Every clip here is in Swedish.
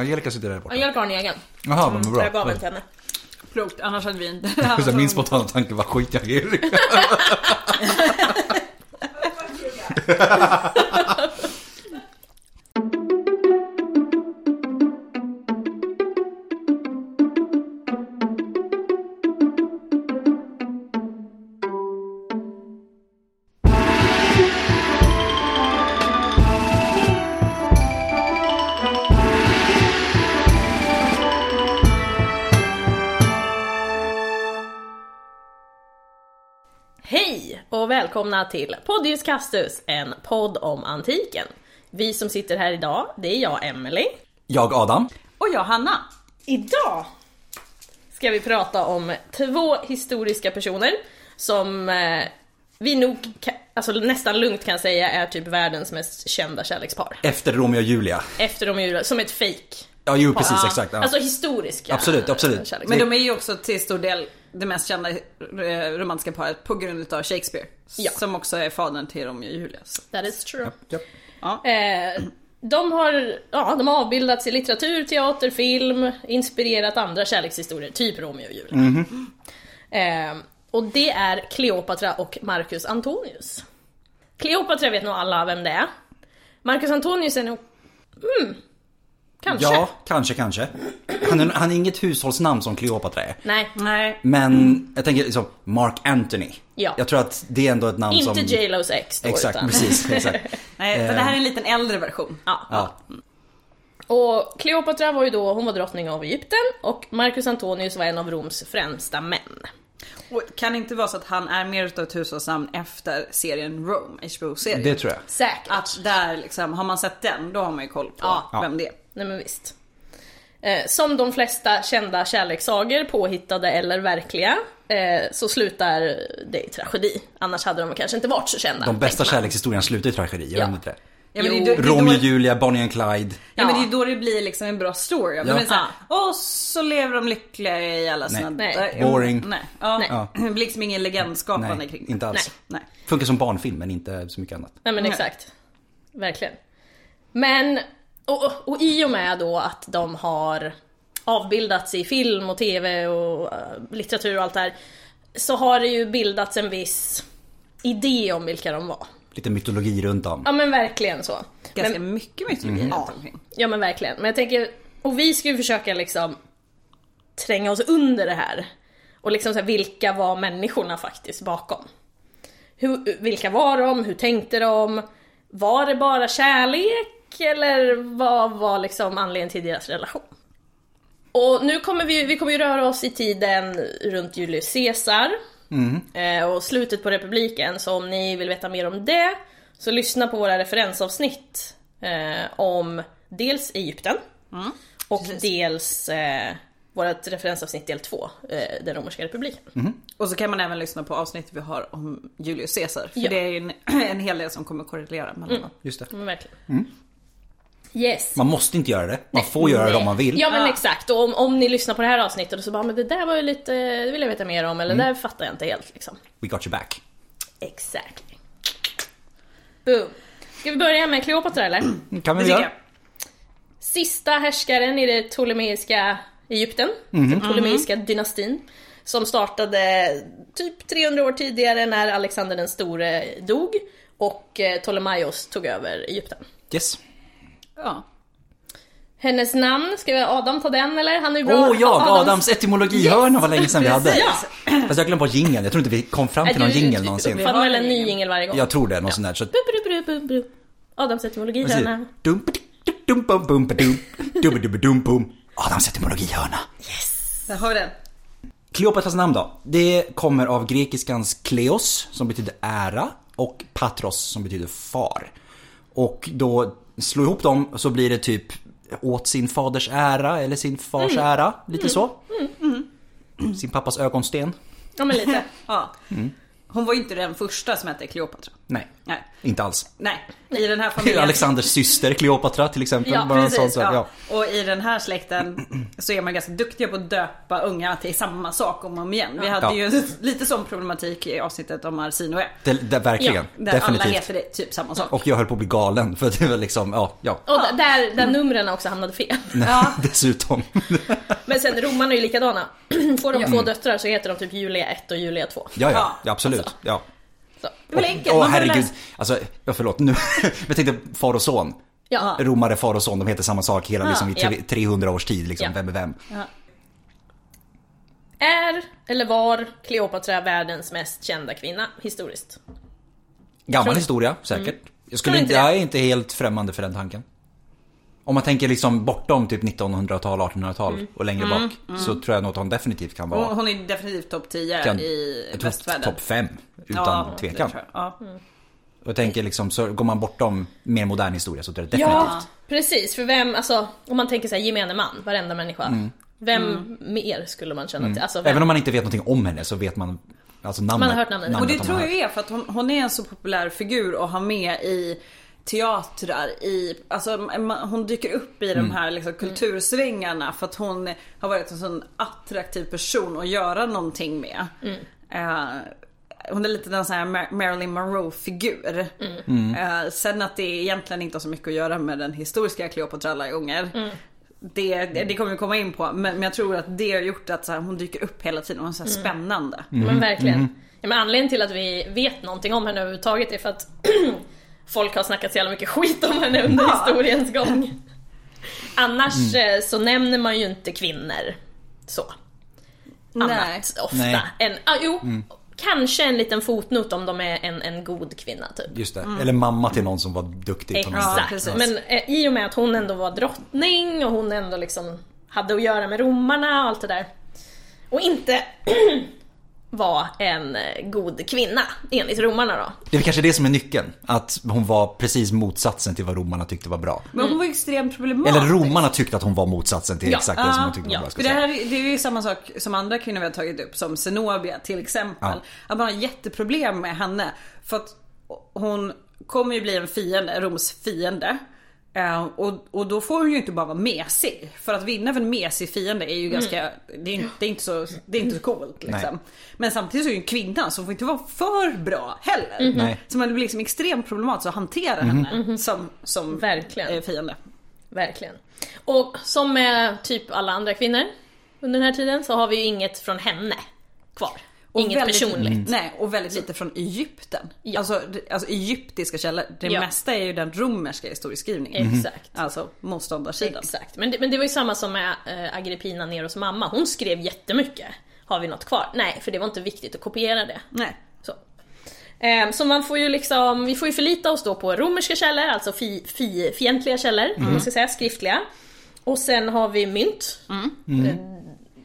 Angelica sitter där borta. Angelica har en egen. Jaha, men Så bra. jag gav den till henne. Klokt, annars hade vi inte... Min spontana tanke var skit i Angelica. Välkomna till Podius Castus, en podd om antiken. Vi som sitter här idag, det är jag, Emily. Jag Adam. Och jag Hanna. Idag ska vi prata om två historiska personer som eh, vi nog alltså, nästan lugnt kan säga är typ världens mest kända kärlekspar. Efter Romeo och Julia. Efter Romeo och Julia, som ett fake. Ja, jo precis, exakt. Ja. Alltså historiska Absolut, absolut. kärlekspar. Men de är ju också till stor del det mest kända eh, romantiska paret på grund av Shakespeare. Ja. Som också är fadern till Romeo och Julia. Så. That is true. Ja. Ja. Eh, de har, ja, de har avbildats i litteratur, teater, film, inspirerat andra kärlekshistorier, typ Romeo och Julia. Eh, och det är Kleopatra och Marcus Antonius. Kleopatra vet nog alla vem det är. Marcus Antonius är nog... Mm, kanske. ja, kanske, kanske. Han är, han är inget hushållsnamn som Kleopatra är. Nej, Nej. Men jag tänker liksom Mark Anthony. Ja. Jag tror att det är ändå ett namn inte som... J Lo's ex då, Exakt, utan... precis. Exakt. Nej, för det här är en liten äldre version. Ja. Ja. Och Kleopatra var ju då, hon var drottning av Egypten och Marcus Antonius var en av Roms främsta män. Och kan det inte vara så att han är mer utav ett hushållsnamn efter serien Rome, HBO-serien? Det tror jag. Säkert. Att där liksom, har man sett den, då har man ju koll på Ja. vem det är. Nej men visst. Eh, som de flesta kända kärlekssagor, påhittade eller verkliga, eh, så slutar det i tragedi. Annars hade de kanske inte varit så kända. De bästa kärlekshistorierna slutar i tragedi, gör Ja. de inte det? Ja, men det det Romeo och Julia, Bonnie and Clyde. Ja, men det Ja. är då det blir liksom en bra story. Ja. Ja. Men så här, och så lever de lyckliga i alla sina... Nej. äh, Boring. Nej. Ja. Nej. Ja. Det blir liksom ingen legendskapande Nej, kring det. inte alls. Nej. Funkar som barnfilm men inte så mycket annat. Nej men Nej. exakt. Verkligen. Men, och, och, och i och med då att de har avbildats i film och tv och eh, litteratur och allt det här, så har det ju bildats en viss idé om vilka de var. Lite mytologi runt om. Ja men verkligen så. Ganska Men, mycket mytologi Mm. runt omkring. ja men verkligen. Men jag tänker, och vi ska ju försöka liksom tränga oss under det här. Och liksom så här, vilka var människorna faktiskt bakom? Hur, vilka var de? Hur tänkte de? Var det bara kärlek? Eller vad var liksom anledningen till deras relation? Och nu kommer vi, vi kommer ju röra oss i tiden runt Julius Caesar eh, och slutet på republiken. Så om ni vill veta mer om det så lyssna på våra referensavsnitt eh, om dels Egypten och dels eh, vårt referensavsnitt del 2, eh, den romerska republiken. Och så kan man även lyssna på avsnittet vi har om Julius Caesar. För Ja. det är ju en, en hel del som kommer korrelera mellan dem. Just det. Men verkligen. Yes. Man måste inte göra det. Man får göra det om man vill. Ja men Ja. exakt, och om, om ni lyssnar på det här avsnittet och så bara men det där var ju lite, det vill jag veta mer om eller det där fattar jag inte helt liksom. We got you back. Exactly. Boom. Ska vi börja med Kleopatra eller? Kan vi göra? Sista härskaren i det ptolemeiska Egypten, den ptolemeiska dynastin. Som startade typ 300 år tidigare när Alexander den store dog och eh, Ptolemaios tog över Egypten. Yes. Ja. Hennes namn, ska vi Adam ta den eller? Han är ju Åh bra. oh, ja, Adams- Adams etymologihörna var länge sedan vi hade. Ja. Fast jag glömde bort jingeln. Jag tror inte vi kom fram till någon jingel någonsin. Du får väl en ny jingel varje gång. Jag tror det, någon sån där. Så... Adams etymologihörna. Dum, dum, bum, bum, dum, dum, dum, dum, bum. Adams etymologihörna. Där har vi den. Kleopatras namn då? Det kommer av grekiskans kleos som betyder ära och patros som betyder far. Och då slå ihop dem så blir det typ åt sin faders ära eller sin fars ära, lite så. Sin pappas ögonsten. Ja men lite. Ja. Hon var ju inte den första som hette Kleopatra. Nej. Nej. Inte alls. Nej, i den här familjen. Alexanders syster Kleopatra till exempel. Ja, bara en Precis, sån ja. Ja. Och i den här släkten så är man ganska duktiga på att döpa unga till samma sak om och om igen. Vi hade Ja. ju lite sån problematik i avsnittet om Arsinoe. Det, det, verkligen. Där alla Definitivt. heter det typ samma sak. Och jag höll på att bli galen för det var liksom, ja, ja. Och där, där numren också hamnade fel. Ja. Dessutom. Men sen romarna är ju likadana. Får de två döttrar så heter de typ Julia 1 och Julia 2. Ja, ja, Ja, ja absolut. Ja. Så. Det var enkelt. Åh herregud. Alltså, ja, förlåt nu. jag tänkte far och son. Ja. Romare, far och son, de heter samma sak hela liksom, i Ja. tre- 300 års tid. Liksom. Ja. Vem är vem? Är, eller var, Kleopatra världens mest kända kvinna historiskt? Gammal Tror- historia, säkert. Jag, skulle inte, jag är inte helt främmande för den tanken. Om man tänker liksom bortom typ 1900-tal, 1800-tal Mm. och längre bak. Så tror jag nog att hon definitivt kan vara Hon, hon är definitivt topp 10 kan, i västvärlden. topp 5 utan ja, tvekan. det tror jag. Ja. Och jag tänker liksom, så går man bortom mer modern historia så tror jag definitivt. Ja, precis. För vem, alltså om man tänker så här gemene man, varenda människa. Vem mer skulle man känna till? Alltså? Mm. Även om man inte vet någonting om henne så vet man alltså namnet. Man har hört namnet. Och det tror jag är för att hon, hon är en så populär figur att ha med i teatrar, i, alltså hon dyker upp i de här liksom, kultursvängarna för att hon har varit en sån attraktiv person att göra någonting med. Eh, hon är lite den sån här Mar- Marilyn Monroe-figur. Eh, sen att det egentligen inte har så mycket att göra med den historiska Cleopatra alla gånger. Det, det, det kommer vi komma in på men, men jag tror att det har gjort att så här, hon dyker upp hela tiden och är så här spännande. Men verkligen. Ja, men anledningen till att vi vet någonting om henne överhuvudtaget är för att folk har snackat så jävla mycket skit om henne under Ja. historiens gång. Annars eh, så nämner man ju inte kvinnor så. Annat Nej. ofta. Nej. Än, ah, jo, kanske en liten fotnot om de är en, en god kvinna typ. Just det. Eller mamma till någon som var duktig på något Exakt. precis. Men eh, i och med att hon ändå var drottning och hon ändå liksom hade att göra med romarna och allt det där. Och inte var en eh, god kvinna enligt romarna då. Det är kanske det som är nyckeln. Att hon var precis motsatsen till vad romarna tyckte var bra. Men hon var extremt problematisk. Eller romarna tyckte att hon var motsatsen till Ja. exakt det som hon tyckte ja. var bra. För det här det är ju samma sak som andra kvinnor vi har tagit upp som Zenobia till exempel. Ja. Att man har jätteproblem med henne. För att hon kommer ju bli en fiende, Roms fiende. Eh, och, och då får hon ju inte bara vara mesig. För att vinna för en mesig fiende är ju ganska, det, är, inte- det, är inte så, det är inte så coolt liksom. Nej. Men samtidigt så är ju en kvinna så hon får inte vara för bra heller. Nej. Så man blir liksom extremt problematiskt att hantera henne som, som Verkligen. eh, fiende. Verkligen. Och som med typ alla andra kvinnor under den här tiden så har vi ju inget från henne kvar. Inget väldigt, personligt. Nej, och väldigt lite från Egypten. Ja. Alltså, alltså egyptiska källor. Det Ja. mesta är ju den romerska historieskrivningen. Exakt. Alltså motståndarsidan. Exakt. Men det, men det var ju samma som med äh, Agrippina Neros mamma. Hon skrev jättemycket. Har vi något kvar? Nej, för det var inte viktigt att kopiera det. Nej. Så. Ehm, Så man får ju liksom, vi får ju förlita oss då på romerska källor, alltså fi, fi, fientliga källor, om man ska säga, skriftliga. Och sen har vi mynt. Eh,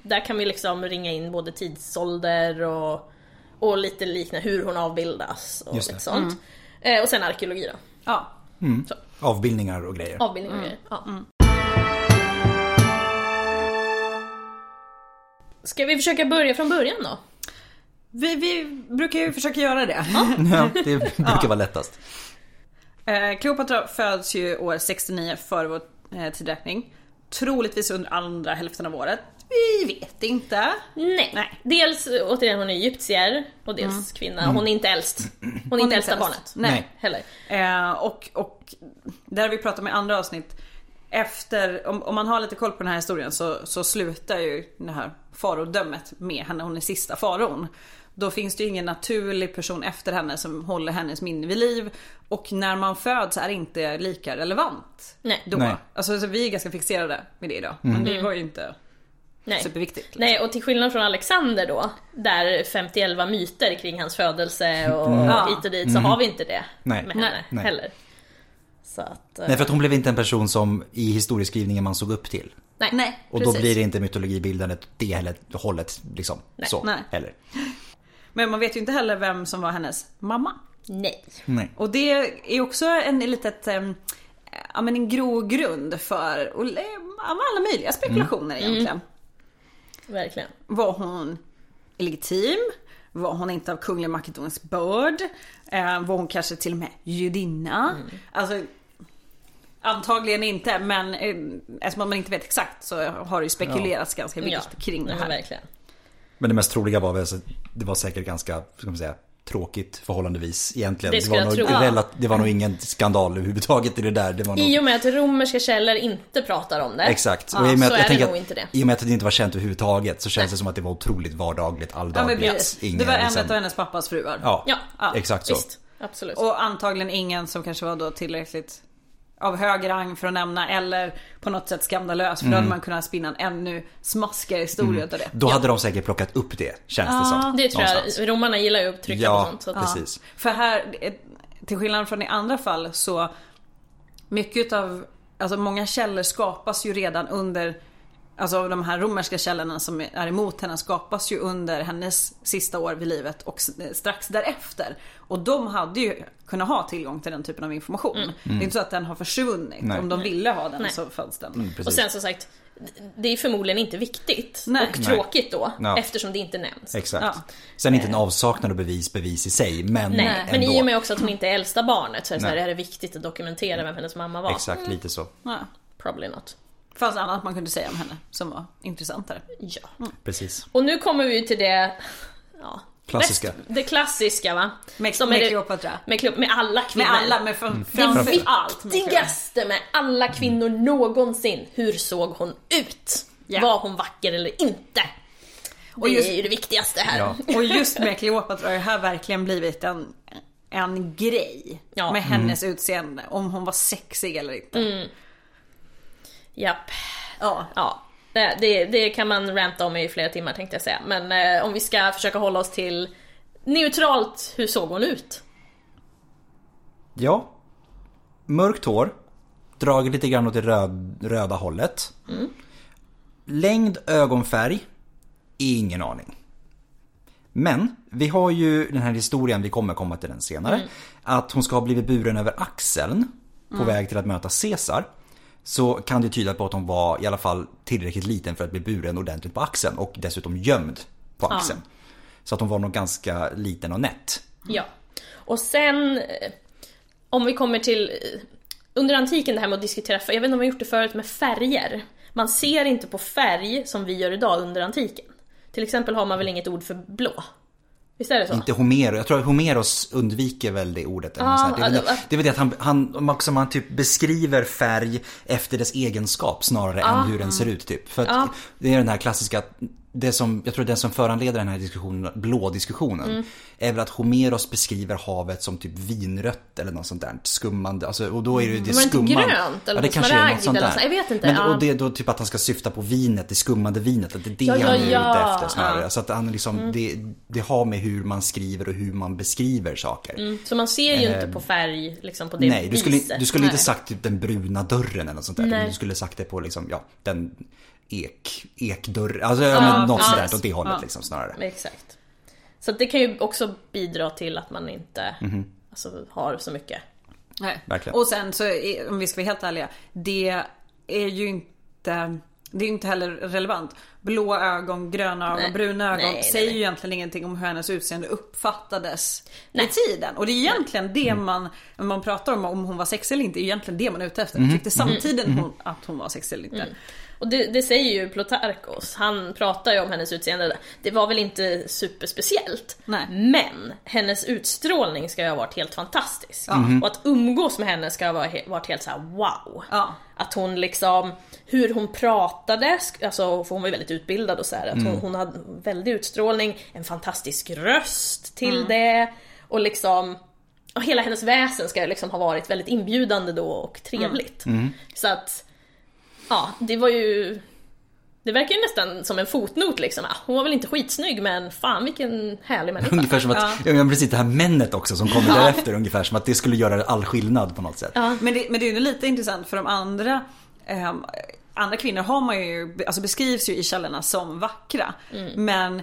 Där kan vi liksom ringa in både tidsålder och, och lite liknande hur hon avbildas och Just det. lite sånt. Eh, Och sen arkeologi då. Ja. Avbildningar och grejer. Avbildningar och grejer. Ja. Ska vi försöka börja från början då? Vi, vi brukar ju försöka göra det. Ja, det brukar vara lättast. Eh, Kleopatra föds ju år 69 före vår eh, tidräkning. Troligtvis under andra hälften av året. Vi vet inte. Nej. Nej. Dels återigen hon är egyptier och dels kvinna. Hon är inte äldst. Hon är inte äldsta äldst. barnet. Nej. Heller. Eh, och, och där har vi pratat med andra avsnitt. Efter, om, om man har lite koll på den här historien så, så slutar ju det här farodömet med henne. Hon är sista faraon. Då finns det ju ingen naturlig person efter henne som håller hennes minne vid liv. Och när man föds är det inte lika relevant. Nej. Då. Nej. Alltså så vi är ganska fixerade med det idag. Men det var ju inte Nej. superviktigt. liksom. Nej, och till skillnad från Alexander då, där 51 myter kring hans födelse och Ja. hit och dit, så har vi inte det Nej. med henne Nej. heller. Så att... eh, Nej, för att hon blev inte en person som i historieskrivningen man såg upp till. nej, Nej. Och då precis. blir det inte mytologibildandet det heller, hållet liksom. Nej. Så, Nej. heller. Men man vet ju inte heller vem som var hennes mamma. Nej. Nej. Och det är också en litet, eh, ja men en grogrund för och, eh, alla möjliga spekulationer egentligen. Verkligen. Var hon legitim? Var hon inte av kunglig makedonisk börd? Eh, var hon kanske till och med judinna? Alltså Antagligen inte men eh, eftersom man inte vet exakt så har det ju spekulerats ganska vilt kring det ja, här. verkligen. Men det mest troliga var väl att det var säkert ganska, ska man säga, tråkigt förhållandevis egentligen. Det skulle var, nog, relat- det var nog ingen skandal överhuvudtaget i det där. Det var nog... I och med att romerska källor inte pratar om det. Exakt. Ja, och i och med så att, är jag tänker det nog att, inte det. I och med att det inte var känt överhuvudtaget så känns det som att det var otroligt vardagligt, Ja, alldagligt. Inga, det var en liksom- av hennes pappas fruar. Ja, Ja, Ja, exakt så. Visst, absolut. Och antagligen ingen som kanske var då tillräckligt av hög rang för att nämna eller på något sätt skandalös för då hade man kunnat spinna en ännu smaskigare historia utav det. Då hade de säkert plockat upp det, känns det som. det tror någonstans. jag. Romarna gillar ju att trycka på Ja, sånt. Så att, precis. För här, eh, till skillnad från i andra fall så mycket av, alltså många källor skapas ju redan under Alltså de här romerska källorna som är emot henne skapas ju under hennes sista år vid livet och s- strax därefter. Och de hade ju kunnat ha tillgång till den typen av information. Det är inte så att den har försvunnit. Nej. Om de ville ha den Nej. så fanns den. Mm, och sen som sagt, det är förmodligen inte viktigt. Nej. och tråkigt då. Ja. Eftersom det inte nämns. Exakt. Ja. Sen inte en avsaknad av bevis, bevis i sig, men Nej, ändå. men i och med också att hon inte är äldsta barnet så är det, så här, är det viktigt att dokumentera vem hennes mamma var. Exakt, lite så. Ja. Probably not. Det fanns annat man kunde säga om henne som var intressantare. Ja. Precis. Och nu kommer vi till det... Ja, Klassiska. Mest, det klassiska va? Med, Som med är det- Kleopatra. Med, med alla kvinnor. Med alla, men fram, Det framför allt med Kleopatra. viktigaste med alla kvinnor någonsin. Hur såg hon ut? Ja. Var hon vacker eller inte? Det just- är ju det viktigaste här. Ja. Och just med Kleopatra har det här verkligen blivit en, en grej. Ja. Med hennes utseende. Om hon var sexig eller inte. Japp. Ja. Ja. Det, det, det kan man ranta om i flera timmar tänkte jag säga. Men eh, om vi ska försöka hålla oss till neutralt, hur såg hon ut? Ja. Mörkt hår. Dragit lite grann åt det röd, röda hållet. Längd ögonfärg. Ingen aning. Men vi har ju den här historien, vi kommer komma till den senare. Att hon ska ha blivit buren över axeln på väg till att möta Caesar. Så kan det tyda på att hon var i alla fall tillräckligt liten för att bli buren ordentligt på axeln och dessutom gömd på axeln. Så att hon var nog ganska liten och nätt. Ja. Och sen, eh, om vi kommer till eh, under antiken det här med att diskutera, jag vet inte om vi har gjort det förut med färger. Man ser inte på färg som vi gör idag under antiken. Till exempel har man väl inget ord för blå? Visst är det så? Inte Homeros, jag tror att Homeros undviker väl det ordet. Eller det, är väl, alltså- det är väl det att han, han, också man typ beskriver färg efter dess egenskap snarare än hur den ser ut. Typ. För att Ja. det är den här klassiska, det som, jag tror det som föranleder den här diskussionen, blå-diskussionen, Mm. är väl att Homeros beskriver havet som typ vinrött eller något sånt där skummande. Alltså, och då är det ju det Mm. Var det inte skumman. grönt eller ja, det kanske är något sånt där. så? Jag vet inte, Men, ja. Och det är då typ att han ska syfta på vinet, det skummande vinet. Att det är det Ja, ja, han är ute efter snarare. Mm. Så att han liksom, det, det har med hur man skriver och hur man beskriver saker. Så man ser ju inte på färg liksom på det Nej, du skulle, viset. du skulle inte sagt typ den bruna dörren eller något sånt där. Nej. Du skulle sagt det på liksom, ja, den ek, ekdörr, alltså ja, men något ja, sånt där åt det hållet Ja. liksom snarare. Exakt. Så det kan ju också bidra till att man inte Mhm. alltså, har så mycket. Nej. Verkligen. Och sen så, om vi ska vara helt ärliga. Det är ju inte det är ju inte heller relevant. Blå ögon, gröna ögon, Nej. bruna ögon Nej, säger nej. ju egentligen ingenting om hur hennes utseende uppfattades Nej. i tiden. Och det är egentligen det Mm. man, när man pratar om om hon var sexig eller inte, är egentligen det man är ute efter. Mhm. Tyckte samtiden hon, att hon var sexig eller inte. Och det, det säger ju Plutarkos, han pratar ju om hennes utseende. Det var väl inte superspeciellt. Nej. Men hennes utstrålning ska ju ha varit helt fantastisk. Och att umgås med henne ska ha varit he- varit helt så här: wow. Ja. Att hon liksom, hur hon pratade, alltså för hon var ju väldigt utbildad och så här, att hon, hon hade väldig utstrålning, en fantastisk röst till det. Och liksom, och hela hennes väsen ska liksom ha varit väldigt inbjudande då och trevligt. Så att, ja, det var ju det verkar ju nästan som en fotnot liksom. Ah, Hon var väl inte skitsnygg men fan vilken härlig människa. Ungefär som att, ja. men precis det här männet också som kommer därefter ungefär som att det skulle göra all skillnad på något sätt. Men det, men det är ju lite intressant för de andra ehm, Andra kvinnor har man ju, alltså beskrivs ju i källorna som vackra. Men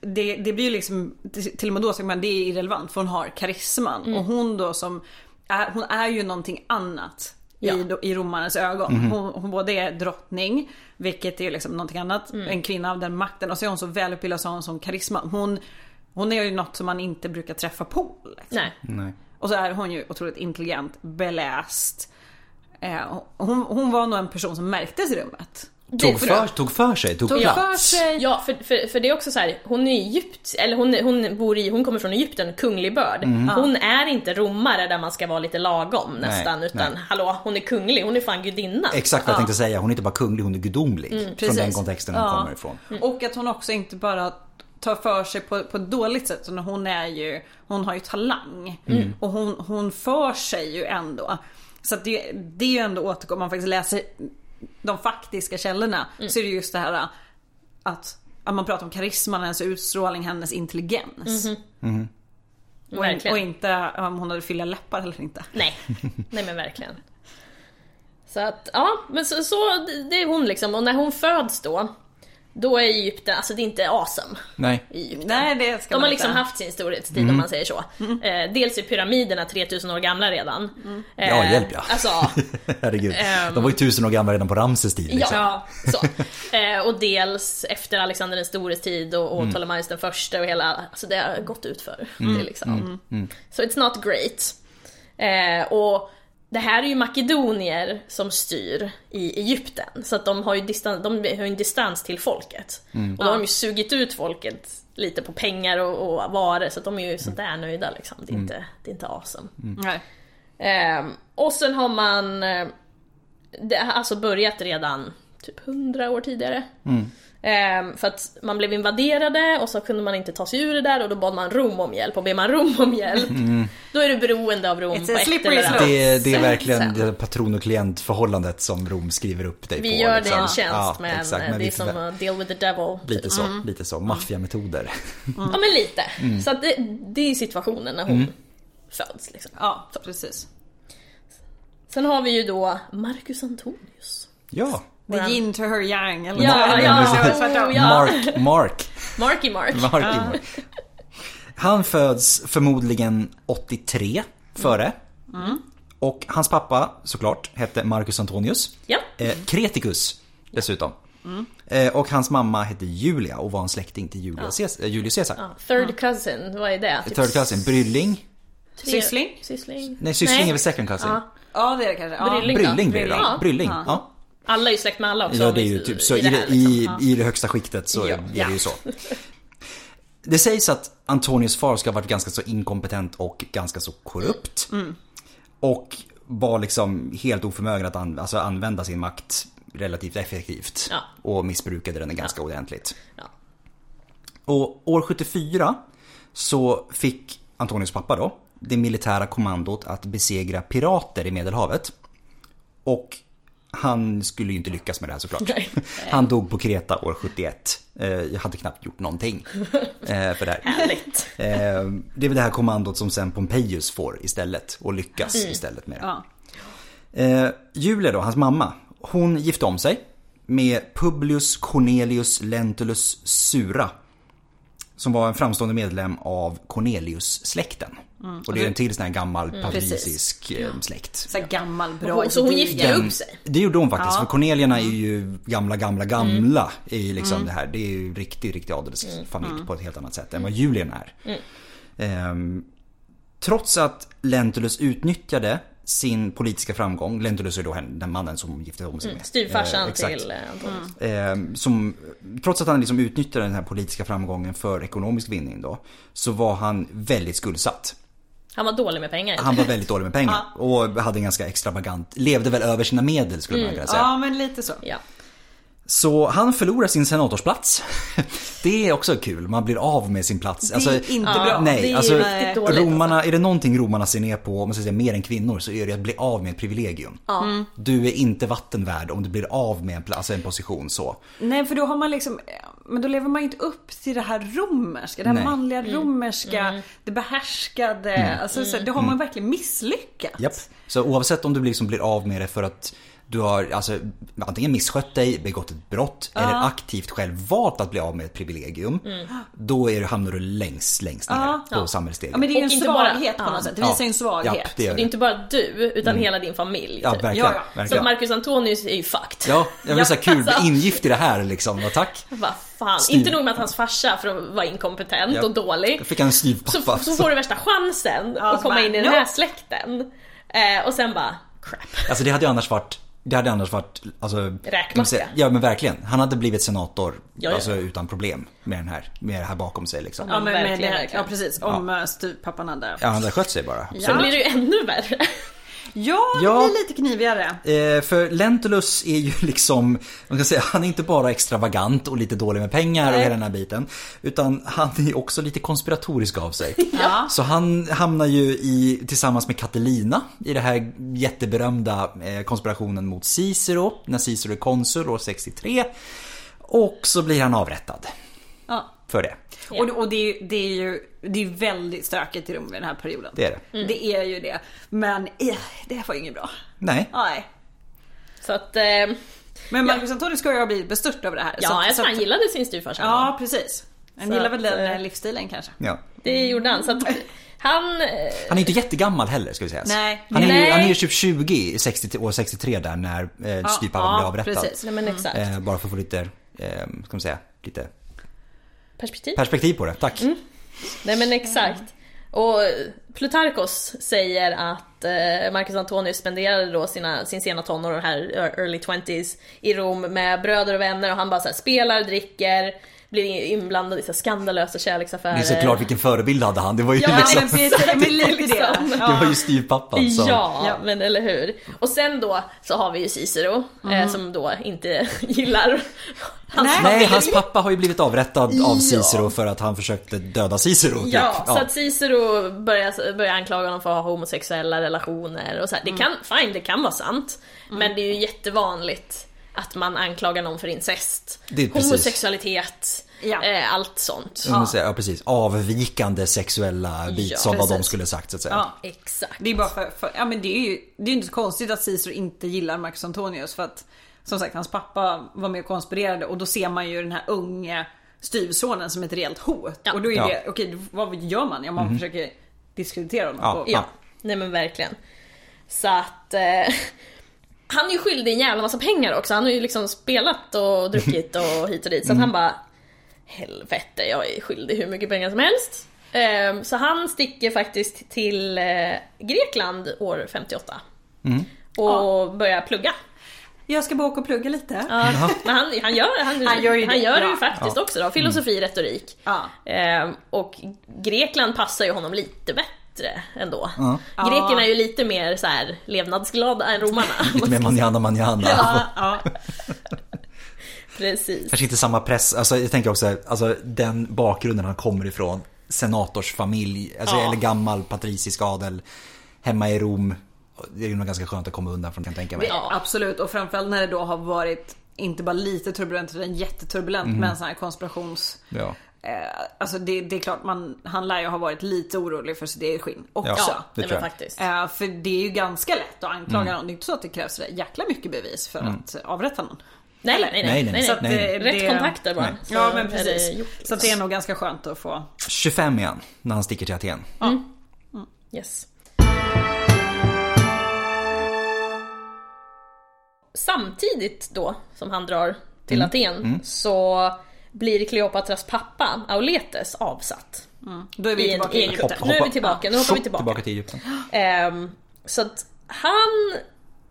det, det blir ju liksom, till och med då säger man det är irrelevant för hon har karisman. Och hon då som, är, hon är ju någonting annat. Ja. I, i romarnas ögon. Hon, hon både är drottning, vilket är liksom någonting annat. En kvinna av den makten. Och så är hon så välutbildad så har hon sån karisma. Hon Hon är ju något som man inte brukar träffa på. Liksom. Nej. Nej. Och så är hon ju otroligt intelligent, beläst. Eh, hon, hon var nog en person som märktes i rummet. Tog för, tog för sig, tog, Tog plats. för sig. Ja, för, för, för det är också så här, hon är Egypt, eller hon, hon bor i, hon kommer från Egypten, kunglig börd. Hon är inte romare där man ska vara lite lagom nästan, Nej, utan nej. hallå, hon är kunglig, hon är fan gudinna. Exakt vad jag tänkte säga, hon är inte bara kunglig, hon är gudomlig. från Mm, precis. den kontexten hon Ja. kommer ifrån. Och att hon också inte bara tar för sig på, på ett dåligt sätt. Utan hon är ju, hon har ju talang. Och hon, hon för sig ju ändå. Så att det, det är ju ändå återkom, om man faktiskt läser de faktiska källorna. Så är det just det här att, att man pratar om karisman, hennes utstrålning, hennes intelligens. Och, in, och inte om hon hade fylliga läppar eller inte. Nej, nej men verkligen. Så att, ja, men så, så det är hon liksom. Och när hon föds då, då är Egypten, alltså det är inte awesome Nej. i Egypten. Nej det ska De man har liksom inte. haft sin storhetstid om man säger så. Eh, dels är pyramiderna 3000 år gamla redan. Eh, Ja, hjälp ja. Alltså, Herregud. Ehm. De var ju tusen år gamla redan på Ramses tid. Liksom. ja, så. Eh, och dels efter Alexander den stores tid och, och Ptolemaios den första och hela, alltså det har gått ut för Det är liksom. Så it's not great. Eh, och det här är ju makedonier som styr i Egypten. Så att de har ju distan, de har en distans till folket. Och då har de ju sugit ut folket lite på pengar och, och varor. Så att de är ju sådär nöjda liksom. Det är, inte, det är inte awesome. Nej. Ehm, och sen har man eh, det har alltså börjat redan typ 100 år tidigare. Ehm, för att man blev invaderade och så kunde man inte ta sig ur det där och då bad man Rom om hjälp. Och ber man Rom om hjälp, då är du beroende av Rom It's på ett eller annat. Det, det är verkligen det patron och klientförhållandet som Rom skriver upp dig Vi på. gör liksom. det en tjänst Ja, men, exakt, eh, men det är vi som att deal with the devil. Lite så, lite så. Maffiametoder. Ja men lite. Så att det, det är situationen när hon föds liksom. Ja precis. Sen har vi ju då Marcus Antonius. Ja. The yin to her yang eller Ja, ja, oh, ja. Mark, Mark. Marky Mark. Mark, Mark. Han föds förmodligen 83 före. Och hans pappa såklart hette Marcus Antonius. Ja. Eh, Kreticus dessutom. Eh, och hans mamma hette Julia och var en släkting till Julius, Caesar, eh, Julius Caesar. Ja, third cousin, vad är det? Typ Third cousin, Brylling. tre- Syssling? Syssling? Nej, syssling är väl second cousin. Ja. Ja det är det kanske. Ja. Brylling. Brylling det Ja. Brylling, ja. Alla är ju släkt med alla också. Ja, det är ju typ så. I, det här, i, liksom. Ja. i det högsta skiktet så Ja. är det ju så. Det sägs att Antonius far ska ha varit ganska så inkompetent och ganska så korrupt. Mm. Och var liksom helt oförmögen att an, alltså använda sin makt relativt effektivt. Ja. Och missbrukade den ganska ordentligt. Ja. Och år 74 så fick Antonius pappa då det militära kommandot att besegra pirater i Medelhavet. Och han skulle ju inte lyckas med det här såklart. Nej. Han dog på Kreta år 71. Eh, Jag hade knappt gjort någonting eh, för det här. Härligt. Eh, Det är väl det här kommandot som sen Pompejus får istället och lyckas Mm. istället med det. Ja. Julia då, hans mamma, hon gifte om sig med Publius Cornelius Lentulus Sura. Som var en framstående medlem av Cornelius-släkten. Och det är en till sån här gammal patricisk eh, släkt. Så här gammal bra Och- Så hon gifte upp sig. Det gjorde hon faktiskt. Ja. För Cornelierna är ju gamla, gamla, gamla i liksom det här. Det är ju riktig, riktig adelsfamilj på ett helt annat sätt än vad Julien är. Ehm, trots att Lentulus utnyttjade sin politiska framgång, Lentulus är då den mannen som gifte om sig med. Styvfarsan Eh, till eh, Antonius. Ehm, som, trots att han liksom utnyttjade den här politiska framgången för ekonomisk vinning då, så var han väldigt skuldsatt. Han var dålig med pengar. Han var väldigt dålig med pengar och hade en ganska extravagant, levde väl över sina medel skulle man kunna säga. Ja men lite så. Ja. Så han förlorar sin senatorsplats. Det är också kul, man blir av med sin plats. Det är inte bra. Nej, det är alltså dåligt, romarna, är det någonting romarna ser ner på, om man ska säga mer än kvinnor, så är det att bli av med ett privilegium. Ja. Du är inte vattenvärd om du blir av med en, plats, alltså en position så. Nej för då har man liksom, men då lever man ju inte upp till det här romerska, det här Nej. manliga Mm. romerska, det behärskade. Alltså så, då har man verkligen misslyckats. Japp. Så oavsett om du liksom blir av med det för att du har alltså antingen misskött dig, begått ett brott eller aktivt själv valt att bli av med ett privilegium. Då är, hamnar du längst, längst ner Ja. på samhällsstegen. Ja men det är ju en inte bara- svaghet på ja. något sätt. Det Ja. visar ju en svaghet. Ja, det gör Det är inte bara du, utan hela din familj. Ja, typ. verkligen. Ja, ja. Så verkligen. Marcus Antonius är ju fucked. Ja, jag vill här kul, Alltså. ingift i det här liksom. Ja, tack. Vad fan. Styr. Inte nog med att hans farsa för att vara inkompetent Ja. och dålig. Jag fick en styvpappa. Så, så får du värsta chansen Ja, att komma bara, in i den här släkten. Eh, och sen bara, crap. Alltså det hade ju annars varit det hade annars varit, alltså... Räkmacka. Ja men verkligen. Han hade blivit senator, Ja, ja. alltså utan problem med den här, med det här bakom sig liksom. Ja, men Verkligen, det, verkligen. ja precis. Om ja. styvpappan hade... Ja, han hade skött sig bara. Sen blir det ju ännu värre. Ja, det Ja. blir lite knivigare. Eh, för Lentulus är ju liksom, man kan säga, han är inte bara extravagant och lite dålig med pengar och Nej. hela den här biten. Utan han är också lite konspiratorisk av sig. Ja. Så han hamnar ju i, tillsammans med Catelina i den här jätteberömda eh, konspirationen mot Cicero, när Cicero är konsul år 63. Och så blir han avrättad Ja. för det. Och, och det, är, ju- det är ju det är väldigt stökigt i Rom vid den här perioden. Det är det. Det är ju det. Men eh, det var ju inget bra. Nej. Nej. Så att, eh, Men Marcus Antonius ska ju ha blivit bestört över det här. ja, Så- jag tror han gillade sin styvfarsa. Ja, precis. Han Så gillar att, väl den eh, livsstilen kanske. Ja. Det gjorde han. Så att han... eh, Han är inte jättegammal heller ska vi säga. Nej. Han är ju, Nej. han är ju typ 20 i 60, år 63 där när eh, styvpappan ja, blev avrättad. precis. Nej men exakt. Eh, bara för att få lite, eh, ska man säga, lite Perspektiv. perspektiv på det. Tack. Nej men exakt. Och Plutarkos säger att eh, Marcus Antonius spenderade då sina, sin sena tonår, här early 20s, i Rom med bröder och vänner och han bara så här, spelar, dricker, blir inblandad i så skandalösa kärleksaffärer. Det är såklart vilken förebild hade han. Det var ju Ja, Ja, liksom, men precis. Men lite det. Liksom. det var ju styvpappan som... Ja, Ja. men eller hur. Och sen då så har vi ju Cicero eh, som då inte gillar hans Nej. Nej, familj. hans pappa har ju blivit avrättad av Ja. Cicero för att han försökte döda Cicero. Typ. Ja, så att Cicero börjar, börjar anklaga honom för att ha homosexuella relationer och så här. Det kan, fine, det kan vara sant. Men det är ju jättevanligt att man anklagar någon för incest, homosexualitet, Ja. eh, allt sånt. Ja. ja, precis. Avvikande sexuella bits Ja, av vad de skulle sagt så att säga. Ja. Exakt. Det är bara för, för ja men det är ju det är inte så konstigt att Cicero inte gillar Marcus Antonius för att som sagt hans pappa var med och konspirerade och då ser man ju den här unge styvsonen som ett reellt hot. Ja. Och då är Ja. det, okej vad gör man? Ja man försöker diskreditera honom. Ja, på, Ja, nej men verkligen. Så att... Eh, han är ju skyldig en jävla massa pengar också. Han har ju liksom spelat och druckit och hit och dit. Så att han bara... Helvete, jag är skyldig hur mycket pengar som helst. Eh, så han sticker faktiskt till eh, Grekland år 58. Och börjar plugga. Jag ska bara åka och plugga lite. Ja, men han, han gör, han, Han gör ju han det, gör det ju ja. faktiskt också då. Filosofi, retorik. Ja. Ehm, och Grekland passar ju honom lite bättre ändå. Ja. Grekerna är ju lite mer så här levnadsglada än romarna. Lite mer manjana manjana. Ja, ja. Precis. Kanske inte samma press, alltså jag tänker också, alltså den bakgrunden han kommer ifrån. Senatorsfamilj, alltså, Ja. eller gammal patricisk adel. Hemma i Rom. Det är ju nog ganska skönt att komma undan från kan jag tänka mig. Ja, absolut och framförallt när det då har varit inte bara lite turbulent utan jätteturbulent med en sån här konspirations... Ja. Eh, alltså det, det är klart man, han lär ju ha varit lite orolig för sitt eget skinn också. Ja. det nej, tror men jag. faktiskt. Eh, för det är ju ganska lätt att anklaga någon. Det är inte så att det krävs jäkla mycket bevis för att avrätta någon. Nej, Eller? nej, Nej, nej. nej. nej, Så att nej. det- Rätt kontakter bara. Ja men precis. gjort, Så att det är nog ganska skönt att få. 25 igen, när han sticker till Aten. Yes. Samtidigt då som han drar till Aten så blir Kleopatras pappa Auletes avsatt. Då är vi tillbaka i i en Egypten. kupp. Nu är vi tillbaka, nu hoppar vi tillbaka. tillbaka till Egypten. Ehm, så att han,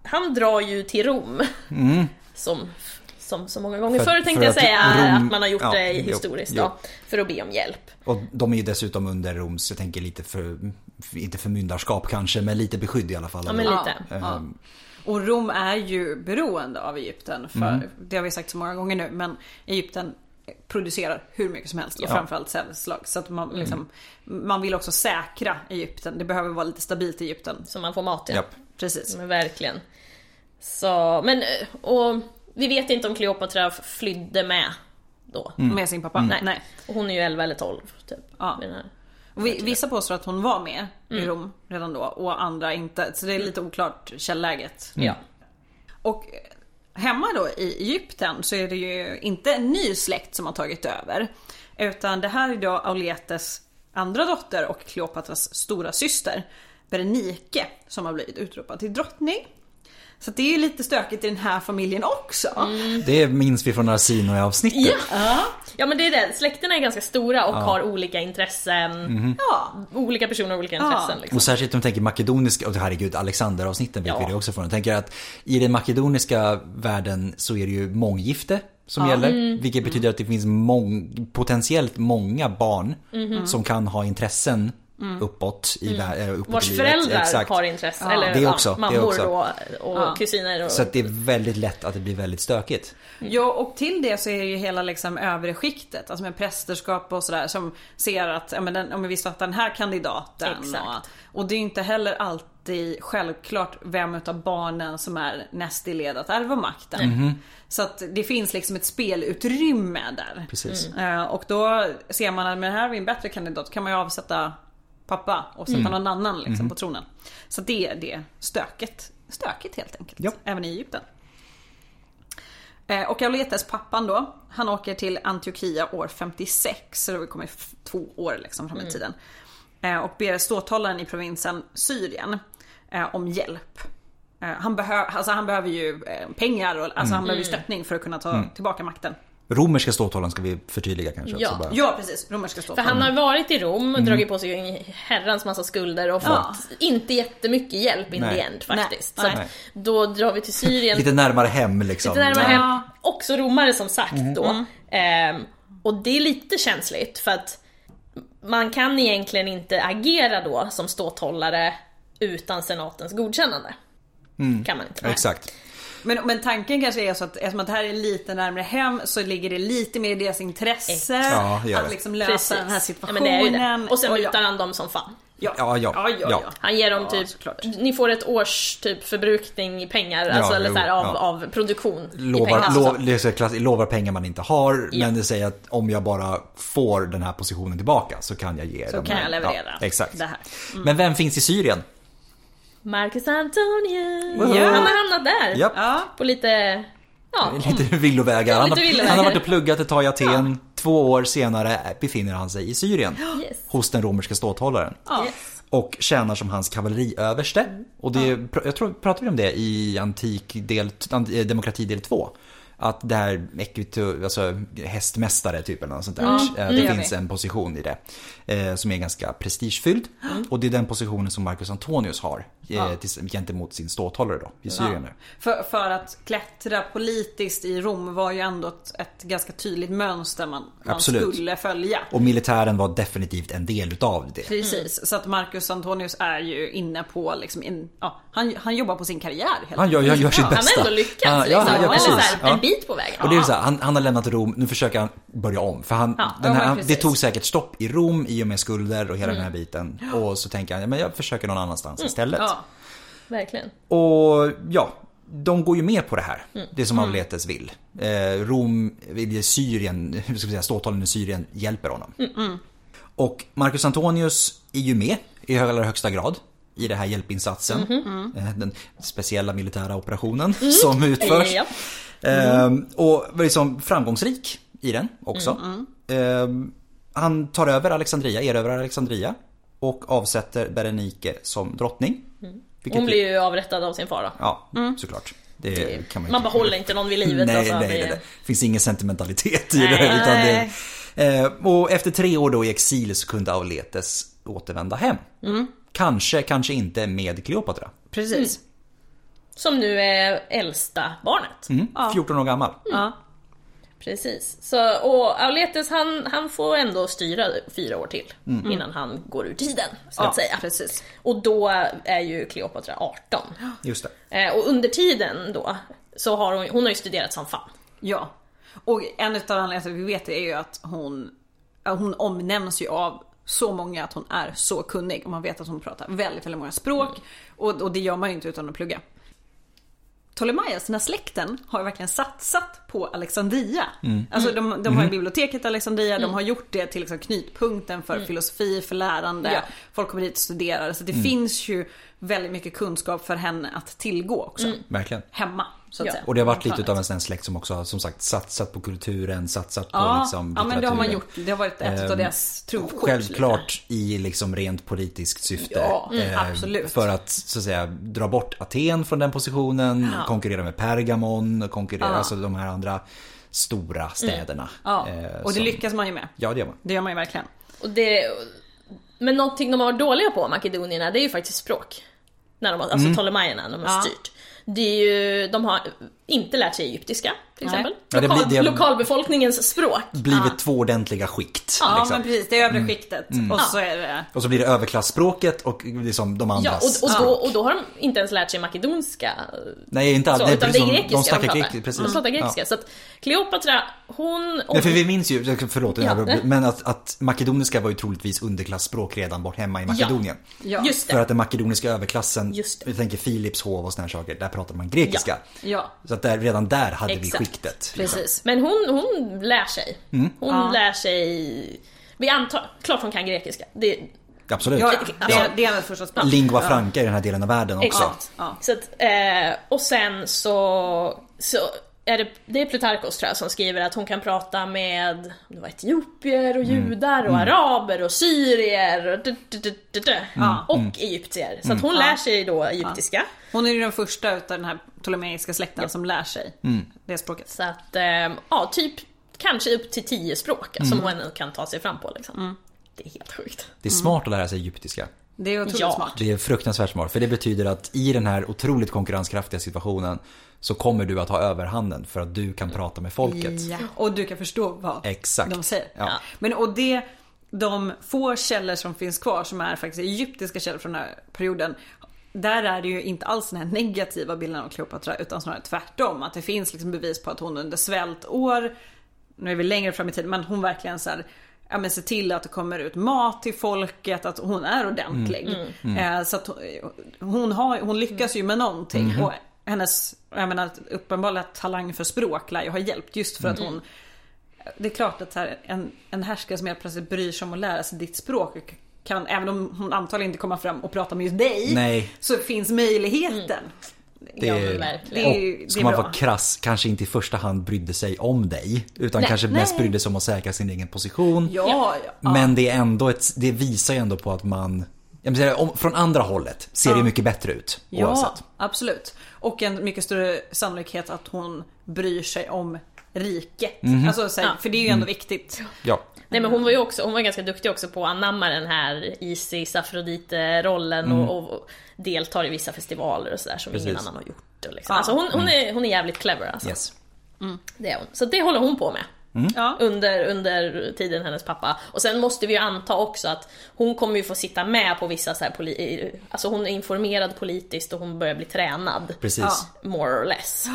han drar ju till Rom. Som, som så många gånger För- förr tänkte för jag säga Rom- att man har gjort ja, det jo, historiskt jo. då. För att be om hjälp. Och de är ju dessutom under Roms, jag tänker lite för, inte förmyndarskap kanske, men lite beskydd i alla fall. Ja men Ja. lite. Ehm, Och Rom är ju beroende av Egypten. För Mm. det har vi sagt så många gånger nu. Men Egypten producerar hur mycket som helst. Och Ja. Mm. framförallt sädesslag. Så att man, liksom, man vill också säkra Egypten. Det behöver vara lite stabilt i Egypten. Så man får mat ja. Japp. Precis. Men verkligen. Så, men och vi vet inte om Kleopatra flydde med då. Mm. Med sin pappa. Nej. Och hon är ju 11 eller 12 typ. Ja. Vissa påstår att hon var med Mm. i Rom redan då. Och andra inte. Så det är lite oklart källläget. Mm. Ja. Och hemma då i Egypten så är det ju inte en ny släkt som har tagit över. Utan det här är då Auletes andra dotter och Kleopatras stora syster Berenike som har blivit utropad till drottning. Så det är ju lite stökigt i den här familjen också. Det minns vi från Arsino-avsnittet. Ja. ja men det är det, släkterna är ganska stora och har olika intressen. Ja. Olika personer har olika intressen liksom. Och särskilt om du tänker makedoniska, och herregud Alexander-avsnitten vet Ja. vi det också från. Jag tänker att i den makedoniska världen så är det ju månggifte som gäller. Mm. Vilket betyder att det finns mång, potentiellt många barn Mhm. som kan ha intressen uppåt i, vär- eh, uppåt Mm. Vars i livet. föräldrar Exakt. har intresse, eller Det ja, också, det mammor också. då och Ja. kusiner. Och, Så att det är väldigt lätt att det blir väldigt stökigt. Ja och till det så är det ju hela liksom övre skiktet, alltså med prästerskap och sådär som ser att, ja men, den, ja, men vi stöttar den här kandidaten. Exakt. Och, och det är ju inte heller alltid självklart vem utav barnen som är näst i led att ärva makten. Mhm. Så att det finns liksom ett spelutrymme där. Precis. Eh, Och då ser man att med det här är vi en bättre kandidat kan man ju avsätta pappa och sätta Mm. någon annan liksom Mhm. på tronen. Så det är det stöket. Stökigt helt enkelt. Ja. Även i Egypten. Eh, Och Auletes pappan då, han åker till Antiochia år 56, så det f- två år liksom fram i tiden. Eh, Och ber ståthållaren i provinsen Syrien eh, om hjälp. Han, behö- alltså han behöver ju pengar, och, alltså han behöver ju stöttning för att kunna ta tillbaka makten. Romerska ståthållaren ska vi förtydliga kanske Ja. också bara. Ja precis, romerska För ståthållaren. han har varit i Rom, Mm. dragit på sig en herrans massa skulder och fått Ja. inte jättemycket hjälp in Nej. the end faktiskt. Nej. Så Nej. då drar vi till Syrien, Lite närmare hem liksom. lite närmare Ja. hem. Också romare som sagt Mm. då. Ehm, och det är lite känsligt för att man kan egentligen inte agera då som ståthållare utan senatens godkännande. Kan man inte. Mm. Exakt. Men, men tanken kanske är så att eftersom att det här är lite närmare hem så ligger det lite mer i deras intresse Ja, det gör det. att liksom lösa den här Ja, situationen. men det är ju det. Och sen mutar ja, han dem som fan. ja, Ja, ja, ja, ja, ja. ja. Han ger dem Ja, typ, såklart. ni får ett års typ förbrukning i pengar, alltså, eller så här, av, ja. av produktion. i Lovar, pengar. Alltså, lov, det är så klass, lovar pengar man inte har, Ja. men det säger att om jag bara får den här positionen tillbaka så kan jag ge Så kan det. jag leverera Ja, exakt. det här. Men vem finns i Syrien? Marcus Antonius. Woho! Han har hamnat där. Ja. Ja, På lite, ja, Lite villovägar. Han, har, han har varit och pluggat ett tag i Aten. Två år senare befinner han sig i Syrien. yes. Hos den romerska ståthållaren. ja. Och tjänar som hans kavalleriöverste. Och det, jag tror, pratade vi om det i antik del, eh, demokrati del 2. Att det här equito, alltså hästmästare typ eller något sånt där. Eh, det det finns vi. en position i det. Eh, som är ganska prestigefylld. Och det är den positionen som Marcus Antonius har. Eh, Ja. till, gentemot sin ståthållare då, i Syrien nu. För, för att klättra politiskt i Rom var ju ändå ett, ett ganska tydligt mönster man, man skulle följa. Och militären var definitivt en del utav det. Precis, så att Marcus Antonius är ju inne på liksom en, ja, han, han jobbar på sin karriär helt Han gör, gör, gör sitt Han bästa. har ändå lyckats Ja, liksom. ja, ja, precis. Bit på vägen. Och det är så här, han, han har lämnat Rom, nu försöker han börja om. För han, Ja, den här, det tog säkert stopp i Rom i och med skulder och hela Mm. den här biten. Och så tänker han, ja, men jag försöker någon annanstans istället. Ja. Verkligen. Och ja, de går ju med på det här. Mm. Det som Auletes vill. Eh, Rom, Syrien, ska säga, ståthållaren i Syrien hjälper honom. Mm, Och Marcus Antonius är ju med i allra högsta grad i den här hjälpinsatsen. Mm-hmm. Eh, Den speciella militära operationen som utförs. Ja. Ehm, och var liksom framgångsrik i den också. Ehm, han tar över Alexandria, erövrar Alexandria. Och avsätter Berenike som drottning. Vilket Hon blir ju avrättad av sin far då. Ja, såklart. Det kan man, Man behåller inte någon vid livet. Nej, alltså, nej, det- nej, det finns ingen sentimentalitet i Nej. det. Utan det Nej. eh, och efter tre år då i exil så kunde Auletes återvända hem. Kanske, kanske inte med Kleopatra. Precis. Som nu är äldsta barnet. Mm, 14 år gammal. Ja. Precis. Så, och Auletes han, han får ändå styra fyra år till innan han går ur tiden, så att Ja, säga. precis. Och då är ju Kleopatra 18. Just det. Eh, och under tiden då, så har hon, hon har ju studerat som fan. Ja. Och en av anledningarna vi vet det är ju att hon, hon omnämns ju av så många att hon är så kunnig. Och man vet att hon pratar väldigt, väldigt många språk. Och, och det gör man ju inte utan att plugga. Ptolemaios, den här släkten, har verkligen satsat på Alexandria. Alltså de, de har ju biblioteket i Alexandria, de har gjort det till liksom knutpunkten för filosofi, för lärande. Ja. Folk kommer dit och studerar. Så det finns ju väldigt mycket kunskap för henne att tillgå också. Verkligen. Hemma. Så att Ja. säga. Och det har varit lite utav en sån släkt som också har som sagt satsat på kulturen, satsat på Ja, liksom ja men det har man gjort. Det har varit ett av Ehm, deras trumfkort. Självklart i liksom rent politiskt syfte. Ja, mm, Eh, absolut. För att så att säga dra bort Aten från den positionen, Ja. konkurrera med Pergamon, konkurrera, Ja. alltså de här andra stora städerna. Ja, Eh, och det som- lyckas man ju med. Ja, det gör man. Det gör man ju verkligen. Och det, men någonting de har varit dåliga på, makedonierna, det är ju faktiskt språk. När de, alltså Ptolemajerna, när de har Ja. styrt. Det är ju, de har inte lärt sig egyptiska till Nej. exempel. Ja, det Lokal, blir- det- Lokalbefolkningens språk. Blivit två ordentliga skikt. Ja liksom. men precis, det är övre skiktet. Och så är det... Och så blir det överklassspråket och liksom de Ja, andras och, och, då, och då har de inte ens lärt sig makedonska. Nej, inte alls. Utan det är grekiska de snackar pratar. grek- precis. De pratar grekiska. Ja. Så att Kleopatra, hon... Och, Nej, för vi minns ju, förlåt, Ja. ja. men att, att makedoniska var ju troligtvis underklassspråk redan bort hemma i Makedonien. Ja. Just det. För att den makedoniska överklassen, vi tänker Philips hov och såna här saker, där pratar man grekiska. Ja, Så att där, redan där hade vi Exakt. skiktet. liksom. precis. Men hon, hon lär sig. Mm. Hon Ja. lär sig... Vi antar, klart hon kan grekiska. Det, Absolut. Ja, Ja. det, är- det är hennes första språk. Lingua franca i den här delen av världen också. Exakt. Ja. Så att, eh, och sen så, så är det, det är Plutarkos tror jag som skriver att hon kan prata med det var etiopier och judar och araber och syrier och, du, du, du, du, du, Ja. och egyptier. Så att hon lär sig då egyptiska. Hon är ju den första utav den här ptolemeiska släkten som lär sig det språket. Så att, eh, ja typ kanske upp till tio språk som hon kan ta sig fram på liksom. Det är helt sjukt. Det är smart att lära sig egyptiska. Det är otroligt Ja. smart. Det är fruktansvärt smart. För det betyder att i den här otroligt konkurrenskraftiga situationen så kommer du att ha överhanden för att du kan prata med folket. Ja. Och du kan förstå vad Exakt. de säger. Ja. Men och det, de få källor som finns kvar som är faktiskt egyptiska källor från den här perioden. Där är det ju inte alls den här negativa bilden av Kleopatra utan snarare tvärtom. Att det finns liksom bevis på att hon under svältår, nu är vi längre fram i tiden, men hon verkligen så här, ja, men ser till att det kommer ut mat till folket, att hon är ordentlig. Eh, så att hon, har, hon lyckas ju med någonting. Och hennes, jag menar uppenbarliga talang för språk lär ju ha hjälpt just för att hon det är klart att här, en, en härskare som helt plötsligt bryr sig om att lära sig ditt språk kan, även om hon antagligen inte kommer fram och pratar med just dig, Nej. så finns möjligheten. Det ja. Det är ju- och det ska är man vara krass, kanske inte i första hand brydde sig om dig. Utan Nej, kanske mest nej. brydde sig om att säkra sin egen position. Ja, ja. Men det är ändå ett, det visar ju ändå på att man, jag menar, om, från andra hållet ser det mycket bättre ut. Ja, Oavsett. absolut. Och en mycket större sannolikhet att hon bryr sig om riket. Mhm. Alltså, så här, Ja. För det är ju ändå viktigt. Ja. Nej men hon var ju också, hon var ganska duktig också på att anamma den här Isis Afrodite-rollen och, och deltar i vissa festivaler och sådär som ingen Precis. annan har gjort. Och liksom. Ja. Alltså hon, hon, är, hon är jävligt clever alltså. Yes. Det är hon. Så det håller hon på med. Ja. Under, under tiden hennes pappa. Och sen måste vi ju anta också att hon kommer ju få sitta med på vissa så här poli- Alltså hon är informerad politiskt och hon börjar bli tränad. Precis. Ja. More or less.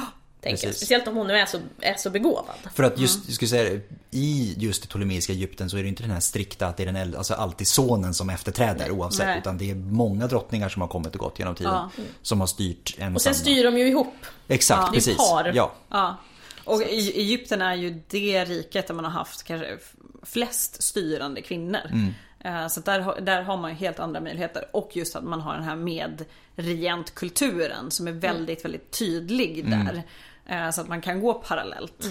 Tänker jag. Precis. Speciellt om hon nu är så, är så begåvad. För att just, jag skulle säga i just det ptolemeiska Egypten så är det inte den här strikta att det är den äldre, alltså alltid sonen som efterträder oavsett. Nej. Utan det är många drottningar som har kommit och gått genom tiden. Ja. Som har styrt ensamma. Och sen styr de ju ihop. Exakt, Ja. Det är precis. par. Ja. Ja. Och i Egypten är ju det riket där man har haft kanske flest styrande kvinnor. Eh, Så där, har- där har man ju helt andra möjligheter. Och just att man har den här medregentkulturen som är väldigt, väldigt tydlig där. Eh, Så att man kan gå parallellt.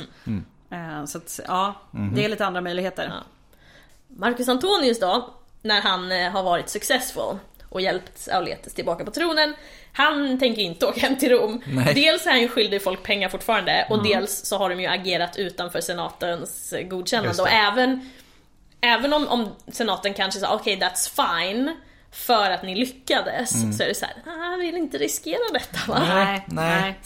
Eh, Så att ja, det är lite andra möjligheter. Ja. Marcus Antonius då, när han eh, har varit successful och hjälpt Auletes tillbaka på tronen. Han tänker inte åka hem till Rom. Nej. Dels är han ju skyldig folk pengar fortfarande och dels så har de ju agerat utanför senatens eh, godkännande. Och även, även om, om senaten kanske sa okej that's fine för att ni lyckades så är det så här, ah, jag vill inte riskera detta va? Nej, nej. nej.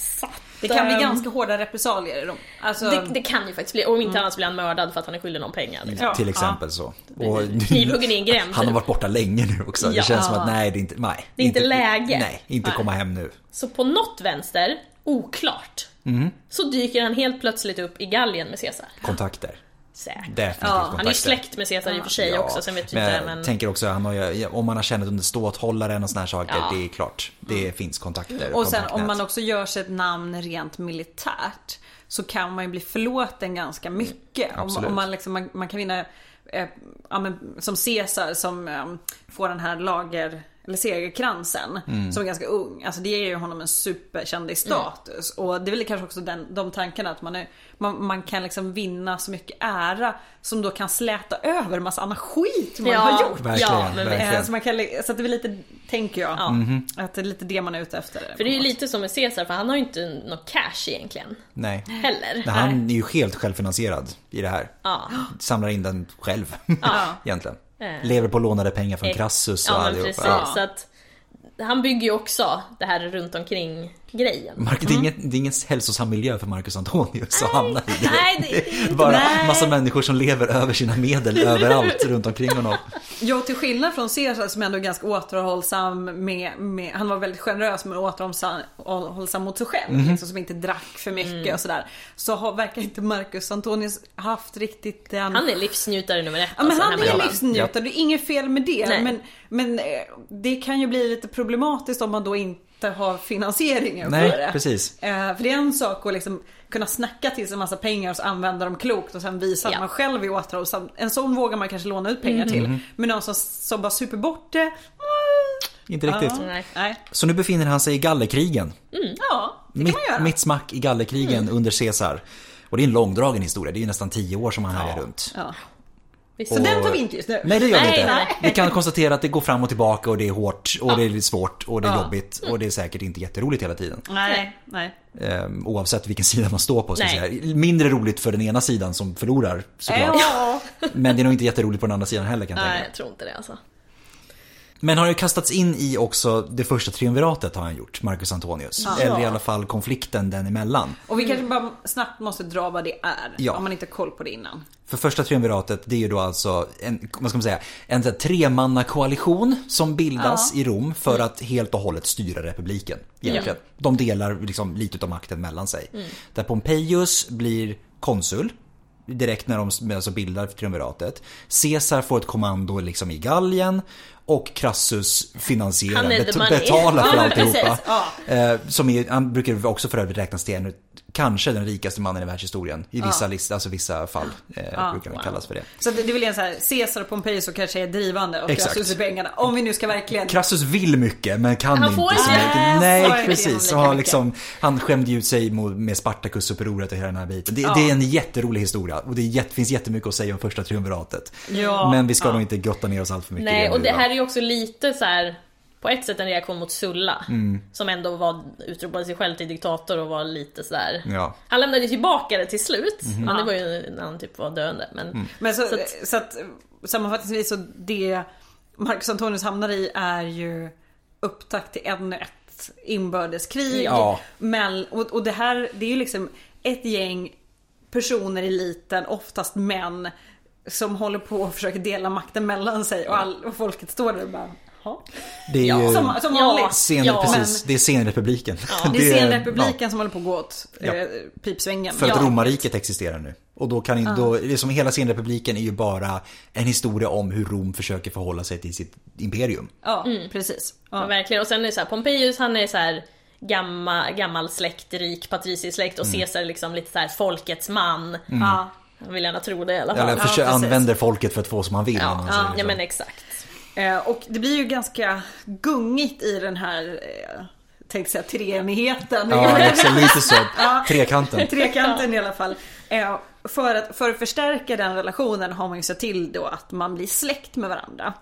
Det kan bli ehm, ganska hårda repressalier i dem. Alltså, det, det kan ju faktiskt bli, om inte annars blir han mördad för att han är skyldig någon pengar. Liksom. Ja. Till exempel så. Och, Knivhuggen i en gränd. Han har varit borta länge nu också. Ja. Det känns som att nej, det är inte, nej. Det är inte läge. Nej, inte Nej. komma hem nu. Så på något vänster, oklart, Mm. så dyker han helt plötsligt upp i Gallien med Caesar. Kontakter. Säkert. Definitivt Ja. Han är ju släkt med Caesar i och för sig Ja, också, sen vet men inte jag men... tänker också, han har ju, om man har känt under ståthållaren och såna här saker, Ja. det är klart. Det finns kontakter. Och sen om man också gör sig ett namn rent militärt så kan man ju bli förlåten ganska mycket. Om, Absolut. om man, liksom, man, man kan vinna, eh, ja, men, som Caesar som eh, får den här lager, eller segerkransen, som är ganska ung. Alltså det ger ju honom en superkändisstatus. Och det är väl kanske också den, de tankarna att man, är, man, man kan liksom vinna så mycket ära som då kan släta över massa annan skit man Ja. har gjort. Verkligen, Ja, verkligen. Eh, Så, man kan, så att det är lite, tänker jag, att det är lite det man är ute efter. För det är ju lite som med Caesar, för han har ju inte något cash egentligen. Nej. Heller. Nej, Han är ju helt självfinansierad i det här. Ja. Samlar in den själv. Egentligen. Eh. Lever på lånade pengar från Ex- Crassus och Ja allihopa. precis. Ja. Så att han bygger ju också det här runt omkring grejen. Mark, det, är inget, det är ingen hälsosam miljö för Marcus Antonius att hamna i. Det. Nej, det, det är inte Bara nej. massa människor som lever över sina medel överallt runt omkring honom. Ja, till skillnad från Caesar som ändå är ganska återhållsam med, med han var väldigt generös men återhållsam mot sig själv. Mhm. Liksom, som inte drack för mycket Mm. och sådär. Så har, verkar inte Marcus Antonius haft riktigt den... Han är livsnjutare nummer ett. Ja men alltså, han är livsnjutare, det är inget fel med det. Nej. Men, men eh, det kan ju bli lite problematiskt om man då inte har finansieringen Nej, för det. precis. Eh, för det är en sak att liksom kunna snacka till sig en massa pengar och så använda dem klokt och sen visa Ja. att man själv är återhållsam. En sån vågar man kanske låna ut pengar Mhm. till. Men någon som, som bara super bort det. Inte riktigt. Ja, Nej. Så nu befinner han sig i gallerkrigen. Ja, det kan Mitt, man göra. mitt smack i gallerkrigen under Caesar. Och det är en långdragen historia, det är ju nästan tio år som han härjar runt. Ja. Så Och- den tar vi inte just nu. Nej det gör vi Nej, inte. nej. Vi kan konstatera att det går fram och tillbaka och det är hårt och det är svårt och det är jobbigt och det är säkert inte jätteroligt hela tiden. Nej, nej. Ehm, oavsett vilken sida man står på. Så att Nej. säga. Mindre roligt för den ena sidan som förlorar såklart. Ja. Men det är nog inte jätteroligt på den andra sidan heller kan jag Nej. tänka. Jag tror inte det alltså. Men har ju kastats in i också det första triumviratet har han gjort, Marcus Antonius. Eller i alla fall konflikten den emellan. Och vi kanske bara snabbt måste dra vad det är. Ja. Om man inte har koll på det innan. För första triumviratet det är ju då alltså en, vad ska man säga, en tremannakoalition som bildas i Rom för att helt och hållet styra republiken. Egentligen. De delar liksom lite av makten mellan sig. Där Pompeius blir konsul direkt när de alltså bildar triumviratet. Caesar får ett kommando liksom i Gallien och Crassus finansierar, bet- betalar för alltihopa. Ja. Eh, som är, han brukar också för övrigt räknas till en, kanske den rikaste mannen i världshistorien. I vissa, listor, alltså vissa fall eh, brukar han kallas för det. Så det, det är väl en så här, Caesar och Pompejus som kanske är drivande och Exakt. Crassus är pengarna. Om vi nu ska verkligen... Crassus vill mycket men kan Han får inte så mycket. Nej, får Nej precis. mycket. liksom, han skämde ut sig med Spartacus-upproret och hela den här biten. Det, det är en jätterolig historia och det är finns jättemycket att säga om första triumviratet. Ja. Men vi ska Ja. nog inte grotta ner oss allt för mycket i Nej, det och nu det här är ju också lite så här på ett sätt en reaktion mot Sulla. Mm. Som ändå var, utropade sig själv till diktator och var lite sådär. Ja. Han lämnade ju tillbaka det till slut. Men det var ju när han typ var döende. Men, Mm. Men så, Så så, att- att, sammanfattningsvis så det Marcus Antonius hamnar i är ju upptakt till ännu ett inbördeskrig. Ja. Men, och, och det här, det är ju liksom ett gäng personer i eliten, oftast män, som håller på och försöker dela makten mellan sig och, all, och folket står där och bara? Det är Ja, ju Som, som Ja. scen, Ja, precis, det är scenrepubliken. Det är ja. scenrepubliken som håller på att gå åt Ja. eh, pipsvängen. För att Ja. romarriket existerar nu. Och då kan inte, då, det är som hela scenrepubliken är ju bara en historia om hur Rom försöker förhålla sig till sitt imperium. Ja, precis. ja. Ja. verkligen. Och sen är det så här, Pompejus han är så här gammal, gammal släkt, rik patriciesläkt och Mm. Caesar liksom lite så här folkets man. Ja. Jag vill gärna tro det i alla fall. Eller Ja, försöker, använder folket för att få som han vill. om Ja, ja, säger ja men exakt. Eh, och det blir ju ganska gungigt i den här, eh, tänkte säga treenigheten. Ja, exakt, lite så. Trekanten. Trekanten i alla fall. Eh, för, att, för att förstärka den relationen har man ju sett till då att man blir släkt med varandra.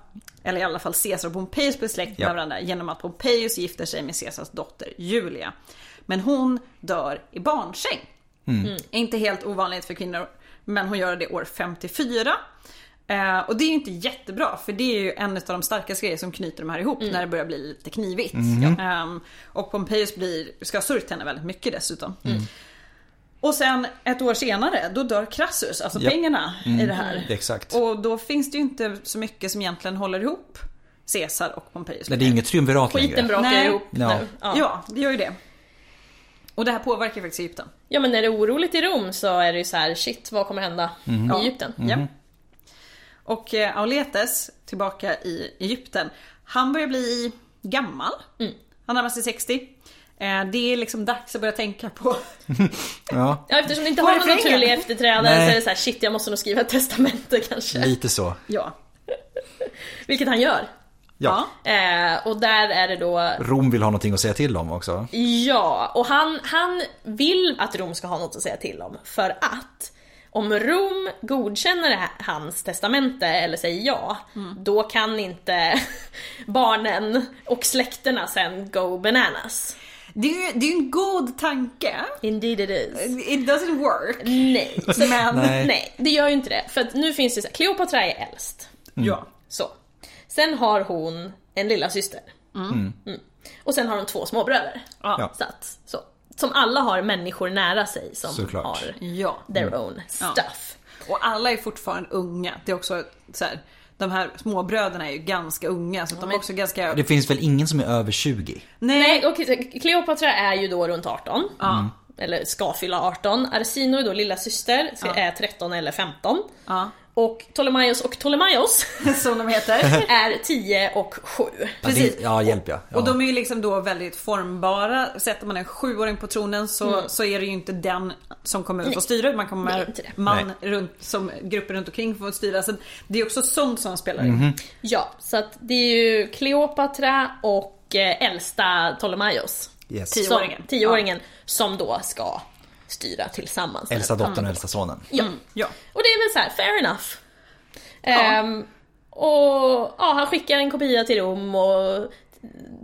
Eller i alla fall Caesar och Pompejus blir släkt Ja. med varandra genom att Pompejus gifter sig med Caesars dotter Julia. Men hon dör i barnsäng. Mm. Inte helt ovanligt för kvinnor, men hon gör det år 54. Eh, och det är ju inte jättebra för det är ju en av de starkaste grejer som knyter de här ihop när det börjar bli lite knivigt. Ehm, och Pompejus blir, ska ha sörjt henne väldigt mycket dessutom. Och sen ett år senare, då dör Crassus, alltså Ja. pengarna i det här. Exakt. Och då finns det ju inte så mycket som egentligen håller ihop Caesar och Pompejus. Nej, det är inget triumvirat Skiten längre. brakar Nej. ihop Ja. nu. Ja. Ja, det gör ju det. Och det här påverkar faktiskt Egypten. ja men när det är oroligt i Rom så är det ju så här: shit vad kommer hända Mhm. i Egypten? Ja. Och eh, Auletes, tillbaka i Egypten, han börjar bli gammal. Han närmar sig 60. Eh, det är liksom dags att börja tänka på... Ja, Ja eftersom det inte har någon naturlig efterträdare Nej. så är det så här: shit jag måste nog skriva ett testamente kanske. lite så. Ja. Vilket han gör. Ja. Eh, och där är det då Rom vill ha någonting att säga till om också. Ja, och han, han vill att Rom ska ha något att säga till om för att om Rom godkänner hans testamente eller säger ja, då kan inte barnen och släkterna sen go bananas. Det är ju det är en god tanke. Indeed it is. It doesn't work. Nej, Men, Nej. nej, det gör ju inte det. För att nu finns det så här, Kleopatra är äldst. ja. Så. Sen har hon en lilla syster. Mm. Och sen har hon två småbröder. Ja. Så att, så. Som alla har människor nära sig som Såklart. har ja. their own stuff. Och alla är fortfarande unga. Det är också så här, de här småbröderna är ju ganska unga så de är också ganska... Det finns väl ingen som är över 20? Nej, och Kleopatra är ju då runt 18. Ja. Eller ska fylla 18. Arsino är då lilla syster, så är 13 eller 15. Ja. Och Ptolemaios och Ptolemaios Som de heter. är 10 och 7. Precis. Ja, det, ja hjälp ja. ja. Och de är ju liksom då väldigt formbara. Sätter man en sjuåring på tronen så, så är det ju inte den som kommer ut och styra. Man kommer man runt, som grupper runt omkring får styra. Så det är också sånt som spelar in. Mhm. Ja, så att det är ju Kleopatra och eh, äldsta Ptolemaios. yes. Som- Tioåringen. Tioåringen som då ska styra tillsammans. Äldsta dottern och äldsta sonen. Ja. Ja. Och det är väl så här, fair enough. Ehm, och ja, han skickar en kopia till Rom och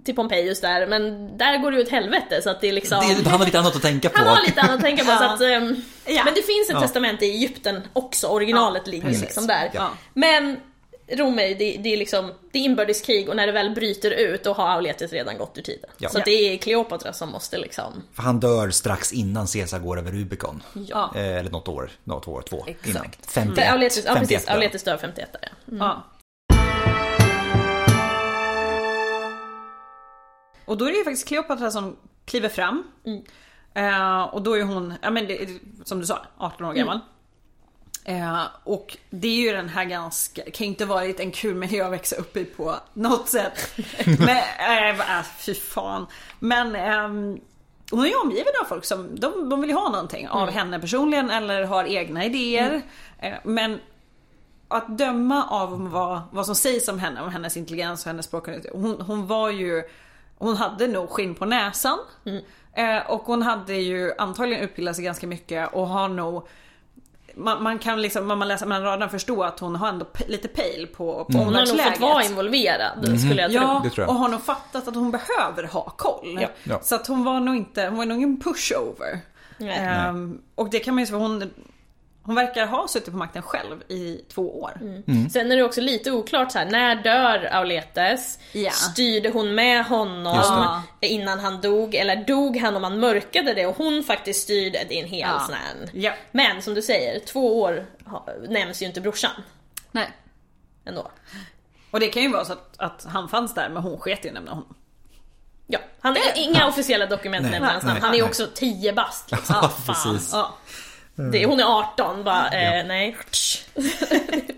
till Pompejus där, men där går det ju åt helvete så att det är liksom... Det, han har lite annat att tänka på. han har lite annat att tänka på så Ja. att, ehm, Ja. Men det finns ett Ja. testamente i Egypten också, originalet ligger precis. liksom där. Ja. Men Rom är, det, det är liksom, det är inbördeskrig och när det väl bryter ut då har Auletes redan gått ur tiden. Ja. Så det är Kleopatra som måste liksom... För han dör strax innan Caesar går över Rubicon. Ja. Eh, eller något år, något år, två Exakt. innan. För 51. Auletes, ja, precis, 51 dör han. Auletes dör 51 där, ja. Ja. Och då är det ju faktiskt Kleopatra som kliver fram. Eh, och då är hon, ja men det, som du sa, 18 år gammal. Eh, och det är ju den här ganska, kan inte varit en kul miljö att växa upp i på något sätt. Men, äh, äh, fy fan. Men ehm, hon är ju omgiven av folk som, de, de vill ha någonting av henne personligen eller har egna idéer. Eh, men att döma av vad, vad som sägs om henne, om hennes intelligens och hennes språkkunskap. Hon, hon var ju, hon hade nog skinn på näsan. Eh, och hon hade ju antagligen utbildat sig ganska mycket och har nog man, man kan liksom, när man läser mellan raderna förstå att hon har ändå lite pejl på, på Hon har nog fått vara involverad, skulle jag tro. Ja, Det tror jag. och har nog fattat att hon behöver ha koll. Ja. Ja. Så att hon var nog inte, hon var nog ingen pushover. Nej. Ehm, och det kan man ju säga, hon, hon verkar ha suttit på makten själv i två år. Mm. Sen är det också lite oklart så här, när dör Auletes? Ja. Styrde hon med honom innan han dog? Eller dog han om han mörkade det och hon faktiskt styrde? Det är en hel Ja. sån här... Ja. Men som du säger, två år nämns ju inte brorsan Nej. ändå. Och det kan ju vara så att, att han fanns där men hon sket i att nämna honom. Ja, han, inga officiella dokument nämner hans namn. Han är ju nej. också 10 bast liksom. Ja, Fan. precis. Ja. Det, hon är 18, bara eh, nej.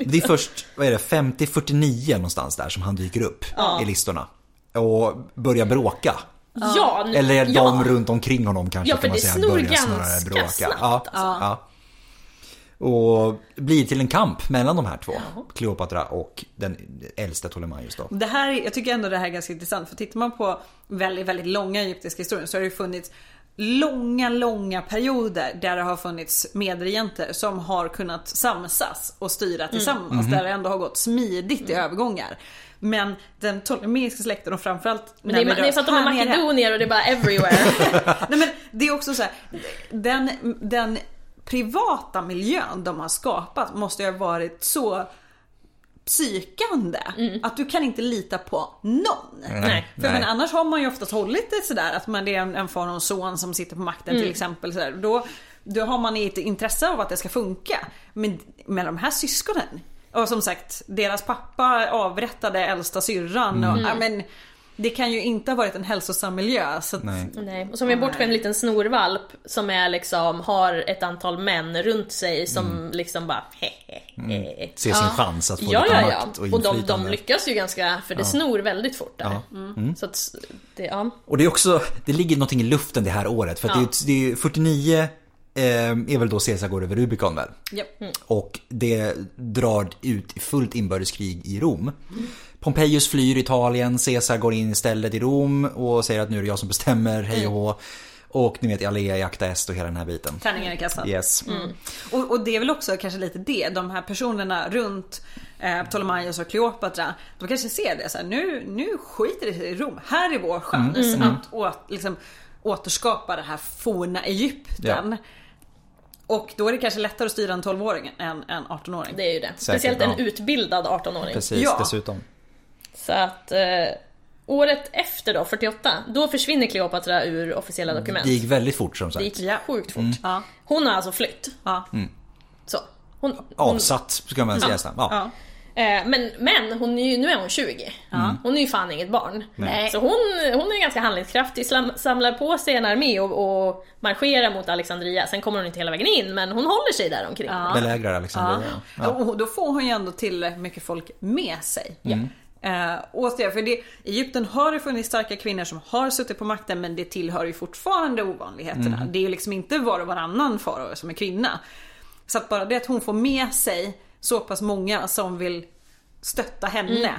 Det är först, vad är det, 50-49 någonstans där som han dyker upp i listorna. Och börjar bråka. Ja, Eller de ja. runt omkring honom kanske Ja, för kan man det säga. snor börjar snarare bråka. snabbt, ja, alltså. ja. Och blir till en kamp mellan de här två. Kleopatra och den äldsta Ptolemaios då. Det här, jag tycker ändå det här är ganska intressant för tittar man på väldigt, väldigt långa egyptiska historier så har det ju funnits långa, långa perioder där det har funnits medregenter som har kunnat samsas och styra tillsammans. Där det ändå har gått smidigt i övergångar. Men den ptolemeiska släkten och framförallt Men det, är, när vi det är för att de är makedonier och det är bara everywhere. Nej men det är också så här, den, den privata miljön de har skapat måste ju ha varit så psykande att du kan inte lita på någon. Nej. För men annars har man ju oftast hållit det sådär att man, det är en, en far och en son som sitter på makten till exempel. Sådär. Då, då har man ett intresse av att det ska funka. Men med de här syskonen och som sagt deras pappa avrättade äldsta syrran. Och, ja, men, det kan ju inte ha varit en hälsosam miljö. Så att, Nej. Nej. Och som är bortskämd liten snorvalp som är liksom, har ett antal män runt sig som liksom bara hehehe. Ser sin chans att få Ja, lite ja, ja. makt och Och de, de inflytande. lyckas ju ganska, för det snor väldigt fort där. Ja. Mm. Så att, det, ja. Och det är också, det ligger någonting i luften det här året. För att Ja. det, är, det är 49 eh, är väl då Caesar går över Rubicon väl? Japp. Och det drar ut i fullt inbördeskrig i Rom. Pompejus flyr Italien, Caesar går in istället i Rom och säger att nu är det jag som bestämmer, hej och hå. Och ni vet, Alea i Acta Est och hela den här biten. Tärningar i kassan. Yes. Och, och det är väl också kanske lite det, de här personerna runt eh, Ptolemaios och Kleopatra. De kanske ser det så här, nu, nu skiter det sig i Rom. Här är vår chans att å, liksom, återskapa det här forna Egypten. Och då är det kanske lättare att styra en 12-åring än en 18-åring. Det är ju det. Speciellt ja. en utbildad 18-åring. Precis, Ja. dessutom. Så att eh, året efter då, 48, då försvinner Kleopatra ur officiella dokument. Det gick väldigt fort som sagt. Det gick Ja. sjukt fort. Ja. Hon har alltså flytt. Ja. Så. Hon, hon, Avsatt, ska man säga nästan. Ja. Ja. eh, men men hon är ju, nu är hon 20. Hon är ju fan inget barn. Nej. Så hon, hon är ganska handlingskraftig, slam, samlar på sig en armé och, och marscherar mot Alexandria. Sen kommer hon inte hela vägen in, men hon håller sig där omkring. Belägrar Alexandria. Ja. Och då får hon ju ändå tillräckligt mycket folk med sig. Eh, återigen, för det, Egypten har det funnits starka kvinnor som har suttit på makten men det tillhör ju fortfarande ovanligheterna. Det är ju liksom inte var och varannan farao som är kvinna. Så att bara det att hon får med sig så pass många som vill stötta henne.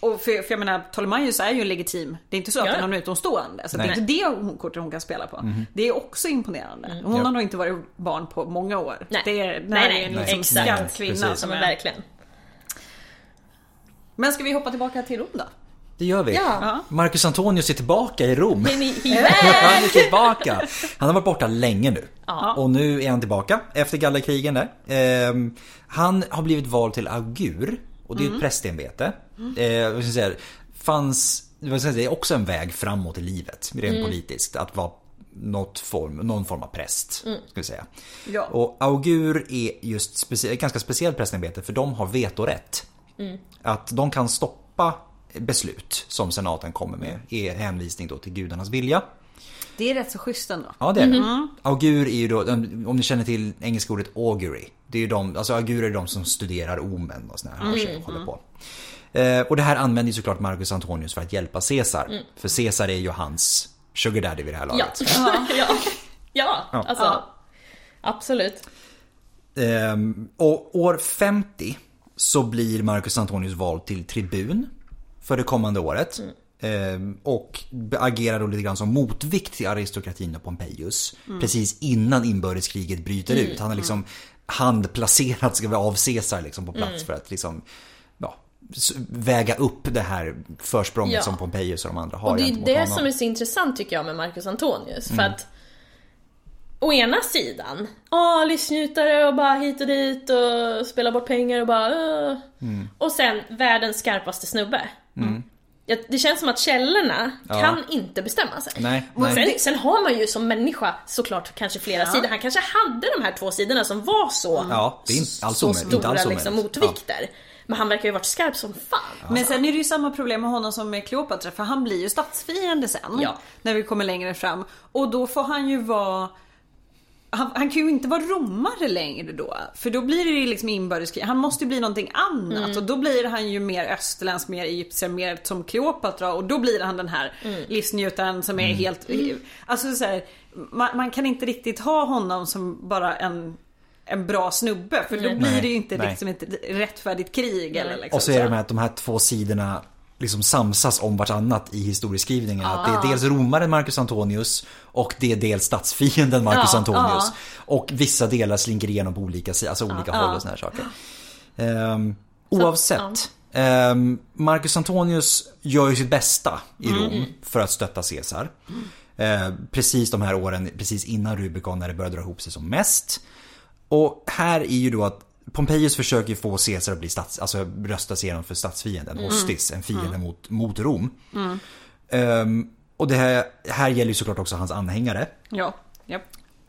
Och för, för jag menar, Ptolemaios är ju en legitim. Det är inte så att Ja, han någon utomstående. Så det är Nej. inte det hon, kortet hon kan spela på. Det är också imponerande. Hon Ja. har nog inte varit barn på många år. Nej. Det är, det Nej, nej, är nej, liksom exakt. kvinna Precis. Som är verkligen. Men ska vi hoppa tillbaka till Rom då? Det gör vi. Ja. Marcus Antonius är tillbaka i Rom. Han är tillbaka! Han har varit borta länge nu. Ja. Och nu är han tillbaka efter gallerkrigen där. Ehm, han har blivit vald till augur. Och det är ett prästämbete. Eh, ska jag säga, fanns, det är också en väg framåt i livet. Rent politiskt. Att vara något form, någon form av präst. Ska vi säga. Ja. Och augur är just specie, ett ganska speciellt prästämbete för de har vetorätt. Att de kan stoppa beslut som senaten kommer med i hänvisning då till gudarnas vilja. Det är rätt så schysst ändå. Ja det är det. Augur är ju då, om ni känner till engelska ordet augury. Det är ju de, alltså augurer är de som studerar omen och såna här mm. och håller på. Eh, och det här använder ju såklart Marcus Antonius för att hjälpa Caesar. För Caesar är ju hans sugar daddy vid det här Ja. laget. ja. ja, alltså. Ja. Absolut. Ehm, och år 50 så blir Marcus Antonius vald till tribun för det kommande året. Ehm, och agerar då lite grann som motvikt till aristokratin och Pompejus. Precis innan inbördeskriget bryter ut. Han har liksom handplacerat ska vi av Caesar liksom på plats för att liksom ja, väga upp det här försprånget Ja. som Pompejus och de andra har Och det är det honom. som är så intressant tycker jag med Marcus Antonius. För Mm. att Å ena sidan, ja livsnjutare och bara hit och dit och spela bort pengar och bara "Åh." Mm. Och sen världens skarpaste snubbe. Ja, Det känns som att källorna Ja. kan inte bestämma sig. Nej, nej. Sen, sen har man ju som människa såklart kanske flera sidor. Han kanske hade de här två sidorna som var så, Ja, det är inte alls så omöjligt. Inte stora alls liksom, motvikter. Men han verkar ju varit skarp som fan. Men sen är det ju samma problem med honom som med Kleopatra för han blir ju statsfiende sen. Ja. När vi kommer längre fram. Och då får han ju vara han, han kan ju inte vara romare längre då. För då blir det ju liksom inbördeskrig. Han måste ju bli någonting annat. Mm. Och då blir han ju mer österländsk, mer egyptier, mer som Kleopatra. Och då blir han den här Mm. livsnjutaren som är helt... Alltså så här, man, man kan inte riktigt ha honom som bara en en bra snubbe för då blir Nej, det ju inte nej. liksom ett rättfärdigt krig eller liksom Och så är det med att de här två sidorna liksom samsas om vartannat i historieskrivningen. Att det är dels romaren Marcus Antonius och det är dels statsfienden Marcus Ja, Antonius. ja. Och vissa delar slinker igenom på olika, alltså olika håll och såna här saker. Ehm, oavsett. ehm, Marcus Antonius gör ju sitt bästa i Rom för att stötta Caesar. Ehm, precis de här åren, precis innan Rubicon när det börjar dra ihop sig som mest. Och här är ju då att Pompejus försöker få Caesar att bli stats, alltså rösta igenom för statsfienden, hostis, en fiende mot, mot Rom. Ehm, och det här, här gäller ju såklart också hans anhängare. Ja. Japp.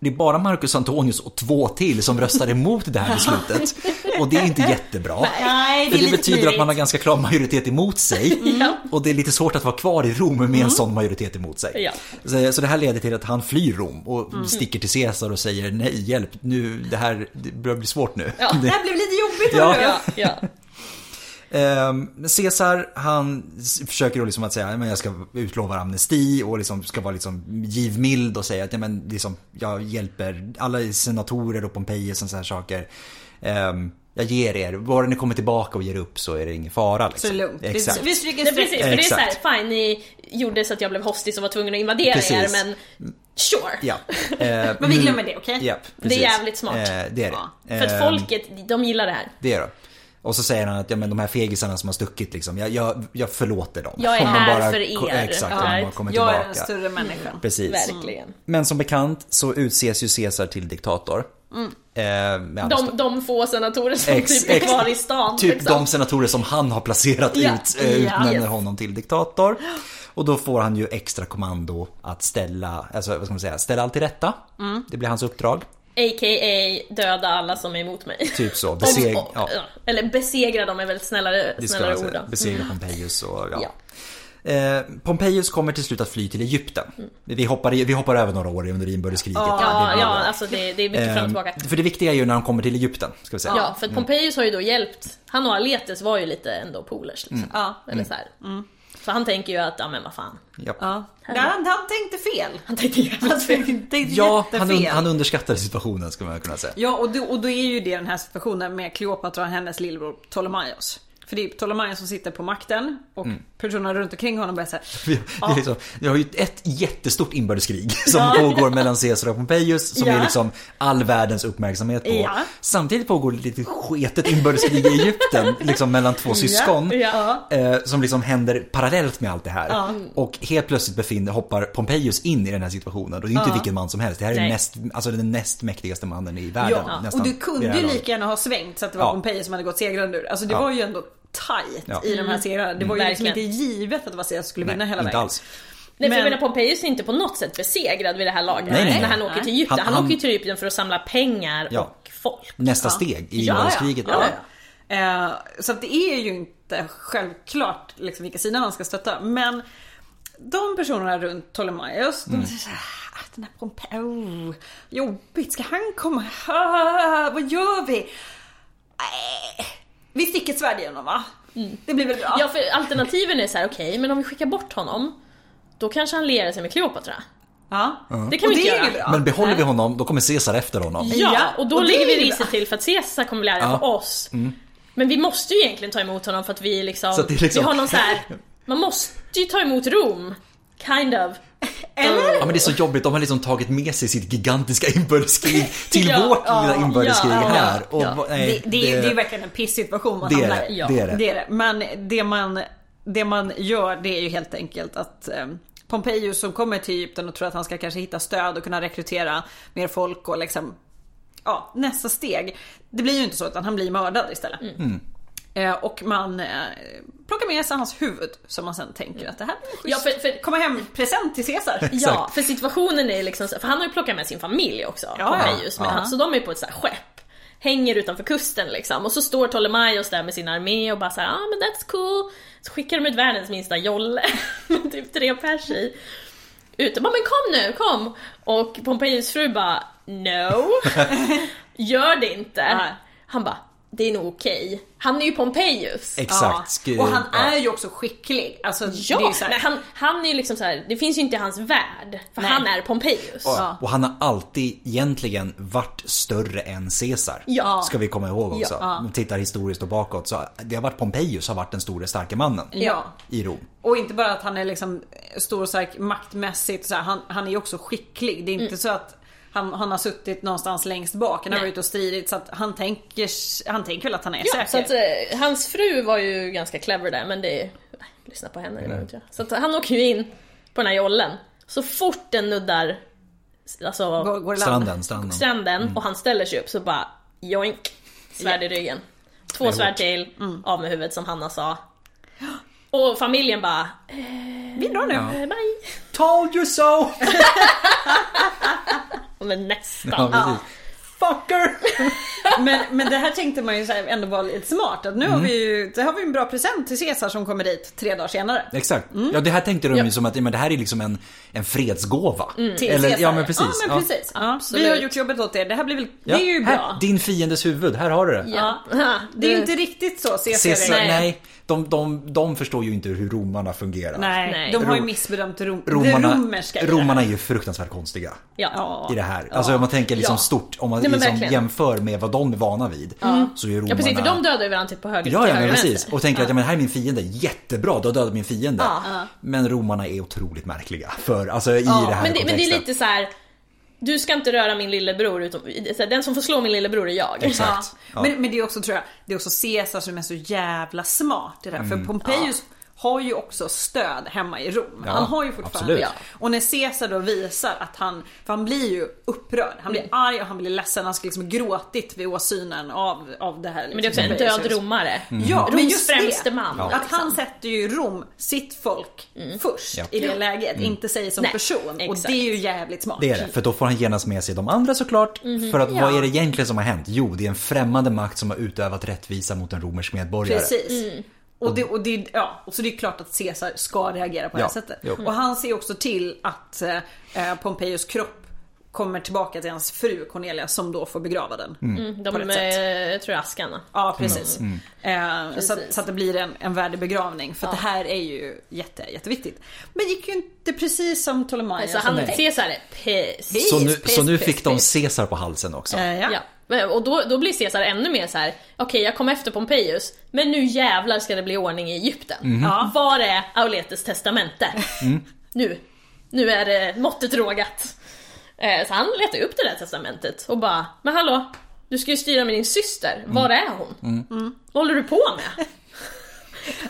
Det är bara Marcus Antonius och två till som röstar emot det här beslutet. Och det är inte jättebra. Nej, För det är det betyder att knivigt. man har ganska klar majoritet emot sig. Och det är lite svårt att vara kvar i Rom med en sån majoritet emot sig. Ja. Så, så det här leder till att han flyr Rom och sticker till Caesar och säger nej, hjälp, nu, det här det börjar bli svårt nu. Ja, Det- här blev lite jobbigt Ja. Ja, ja. Ehm, Caesar, han försöker då liksom att säga att jag ska utlova amnesti och liksom ska vara liksom givmild och säga att ja, men liksom, jag hjälper alla senatorer och Pompejus och så här saker. Ehm, jag ger er, bara ni kommer tillbaka och ger upp så är det ingen fara. Liksom. Så lugnt. Exakt. Vi, vi stryker Nej, streck. precis, för det är Exakt. såhär, fine ni gjorde så att jag blev hostis och var tvungen att invadera er Precis. men sure. Ja. Ehm, Men vi glömmer det, okej? Ja, Det är precis. jävligt smart. Eh, det är det. Ja. För att Ehm, folket, de gillar det här. Det är det. Och så säger han att ja, men de här fegisarna som har stuckit liksom, jag, jag, jag förlåter dem. Jag är här för er. Exakt, om de Right. bara kommer Jag är den större människan. Precis. Verkligen. Men som bekant så utses ju Caesar till diktator. Mm. Eh, De, de få senatorer som Ex- typ är ex- kvar i stan. Typ liksom. de senatorer som han har placerat Ja, ut eh, ja. utnämner Yes. honom till diktator. Och då får han ju extra kommando att ställa, alltså vad ska man säga, ställa allt till rätta. Mm. Det blir hans uppdrag. A.k.a. döda alla som är emot mig. Typ så. Beseg, och- ja, ja. Eller besegra dem är väl snällare, det snällare ord då. Besegra Pompejus och ja. Ja. Eh, Pompejus kommer till slut att fly till Egypten. Vi, hoppar, vi hoppar över några år under inbördeskriget. Ja, ja, bra. alltså det, det är mycket fram och tillbaka. För det viktiga är ju när de kommer till Egypten, ska vi säga. Ja, för att Pompejus har ju då hjälpt, han och Aletes var ju lite ändå polers liksom. Ja. Eller så här. Så han tänker ju att, ja men vad fan. Japp. Ja. Nej, han, han tänkte fel. Han tänkte jävligt fel. Han tänkte Ja, han, un, han underskattade situationen skulle man kunna säga. Ja, och då, och då är ju det den här situationen med Kleopatra och hennes lillebror Ptolemaios. För det är Ptolemaios som sitter på makten och Mm. Personerna runt omkring honom börjar säga är liksom, vi har ju ett jättestort inbördeskrig som pågår mellan Caesar och Pompejus som Ja. är liksom all världens uppmärksamhet på. Ja. Samtidigt pågår det lite sketet inbördeskrig i Egypten, liksom mellan två syskon. Ja. Eh, som liksom händer parallellt med allt det här. Och helt plötsligt befinner, hoppar Pompejus in i den här situationen. Och det är inte vilken man som helst. Det här är Nej. näst, alltså den näst mäktigaste mannen i världen. Ja, och du kunde ju lika gärna ha svängt så att det var Ja. Pompejus som hade gått segrande ur. Alltså det Ja. var ju ändå tight Ja. i de här segrarna. Det var ju liksom inte givet att det var Caesar som skulle vinna Nej, hela vägen. alls. Nej för jag Men- menar Pompejus är inte på något sätt besegrad vid det här laget. Nej, nej, nej. När han åker till Egypten. Han- Han, han- åker till Egypten för att samla pengar Ja. och folk. Nästa steg i Ja, inbördeskriget. ja, ja. Eh, så att det är ju inte självklart liksom, vilka sidor man ska stötta. Men de personerna runt Ptolemaios, Mm. de säger såhär, ah, den här Pompeo, oh, jobbigt, ska han komma? Ah, vad gör vi? Nej, vi sticker ett svärd igenom va? Det blir väl bra? Ja för alternativen är så här: okej men om vi skickar bort honom. Då kanske han lierar sig med Kleopatra. Ja. Det kan Och vi inte göra. bra. Men behåller vi honom, då kommer Caesar efter honom. Ja, och då och är vi riset till för att Caesar kommer bli arg Ja. Mm. på oss. Men vi måste ju egentligen ta emot honom för att vi liksom, Så att det är liksom- vi har någon så här. man måste ju ta emot Rom. Kind of. Eller? Ja men det är så jobbigt, de har liksom tagit med sig sitt gigantiska inbördeskrig till Ja, vårt ja, lilla inbördeskrig ja, här. ja, Och, ja. nej, det, det, är- det är verkligen en pissituation man det hamnar det. i. Ja. Det är det. Det är det. Men det man, det man gör det är ju helt enkelt att eh, Pompejus som kommer till Egypten och tror att han ska kanske hitta stöd och kunna rekrytera mer folk och liksom Ja, nästa steg. Det blir ju inte så utan han blir mördad istället. Mm. Eh, och man eh, plockar med sig hans huvud som man sen tänker att det här blir Ja, för- för- Komma hem present till Caesar. Ja, för situationen är liksom så, för han har ju plockat med sin familj också, Ja, Pompejus. ja. med han, så de är på ett så här skepp. Hänger utanför kusten liksom. Och så står Ptolemaios där med sin armé och bara såhär, ah men that's cool. Så skickar de ut världens minsta jolle med typ tre pers i. Ut och bara, men kom nu, kom! Och Pompejus fru bara, no. Gör det inte. Han bara, det är nog okej. Han är ju Pompejus. Exakt. Ja. Och han Ja. är ju också skicklig. Alltså, det är Ja, så här- men han, han är ju liksom så här, det finns ju inte i hans värld. För Nej. han är Pompejus. Ja. Och han har alltid egentligen varit större än Caesar. Ja. Ska vi komma ihåg också. Ja. Om vi tittar historiskt och bakåt så det har varit Pompejus har varit den store starke mannen Ja. i Rom. Och inte bara att han är liksom stor och stark maktmässigt, så här, han, han är ju också skicklig. Det är inte så att han, han har suttit någonstans längst bak, han har Nej. varit och stridit så att han tänker, han tänker väl att han är Ja, säker. så att eh, hans fru var ju ganska clever där men det... Nej, lyssna på henne, det behöver inte jag. Så att han åker ju in på den här jollen. Så fort den nuddar alltså, går, går. Stranden, stranden. stranden och han ställer sig upp så bara joink, svärd i ryggen. Två svärd till, av med huvudet som Hanna sa. Och familjen bara, Vi drar nu. eh, bye. Told you so! Men nästan. Ja, precis. Motherfucker! Men, men det här tänkte man ju så här ändå vara lite smart. Att nu har vi ju, det har vi en bra present till Caesar som kommer dit tre dagar senare. Exakt. Ja, det här tänkte de ju som att men det här är liksom en, en fredsgåva. Till Eller, Caesar. ja men precis. Ja, men precis. Ja, vi har gjort jobbet åt er. Det här blir väl, Ja, det är ju här, bra. din fiendes huvud, här har du det. Ja. Det är ju inte riktigt så Caesar, Caesar, är. nej. De, de, de förstår ju inte hur romarna fungerar. Nej, Nej. de har ju missbedömt rom, Romarna, romerska det här. romarna är ju fruktansvärt konstiga. Ja. I det här. Alltså om man tänker liksom Ja. stort, om man Nej, men liksom verkligen. jämför med vad de är vana vid. Så är romarna... ja precis, för de dödar ju varandra typ på höger Ja, ja men höger och precis. Och tänker att ja, men här är min fiende, jättebra, du har dödat min fiende. Ja. Men romarna är otroligt märkliga för, alltså i det här Men det, men det är kontexten. lite så här. Du ska inte röra min lillebror, utom, den som får slå min lillebror är jag. Exakt. Ja. Men, men det är också tror jag, det är också Caesar som är så jävla smart i det här. Mm. För Pompejus har ju också stöd hemma i Rom. Ja, han har ju fortfarande absolut. ja. Och när Caesar då visar att han, för han blir ju upprörd, han blir Mm. arg och han blir ledsen. Han ska liksom gråtit vid åsynen av, av det här. Men det är också en liksom, död Pompejus. romare. Ja, men Roms just främste det. man. Att liksom. han sätter ju Rom, sitt folk, först Ja. i det läget. Inte sig som Nej, person. Och exakt. det är ju jävligt smart. Det är det, för då får han genast med sig de andra såklart. För att vad Ja. är det egentligen som har hänt? Jo, det är en främmande makt som har utövat rättvisa mot en romersk medborgare. Precis. Och, det, och, det, ja, och så det är klart att Caesar ska reagera på det Ja, här sättet. jo. Och han ser också till att eh, Pompejus kropp kommer tillbaka till hans fru Cornelia som då får begrava den. Mm, de sätt. är, jag tror jag askarna. Ja precis. Mm. Eh, så, att, Precis. så att det blir en, en värdig begravning. För att Ja. det här är ju jätte, jätteviktigt. Men gick ju inte precis som Ptolemaios Så han hade tänkt. Caesar piss. Så nu, Piss, så nu piss, fick de piss. Caesar på halsen också. Eh, ja. Ja. Och då, då blir Caesar ännu mer så här. okej jag kom efter Pompejus, men nu jävlar ska det bli ordning i Egypten. Mhm. Ja. Var är Auletes testamente? Mm. Nu, nu är det måttet rågat. Eh, Så han letar upp det där testamentet och bara, men hallå, du ska ju styra med din syster, var Mm. är hon? Vad håller du på med?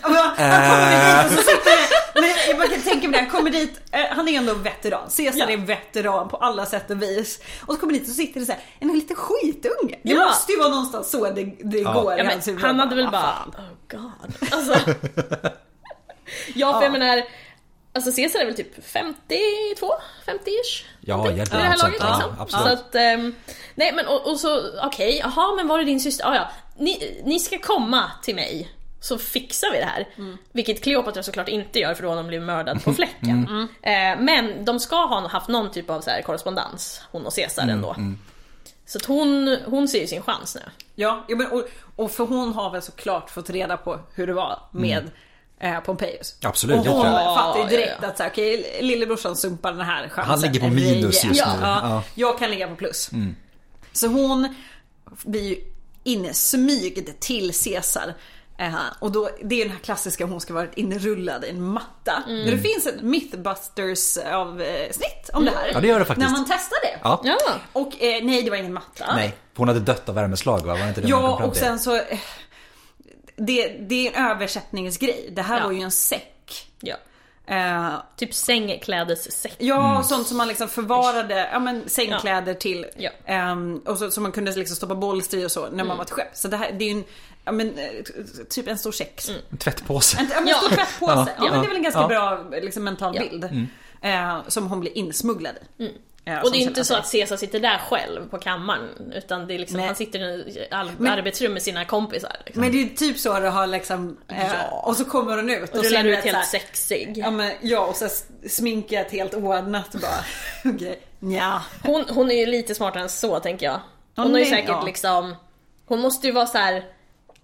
Ja, Han kommer dit och så sitter Men jag bara kan tänka mig det, han kommer dit, eh, han är ändå veteran. Caesar Ja. är veteran på alla sätt och vis. Och så kommer dit och sitter det så här, en liten skitunge. Det Ja. måste ju vara någonstans så det, det Ja. går i Ja, hans men huvud. han hade väl Vad bara, fan. oh god. Alltså, ja, för jag menar, alltså Caesar är väl typ 52, 50-ish? Ja, i det här laget Ja, liksom. absolut. Så att, ehm, nej men och, och så, okej, jaha men var är din syster? Ah, ja, ni, ni ska komma till mig. Så fixar vi det här. Vilket Kleopatra såklart inte gör för då har de blivit mördad på fläcken. Eh, men de ska ha haft någon typ av så här korrespondens, hon och Caesar ändå. Så att hon, hon ser ju sin chans nu. Ja, ja men, och, och för hon har väl såklart fått reda på hur det var med eh, Pompejus. Absolut, och hon tror jag. fattar ju direkt Ja, ja. att så här, okej, lillebrorsan sumpar den här chansen. Han ligger på minus just Ja, nu. Ja, Ja. Mm. Jag kan ligga på plus. Så hon blir ju insmygd till Caesar. Eh, och då, det är den här klassiska hon ska varit inrullad i en matta. Mm. Men det finns ett Mythbusters avsnitt om det här. Ja, det gör det faktiskt. När man testar det. Ja. Ja. Och eh, nej, det var ingen matta. Nej, hon hade dött av värmeslag va? Var det inte det Ja, och sen så... eh, Det, det är en översättningsgrej. Det här Ja. var ju en säck. ja. Eh, Typ sängklädessäck. ja, Mm. sånt som man liksom förvarade, ja men sängkläder till. Ja. ehm, och så, så man kunde liksom stoppa bolster i och så när Mm. man var till skepp. Så det här, det är ju en, ja men eh, typ en stor säck. En tvättpåse. En, ja, en Ja. stor tvättpåse. Ja, Ja. men det är väl en ganska Ja. bra liksom, mental Ja. bild. Eh, som hon blir insmugglad i. Eh, Mm. Och som det är inte så att Caesar sitter där själv på kammaren. Utan det är liksom, Nej. han sitter i arbetsrum med sina kompisar. Liksom. Men det är typ så det har liksom, eh, Ja. och så kommer hon ut och så rullar ut helt här- sexig. Ja men ja och så sminkat helt ordnat bara. Okej, nja. Hon, hon är ju lite smartare än så tänker jag. Hon Ja, har ju nej, säkert ja. liksom... Hon måste ju vara så här.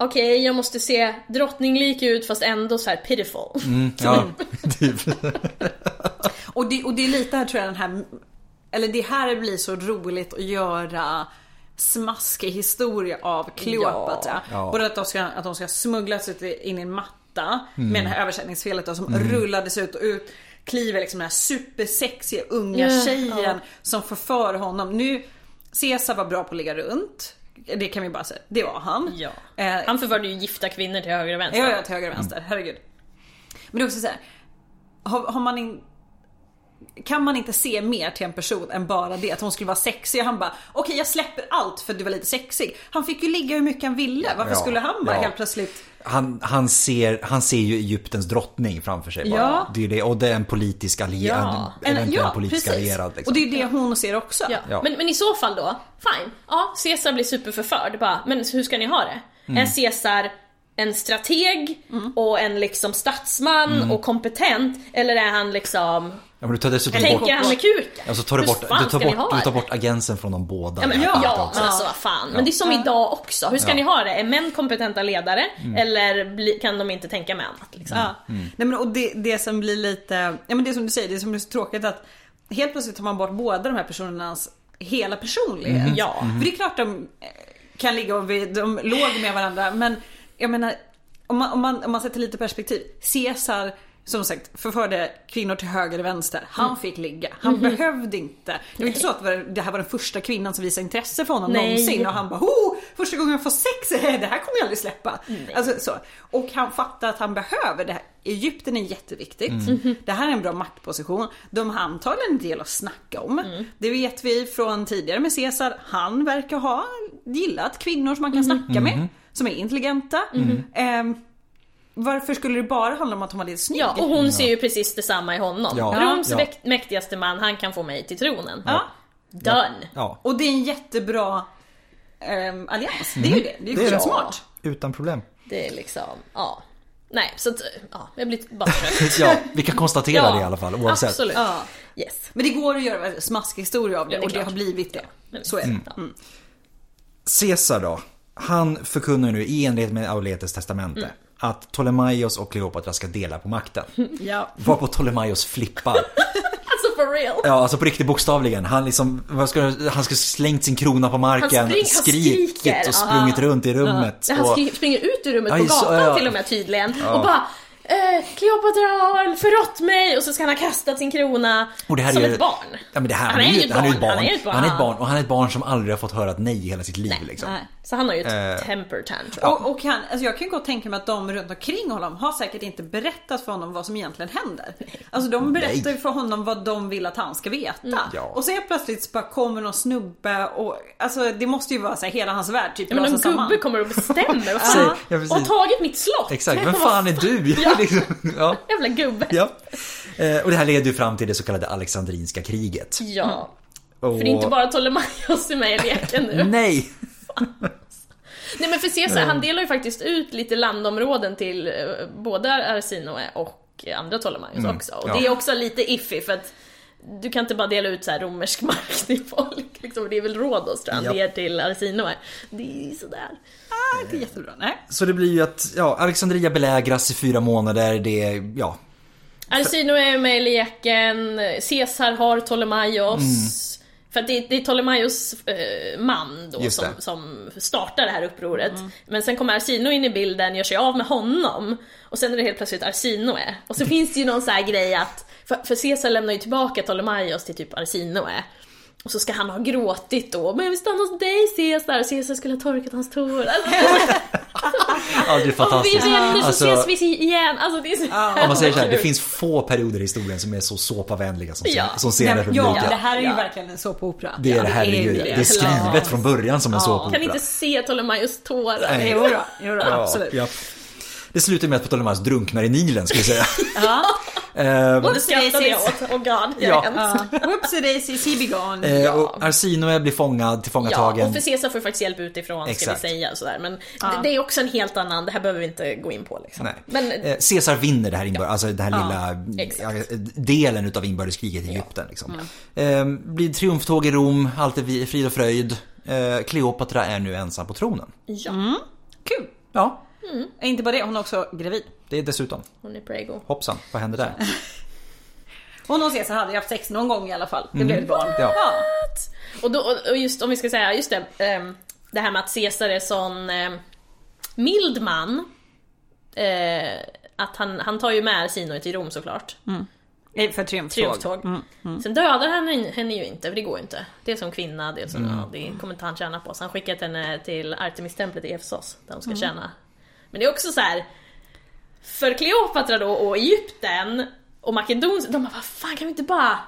Okej, jag måste se drottninglik ut fast ändå så här pitiful. Mm, ja, typ. Och det, och det är lite här tror jag den här, eller det här blir så roligt att göra smaskig historia av Kleopatra. Ja. Både att de ska, att de ska smugglas ut in i en matta Mm. med det här översättningsfelet då, som rullades ut och ut kliver liksom den här supersexiga unga Ja, tjejen ja. som förför honom. Nu, Caesar var bra på att ligga runt. Det kan vi bara säga. Det var han. Ja. Eh, Han förförde ju gifta kvinnor till höger och vänster. Ja, ja, till höger och vänster. Herregud. Men det är också så här. Har, har man in... kan man inte se mer till en person än bara det? Att hon skulle vara sexig och han bara okej jag släpper allt för att du var lite sexig. Han fick ju ligga hur mycket han ville. Varför Ja, skulle han bara ja. helt plötsligt Han, han, ser, han ser ju Egyptens drottning framför sig bara. Ja. Det är det, och det är en politisk allierad. Ja. En, politisk allierad. Liksom. Och det är det hon ser också. Ja. Ja. Men, men i så fall då, fine. Ja, Caesar blir superförförd. Bara, men hur ska ni ha det? Mm. Är Caesar en strateg Mm. och en liksom statsman Mm. och kompetent? Eller är han liksom... ja, men du tar dessutom Tänker bort... han med kuken? Alltså tar du, bort, du, tar bort, du tar bort agensen från de båda. Ja men, ja, men alltså vad fan. Ja. Men det är som idag också. Hur ska Ja. ni ha det? Är män kompetenta ledare? Mm. Eller kan de inte tänka med annat? Liksom? Ja. Mm. Nej, men, och det, det som blir lite, ja men det som du säger, det som blir så tråkigt att helt plötsligt tar man bort båda de här personernas hela personlighet. Mm. Ja. För det är klart de kan ligga och vi, de låg med varandra men jag menar om man, om man, om man sätter lite perspektiv. Caesar som sagt förförde kvinnor till höger och vänster. Han Mm. fick ligga. Han Mhm. behövde inte. Det var inte så att det här var den första kvinnan som visade intresse för honom Nej. någonsin och han bara oh, första gången jag får sex, det här kommer jag aldrig släppa. Alltså, så. Och han fattar att han behöver det här. Egypten är jätteviktigt. Mhm. Det här är en bra maktposition. De har antagligen en del att snacka om. Mm. Det vet vi från tidigare med Caesar. Han verkar ha gillat kvinnor som man kan snacka med. Som är intelligenta. Ehm, varför skulle det bara handla om att hon var lite snygg? Ja, och hon ser ju precis detsamma i honom. Ja. Roms Ja. mäkt- mäktigaste man, han kan få mig till tronen. Ja. Done! Ja, Och det är en jättebra ehm, allians. Det är ju det. Det är Det är det. smart. utan problem. Det är liksom, ja. Nej, så att, ja, jag blir bara trött. Ja, vi kan konstatera Ja, det i alla fall oavsett. Absolut. Ja. Yes. Men det går att göra en smaskig historia av det, Ja, det och det klart. har blivit det. Men- Så är det. Ja. Mm. Caesar då, han förkunnar nu i enlighet med Auletes testamente Mm. att Ptolemaios och Kleopatra ska dela på makten. Ja. Varpå Ptolemaios flippar. Alltså for real. Ja, alltså på riktigt bokstavligen. Han liksom, vad ska, han ska slängt sin krona på marken, Han spring- han skrikit skriker, och sprungit aha. runt i rummet. Han Och, springer ut ur rummet Ja, på så, gatan ja. till och med tydligen och bara eh, Kleopatra har förrått mig och så ska han ha kastat sin krona som ju- ett barn. ja, men det här, Han är ju ett han är ju ett barn, han är ett barn. Han är ett barn och han är ett barn som aldrig har fått höra ett nej i hela sitt liv. Liksom. Nej. Så han har ju ett Eh, temper tantrum. Och, och han, alltså jag kan ju gott tänka mig att de runt omkring honom har säkert inte berättat för honom vad som egentligen händer. Alltså de berättar ju för honom vad de vill att han ska veta. Mm. Ja. Och så helt plötsligt så bara kommer någon snubbe och alltså det måste ju vara så här, hela hans värld typ Ja, men en samman. gubbe kommer och bestämmer vad Ja, fan, ja, precis. och har tagit mitt slott. Exakt, vem fan är du? Ja. liksom, ja. Jävla gubbe. ja. Eh, Och det här leder ju fram till det så kallade Alexandrinska kriget. Ja. Och... För det är inte bara Ptolemaios som är i leken nu. Nej! Nej men för Caesar, han delar ju faktiskt ut lite landområden till eh, både Arsinoe och andra Ptolemaios också. Och Mm. ja. det är också lite iffy för att du kan inte bara dela ut så här romersk mark till folk. Liksom. Det är väl Rhodos tror jag han Ja. ger till Arsinoe. Det är sådär. Ah, inte jättebra. Nej. Så det blir ju att, ja, Alexandria belägras i fyra månader. Det är, ja, Arsinoe är med i leken, Caesar har Ptolemaios. För att det, det är Ptolemaios eh, man då Mm. Som, som startar det här upproret. Men sen kommer Arsino in i bilden, gör sig av med honom. Och sen är det helt plötsligt Arsinoe. Och så finns det ju någon så här grej att, för, för Caesar lämnar ju tillbaka Ptolemaios till typ Arsinoe. Och så ska han ha gråtit då, men jag vill stanna hos dig Caesar. Och Caesar skulle ha torkat hans tårar. ja det är Och vi fantastiskt. vänner så Alltså, ses vi igen. Alltså det är så Ja, om man säger så här, det finns få perioder i historien som är så såpavänliga som, Ja. som men, ja, det här är ju Ja. verkligen en såpopera. Det är Ja, det, herregud. ju Det är skrivet från början som en såpopera. Kan inte se Ptolemaios tårar. Nej. Jo Ja, absolut. ja. Det slutar med att Ptolemaios drunknar i Nilen, skulle jag säga. Ja. Ehm, Och jag åt. Oh god, jag Ja. Ja. Whoopsie daisy, she be gone. eh, Ja. och Arsinoe blir fångad, Ja, tillfångatagen. och för Caesar får faktiskt hjälp utifrån ska Exakt. vi säga. Sådär. Men Ja. det, det är också en helt annan, det här behöver vi inte gå in på. Liksom. Nej. Men Eh, Caesar vinner det här inbördes, alltså den här lilla exakt. ja, delen utav inbördeskriget i Egypten. Liksom. Eh, blir triumftåg i Rom, allt är frid och fröjd. Eh, Kleopatra är nu ensam på tronen. ja, Kul. Ja, Inte bara det, hon är också gravid. det är dessutom. hon är prego. Hoppsan, vad händer där? Hon och Caesar hade ju haft sex någon gång i alla fall. Det blev ett barn. Ja. Och, då, och just om vi ska säga, just det. ehm, det här med att Caesar är sån eh, mild man. Eh, att han, han tar ju med Arsinoe till Rom såklart. Eh, För triumftåg. Triumftåg. Sen dödar han henne ju inte, för det går ju inte. Det är som kvinna, det, är som, ja, det kommer inte han tjäna på. Så han skickat henne till Artemis-templet i Efesos, där hon ska tjäna. Men det är också så här. För Kleopatra då och Egypten Och Makedon, de bara vad fan kan vi inte bara...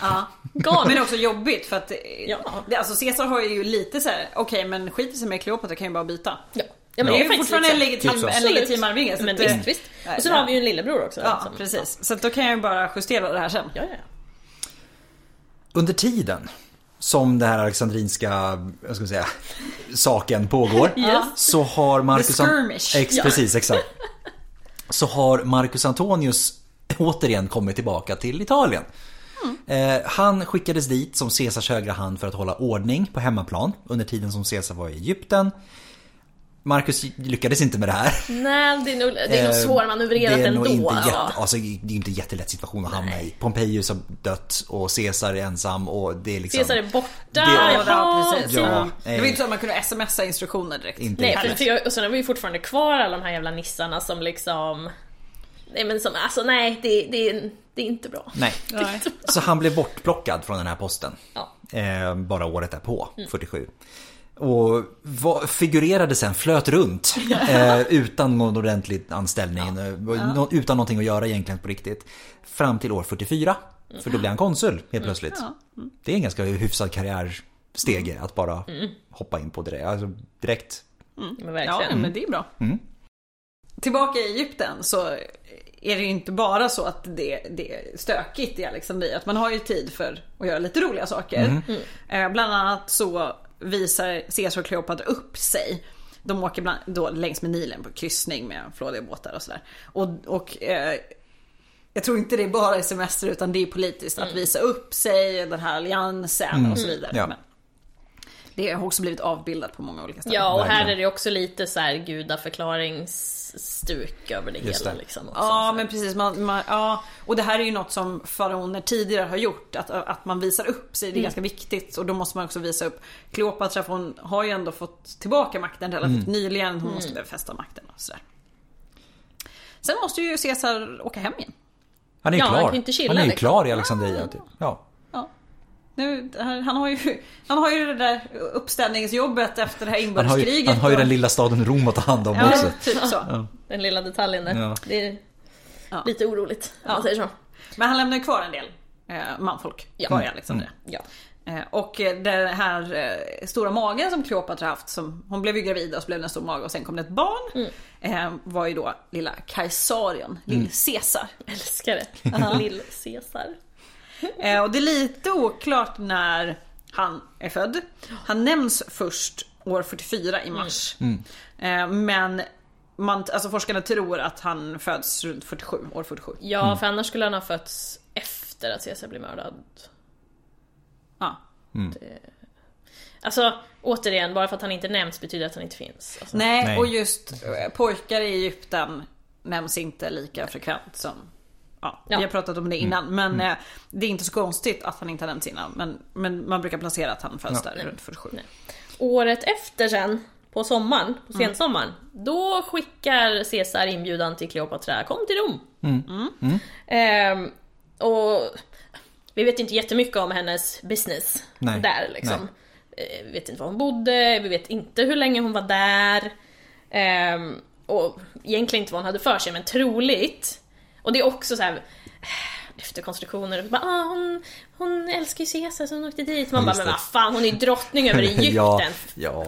Ja. Galen. Men också jobbigt för att Ja. det, alltså Caesar har ju lite så här: okej men skit i sig med Kleopatra kan ju bara byta. Ja. Ja, det är ju fortfarande en lite så. legitim, Typ så. en legitim arvinge. så Men att, eh, visst, visst. Och sen ja. har vi ju en lillebror också. Ja som- precis. Så att då kan jag ju bara justera det här sen. Ja, ja. Under tiden som det här alexandrinska, jag ska säga, saken pågår. Yes. Så har Marcus... The skirmish. Ex, Ja. Precis, exakt. Så har Marcus Antonius återigen kommit tillbaka till Italien. Eh, han skickades dit som Caesars högra hand för att hålla ordning på hemmaplan under tiden som Caesar var i Egypten. Marcus lyckades inte med det här. Nej, det är nog, det är nog Eh, svårmanövrerat det är ändå. inte jätte, alltså, det är ju inte en jättelätt situation att hamna i. Pompejus har dött och Caesar är ensam och det är liksom... Caesar är borta, Det- jaha, Ja, precis. Ja, Ja. eh. Det var inte så att man kunde smsa instruktioner direkt. Inte Nej, för, för jag, och sen har vi ju fortfarande kvar alla de här jävla nissarna som liksom... Nej men som, alltså nej, det, det, det är inte bra. Nej. Nej. Så han blev bortplockad från den här posten. Ja. Eh, bara året därpå, Mm. 47. Och var, figurerade sen, flöt runt eh, utan någon ordentlig anställning. eh, nå- Utan någonting att göra egentligen på riktigt. Fram till år 44. För då blir han konsul helt plötsligt. Det är en ganska hyfsad karriärstege att bara hoppa in på det. Alltså direkt. Men Ja, verkligen. men det är bra. Mm. Tillbaka i Egypten så är det ju inte bara så att det, det är stökigt i Alexandria. Att man har ju tid för att göra lite roliga saker. Eh, bland annat så visar Caesar och Kleopatra upp sig. De åker bland, då längs med Nilen på kryssning med flådiga båtar och sådär. Och, och eh, jag tror inte det är bara i semester utan det är politiskt att visa upp sig, den här alliansen och så vidare. Ja. Men det har också blivit avbildat på många olika ställen. Ja, och här är det också lite så här gudaförklaringsstuk över det Just hela det. liksom. Också, Ja så. men precis, man, man, ja. och det här är ju något som faraoner tidigare har gjort. Att, att man visar upp sig, det är ganska viktigt. Och då måste man också visa upp Kleopatra hon har ju ändå fått tillbaka makten relativt nyligen. Hon måste befästa makten och sådär. Sen måste ju Caesar åka hem igen. Han är ju Ja, han klar. kan inte chilla, han är ju liksom. klar i Alexandria. Typ. Ja. Ja. Nu, det han, har ju, han har ju det där uppställningsjobbet efter det här Han, har ju, inbördeskriget. han har ju och- den lilla staden Rom att ta hand om Ja, också. typ så. Den lilla detaljen där. Ja. Det är Ja. lite oroligt, om Ja. man säger så. Men han lämnar ju kvar en del eh, manfolk Ja. kvar i Alexandria. Ja. Eh, Och eh, den här eh, stora magen som Kleopatra haft, som, hon blev ju gravid och så blev det en stor mage och sen kom det ett barn. Eh, var ju då lilla Kaisarion, lill-Caesar. Älskar det. Lill-Caesar. Eh, och det är lite oklart när han är född. Han nämns först år 44 i mars. Eh, men man, alltså forskarna tror att han föds runt 47, år 47. Ja, för annars skulle han ha fötts efter att Caesar blev mördad. Ja. Alltså, återigen, bara för att han inte nämns betyder att han inte finns. Alltså. Nej, Nej. och just eh, pojkar i Egypten nämns inte lika frekvent som Ja, Ja. Vi har pratat om det innan men eh, det är inte så konstigt att han inte har nämnts innan. Men, men man brukar placera att han föds där runt 47. Nej. Året efter sen, på sommaren, på sensommaren, då skickar Caesar inbjudan till Kleopatra, kom till Rom. Ehm, och vi vet inte jättemycket om hennes business Nej. där liksom. Eh, Vi vet inte var hon bodde, vi vet inte hur länge hon var där. Ehm, och egentligen inte vad hon hade för sig, men troligt. Och det är också så här eh, efterkonstruktioner. Bara, ah, hon, hon älskar ju Caesar så hon åkte dit. Man Just bara, men vad fan, hon är ju drottning över Egypten. ja,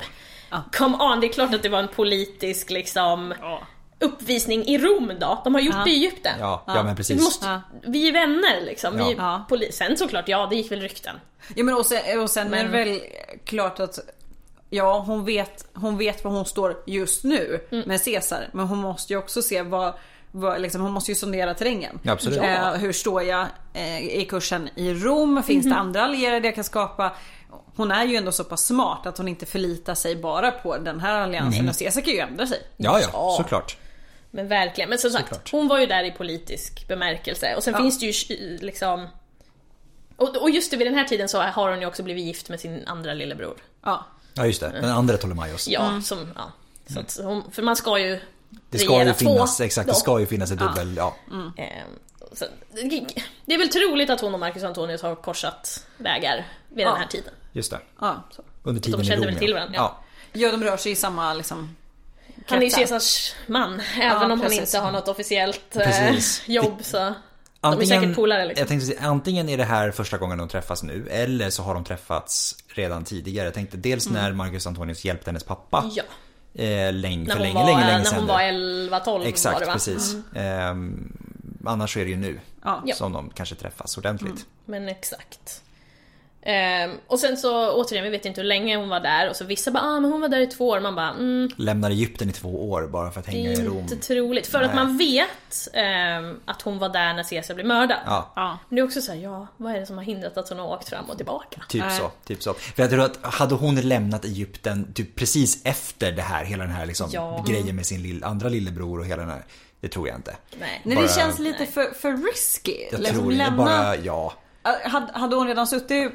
ja. Come on, det är klart att det var en politisk liksom Ja. uppvisning i Rom då. De har gjort Ja. det i Egypten. Ja, ja, men Vi, precis. måste, Ja. vi är vänner liksom. Vi, Ja. poli- sen såklart, ja det gick väl rykten. Ja men och sen, och sen är det Men- väl klart att Ja hon vet, hon vet var hon står just nu Mm. med Caesar. Men hon måste ju också se vad liksom, hon måste ju sondera terrängen. Ja, absolut. Eh, hur står jag eh, i kursen i Rom? Finns Mhm. det andra allierade jag kan skapa? Hon är ju ändå så pass smart att hon inte förlitar sig bara på den här alliansen. Och Caesar kan ju ändra sig. Ja, ja, Ja. såklart. Men verkligen, men som sagt, Såklart. hon var ju där i politisk bemärkelse. Och sen Ja. finns det ju liksom... Och, och just det, vid den här tiden så har hon ju också blivit gift med sin andra lillebror. Ja. Ja, just det. Den andra Ptolemaios. Ja, som... Ja. Så att hon, för man ska ju Det ska ju finnas, två exakt, då. det ska ju finnas ett dubbel, ja. Ehm, så, det är väl troligt att hon och Marcus Antonius har korsat vägar vid Ja. den här tiden. Just det. ja så. Under tiden kände Rom, väl till ja. varandra, ja. ja de rör sig i samma liksom Han är ju. Caesars man, även om precis. han inte har något officiellt eh, jobb så... Antingen, säkert polare liksom. jag tänkte säga, antingen är det här första gången de träffas nu eller så har de träffats redan tidigare. Jag tänkte dels när Marcus Antonius hjälpte hennes pappa. Mm. Ja. Eh, länge, När för hon, länge, var, länge, länge när sedan. hon nu. var 11-12 var Exakt, det va? precis. Ehm, annars så är det ju nu Ja. Som de kanske träffas ordentligt. Men exakt. Ehm, och sen så återigen, vi vet inte hur länge hon var där och så vissa bara ah men hon var där i två år. Man bara mm, Lämnar Egypten i två år bara för att det hänga i är Rom. inte troligt. För att Nej. man vet ehm, att hon var där när Caesar blev mördad. Ja, Ja. Men det är också så här, ja vad är det som har hindrat att hon har åkt fram och tillbaka? typ Nej. så. Typ så. För jag tror att hade hon lämnat Egypten typ precis efter det här, hela den här liksom Ja. grejen med sin lill, andra lillebror och hela den här. Det tror jag inte. Nej. Nej, Bara- det känns lite för, för risky. Jag liksom tror det. lämna... Bara, ja. Äh, hade hon redan suttit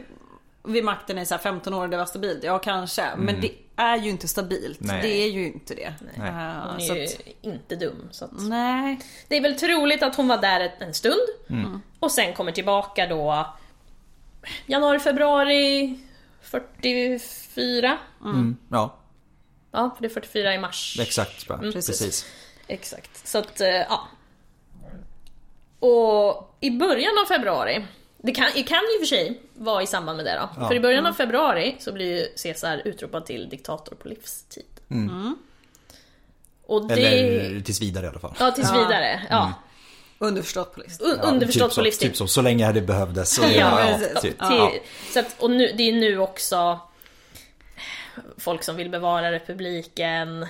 vid makten i så här 15 år och det var stabilt? Ja, kanske. Men det är ju inte stabilt. Nej. Det är ju inte det. Nej. Eh, Hon är ju att, inte dum. Så att... nej. Det är väl troligt att hon var där en stund och sen kommer tillbaka då januari, februari 44. Mm, ja, Ja, för det är 44 i mars. exakt. Mm, precis. precis. Exakt. Så att, eh, ja. Och i början av februari, det kan, det kan och för sig vara i samband med det då. Ja. För i början av februari så blir ju Caesar utropad till diktator på livstid. Och det... Eller tills vidare i alla fall. Ja, tills vidare. Ja. Underförstått på. Un- Ja, underförstått typ på så, livstid. Typ så, så länge det behövdes. Så, Ja, ja, typ. Till, ja. så att, och nu, det är nu också folk som vill bevara republiken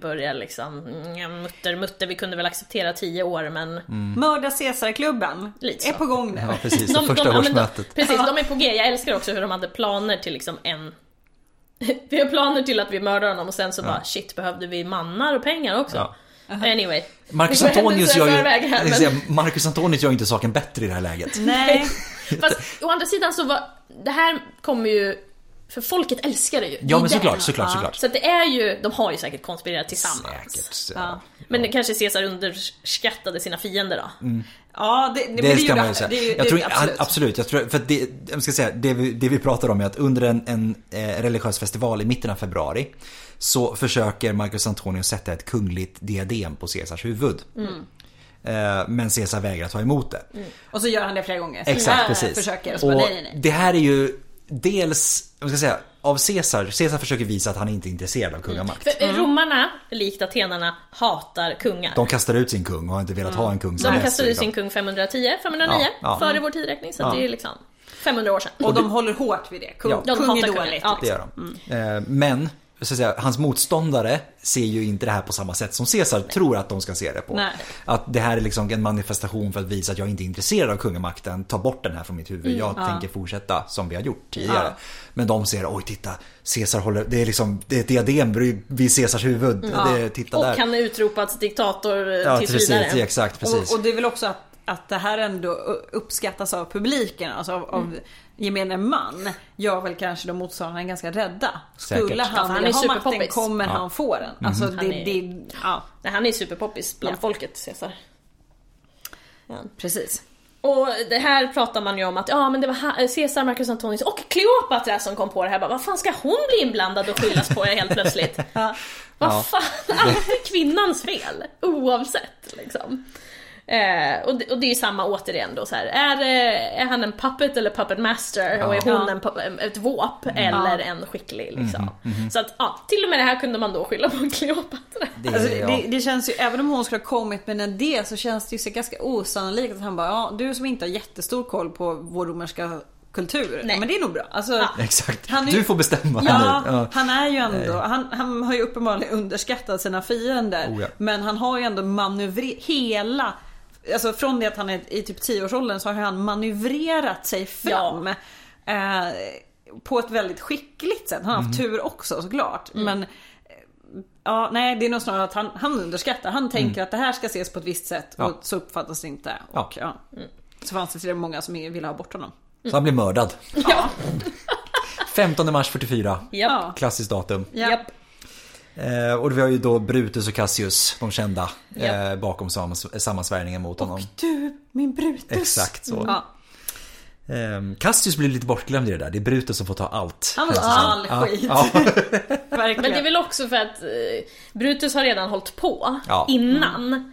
börjar liksom, mm, mutter, mutter, vi kunde väl acceptera tio år men Mörda Caesarklubben är på gång nu. ja, precis. Det första ja, de, årsmötet. Precis, de är på G. Jag älskar också hur de hade planer till liksom en... Vi har planer till att vi mördar honom och sen så bara shit, behövde vi mannar och pengar också? Ja. Anyway. Marcus Antonius gör ju, här, jag men- säga, Marcus Antonius gör inte saken bättre i det här läget. Nej. Fast å andra sidan så var... Det här kommer ju... För folket älskar det ju. Ja men såklart, såklart, Ja. såklart. Så det är ju, de har ju säkert konspirerat tillsammans. Säkert. Ja. Men det kanske Caesar underskattade sina fiender då. Ja, det, det, Det ska man ju säga. Det, jag tror, absolut. absolut. Jag tror, för det, jag ska säga, det vi, det vi pratar om är att under en, en eh, religiös festival i mitten av februari så försöker Marcus Antonius sätta ett kungligt diadem på Caesars huvud. Eh, men Caesar vägrar ta emot det. Och så gör han det flera gånger. Exakt, precis. Försöker och och bara, nej, nej. Det här är ju dels, vad ska jag säga, av Caesar. Caesar försöker visa att han inte är intresserad av kungamakt. För eh, romarna, likt atenarna, hatar kungar. De kastar ut sin kung och har inte velat ha en kung som De kastade ut liksom. sin kung 510, 509, Ja, ja. före vår tidräkning. Så Ja. det är liksom 500 år sedan. Och de håller hårt vid det. Kung, Ja. De kung är dåligt. Ja. Det gör de. Eh, Men, så att säga, hans motståndare ser ju inte det här på samma sätt som Caesar tror att de ska se det på. Nej. Att det här är liksom en manifestation för att visa att jag inte är intresserad av kungamakten. Ta bort den här från mitt huvud. Jag tänker fortsätta som vi har gjort tidigare. Ja. Men de ser, oj titta, Caesar håller, det är liksom, det är ett diadem vid Caesars huvud. Det, titta Och där. han är utropats diktator ja, tills precis, vidare. exakt, precis. Och, och det är väl också att, att det här ändå uppskattas av publiken, alltså av, av gemene man. Gör väl kanske de motståndarna ganska rädda. Säkert. Skulle Ja, han han vilja är ha makten kommer Ja. han få den. Alltså Han det, är- det, ja Nej, han är superpoppis bland Ja. folket, Caesar. precis. Och det här pratar man ju om att ja men det var Caesar, Marcus Antonius och Kleopatra som kom på det här. Bara, vad fan ska hon bli inblandad och skyllas på helt plötsligt? Ja. Vad Ja. fan, allt är kvinnans fel. Oavsett liksom. Eh, och, det, och det är ju samma återigen då så här. Är, eh, är han en puppet eller puppet master? Och är hon Ja. en, pu- ett våp eller en skicklig liksom. Så att ja, till och med det här kunde man då skylla på Kleopatra. Det, Alltså, ja. det, det känns ju, även om hon skulle ha kommit med en idé så känns det ju så ganska osannolikt att han bara, ja du som inte har jättestor koll på vår romerska kultur. Nej. Ja, men det är nog bra. Alltså, Ja. Exakt. Han är- Du får bestämma Ja, nu. Ja. han är ju ändå, han, han har ju uppenbarligen underskattat sina fiender. Oh ja. Men han har ju ändå manövrerat hela Alltså från det att han är i typ 10-årsåldern så har han manövrerat sig fram. Eh, på ett väldigt skickligt sätt. Han har haft Mm. tur också såklart. Men eh, Ja, nej det är nog snarare att han, han underskattar. Han tänker att det här ska ses på ett visst sätt Mm. Ja. och så uppfattas det inte. Ja. Och, ja. Så fanns det många som ville ha bort honom. Så han blir mördad. Ja. 15 mars 44. Japp. Klassiskt datum. Ja. Japp. Eh, och vi har ju då Brutus och Cassius, de kända, Ja. eh, bakom sammans- sammansvärjningen mot honom. Du, min Brutus. Exakt så. Ja. Eh, Cassius blir lite bortglömd i det där. Det är Brutus som får ta allt. Han får ta all skit. Ja, ja. Verkligen. Men det är väl också för att eh, Brutus har redan hållit på Ja. innan.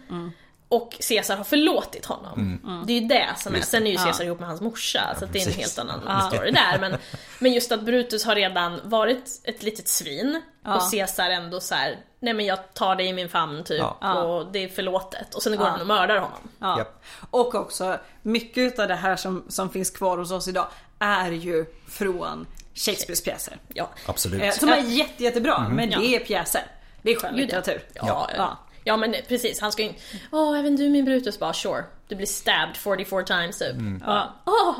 Och Caesar har förlåtit honom. Mm. Det är ju det som är. Sen är ju Caesar ihop med hans morsa, så att det är en helt annan story där. Men, men just att Brutus har redan varit ett litet svin och Caesar ändå så här, nej men jag tar dig i min famn typ Ja. och det är förlåtet. Och sen går han och mördar honom. Ja. Och också, mycket av det här som, som finns kvar hos oss idag är ju från Shakespeares pjäser. Ja. Absolut. Eh, Som är jätte, jättebra, Mhm. men Ja. det är pjäser. Det är skönlitteratur. Ja, ja. Ja. ja men precis, han ska ju Åh, även du min Brutus bara sure. Du blir stabbed 44 times typ. Mm. Ja. Åh!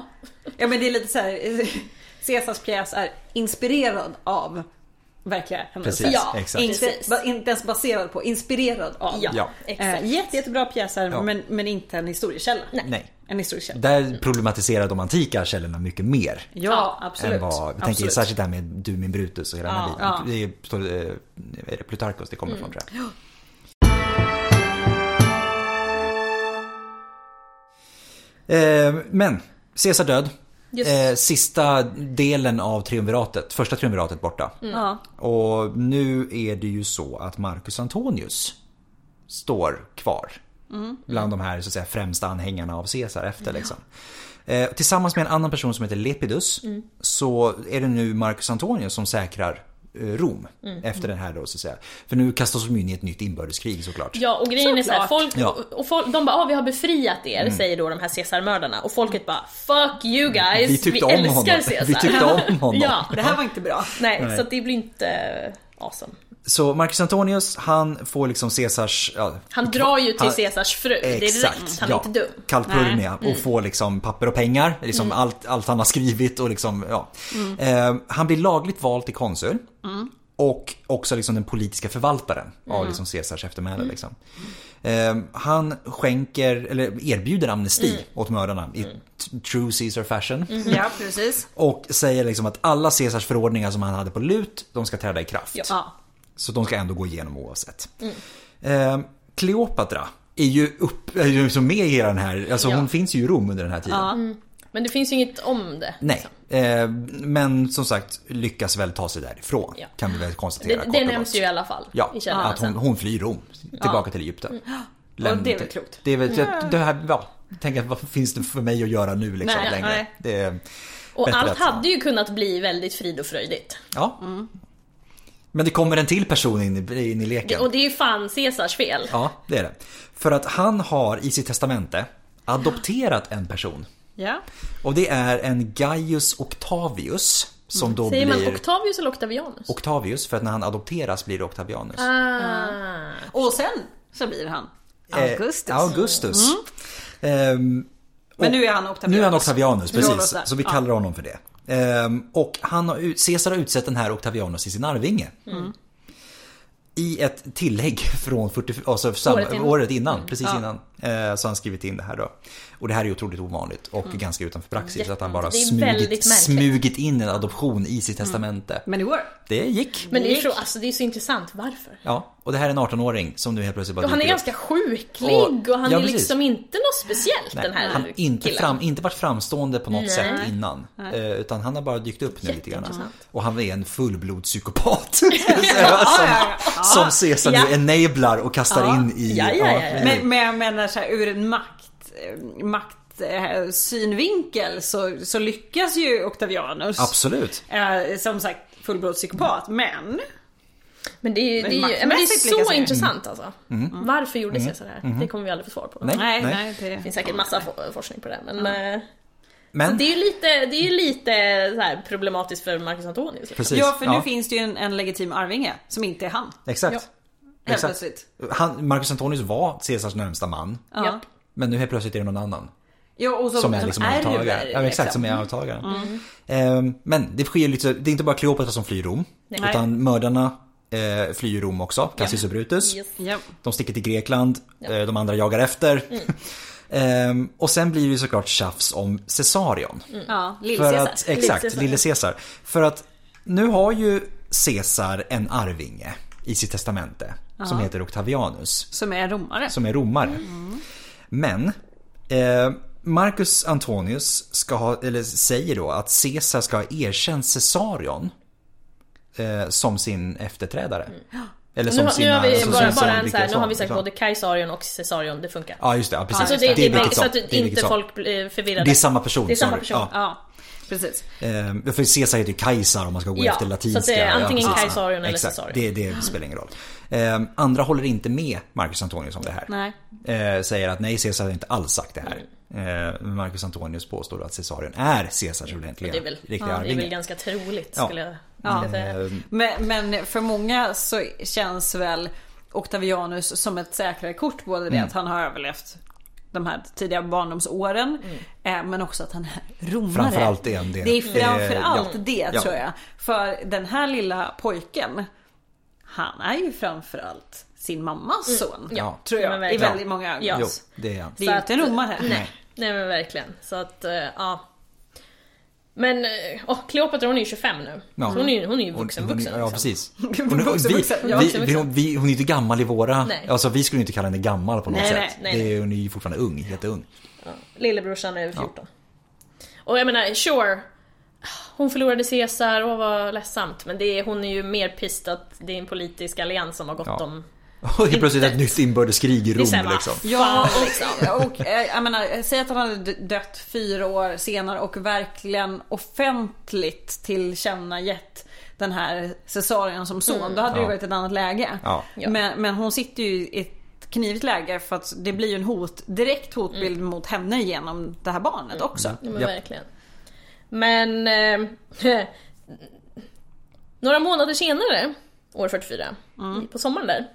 Ja men det är lite så här. Caesars pjäs är inspirerad av verkliga händelser. Precis, Ja, exakt. Inte, inte ens baserad på, inspirerad av. Ja, Ja. exakt. Eh, jätte, jättebra pjäser Ja. men, men inte en historiekälla. Nej. En historiekälla. Där problematiserar de antika källorna mycket mer. Ja, absolut. Än vad, vi tänker absolut. särskilt det här med du min Brutus och hela den här Ja. Det är, eh, är det Plutarkos det kommer ifrån tror jag. Men, Caesar död. Eh, sista delen av triumviratet, första triumviratet borta. Ja. Och nu är det ju så att Marcus Antonius står kvar. Bland de här så att säga, främsta anhängarna av Caesar efter liksom. Eh, tillsammans med en annan person som heter Lepidus så är det nu Marcus Antonius som säkrar eh, Rom efter den här då så att säga. För nu kastas de in i ett nytt inbördeskrig såklart. Ja och grejen är såhär, Såklart. folk, Ja. Mm. och folk, de bara ah, vi har befriat er, säger då de här Caesar-mördarna. Och folket bara fuck you guys, Vi tyckte om älskar honom. Caesar. Vi tyckte om honom. ja, Det här var inte bra. nej, Nej. så det blir inte awesome. Så Marcus Antonius han får liksom Caesars... Ja, Han drar ju till han- Caesars fru direkt, han är ja. inte dum. Kallt och får liksom papper och pengar. Liksom allt, allt han har skrivit och liksom, ja. Eh, han blir lagligt vald till konsul. Och också liksom den politiska förvaltaren av liksom Caesars eftermäle. Liksom. Eh, han skänker, eller erbjuder amnesti åt mördarna i true Caesar fashion. Ja, precis. Och säger liksom att alla Caesars förordningar som han hade på lut, de ska träda i kraft. Ja. Så de ska ändå gå igenom oavsett. Eh, Kleopatra är ju, upp, är ju liksom med i hela den här, alltså Ja. hon finns ju i Rom under den här tiden. Men det finns ju inget om det. Nej, eh, men som sagt lyckas väl ta sig därifrån. Ja. Kan vi väl konstatera Det, det och nämns ju i alla fall Ja, att hon, hon flyr Rom, tillbaka till Egypten. Lämn- det är väl klokt. Det är väl, det här, ja, tänk att vad finns det för mig att göra nu liksom Nej, längre? nej. Det Och allt hade ju kunnat bli väldigt frid och fröjdigt. Ja. Men det kommer en till person in i, in i leken. Och det är ju fan Caesars fel. Ja, det är det. För att han har i sitt testamente adopterat en person. Ja. Och det är en Gaius Octavius. Som då Säger man blir Octavius eller Octavianus? Octavius för att när han adopteras blir det Octavianus. ah. Och sen så blir han Eh, Augustus. Augustus. Ehm, Men nu är han Octavianus. nu är han Octavianus, precis. Så vi kallar honom för det. Ehm, och han har, Caesar har utsett den här Octavianus till sin arvinge. Mm. I ett tillägg från 40, alltså sam, Året året innan. innan, precis innan. Eh, så har han skrivit in det här då. Och det här är ju otroligt ovanligt och ganska utanför praxis. Att han bara smugit, smugit in en adoption i sitt testamente. Men det går. Det gick. Men det är, ju, alltså, det är så intressant, varför? Ja, och det här är en 18-åring som nu helt plötsligt bara Och han är upp. ganska sjuklig Och- och, han ja, är precis. liksom inte något speciellt Nej, den här han inte, killen. fram, inte varit framstående på något Nej. sätt innan. Eh, Utan han har bara dykt upp nu lite grann. Och han är en fullblodspsykopat. jag säga, som, Caesar nu Ja. enablar och kastar Ja. in i... Ja, ja, ja, ja. Men, men jag menar så här, ur en makt, makt synvinkel så, så lyckas ju Octavianus. Absolut. Eh, som sagt fullblodspsykopat. Men Men det är ju, det är, ju, men det är så intressant alltså. Varför gjorde Caesar det här? Det kommer vi aldrig få svar på. Nej. nej, nej. det, finns säkert massa for- forskning på det. Men eh, Men, det är ju lite, det är lite så här problematiskt för Marcus Antonius. precis. Ja, för nu finns det ju en, en legitim arvinge som inte är han. Exakt. Ja. Helt Exakt. plötsligt. Han, Marcus Antonius var Caesars närmsta man. Ja. Men nu helt plötsligt är det någon annan. Ja, och som, Som är liksom ärver, arvtagare. Ja, exakt, som är arvtagaren. Ehm, Men det sker lite, det är inte bara Kleopatra som flyr Rom. Nej. Utan mördarna eh, flyr Rom också. Cassius och Brutus. Yes. De sticker till Grekland, eh, de andra jagar efter. Ehm, och sen blir det såklart tjafs om Caesarion. ja, För Lill-Caesar. att, exakt, Lill-Caesar. lille Caesar. För att nu har ju Caesar en arvinge i sitt testamente. Som heter Octavianus. Som är romare. Som är romare. Men eh, Marcus Antonius ska ha, eller säger då att Caesar ska ha erkänt Caesarion eh, som sin efterträdare. Eller Nu, som har- sina... nu har vi som bara, bara en så här, nu har vi sagt både Kaisarion och Caesarion, det funkar. Ja just det, ja, precis. Alltså det, det, är det, så att Det inte son. folk blir förvirrade. Det är samma person. Det är samma person. Ja. Ja, precis. Eh, för Caesar heter ju Kajsar om man ska gå Ja, efter så latinska. att det är antingen precis. Kaisarion eller Caesarion. det, det spelar ingen roll. Eh, andra håller inte med Marcus Antonius om det här. Nej. Eh, säger att nej, Caesar har inte alls sagt det här. Mm. Eh, Marcus Antonius påstår att Caesarion är Caesars ordentliga Det är väl, riktiga det är väl ganska troligt Ja. skulle jag, Ja. säga. Eh, Men, men för många så känns väl Octavianus som ett säkrare kort. Både Mm. det att han har överlevt de här tidiga barndomsåren. Mm. eh, Men också att han är romare. Framförallt det. Det är framförallt Eh, ja. det Ja. tror jag. För den här lilla pojken. Han är ju framförallt sin mammas son. Mm. Ja, tror jag. I väldigt många ögon. Ja. Jo, det är han. Det är ju inte en romare. Nej, nej men verkligen. Så att, eh, ja. Men, åh, Kleopatra hon är ju 25 nu. Ja. Så hon är ju hon är ju Hon- vuxen hon- vuxen. Ja, liksom. precis. Vuxen, Hon, vi, vuxen. vi, Ja, vi, vuxen, vi, vuxen. vi, hon är ju inte gammal i våra... Nej. Alltså vi skulle inte kalla henne gammal på något Nej, sätt. nej, nej, det är, hon är ju fortfarande ung, jätteung. Ja. Lillebrorsan är över 14. Och jag menar, sure. Hon förlorade Caesar och var ledsamt. Men det är, hon är ju mer pissed att det är en politisk allians som har gått Ja. om. Och plötsligt ett nytt inbördeskrig i Det Rom liksom. Ja, och, liksom. och eh, jag menar, säg att han hade dött fyra år senare och verkligen offentligt tillkännagett den här Caesarion som son. Då hade det ju Ja. varit ett annat läge. Ja. Ja. Men, men hon sitter ju i ett knivigt läge för att det blir ju en hot, direkt hotbild mot henne genom det här barnet också. Ja, men Japp. verkligen. Men... Eh, några månader senare, år 44, Mm. på sommaren där.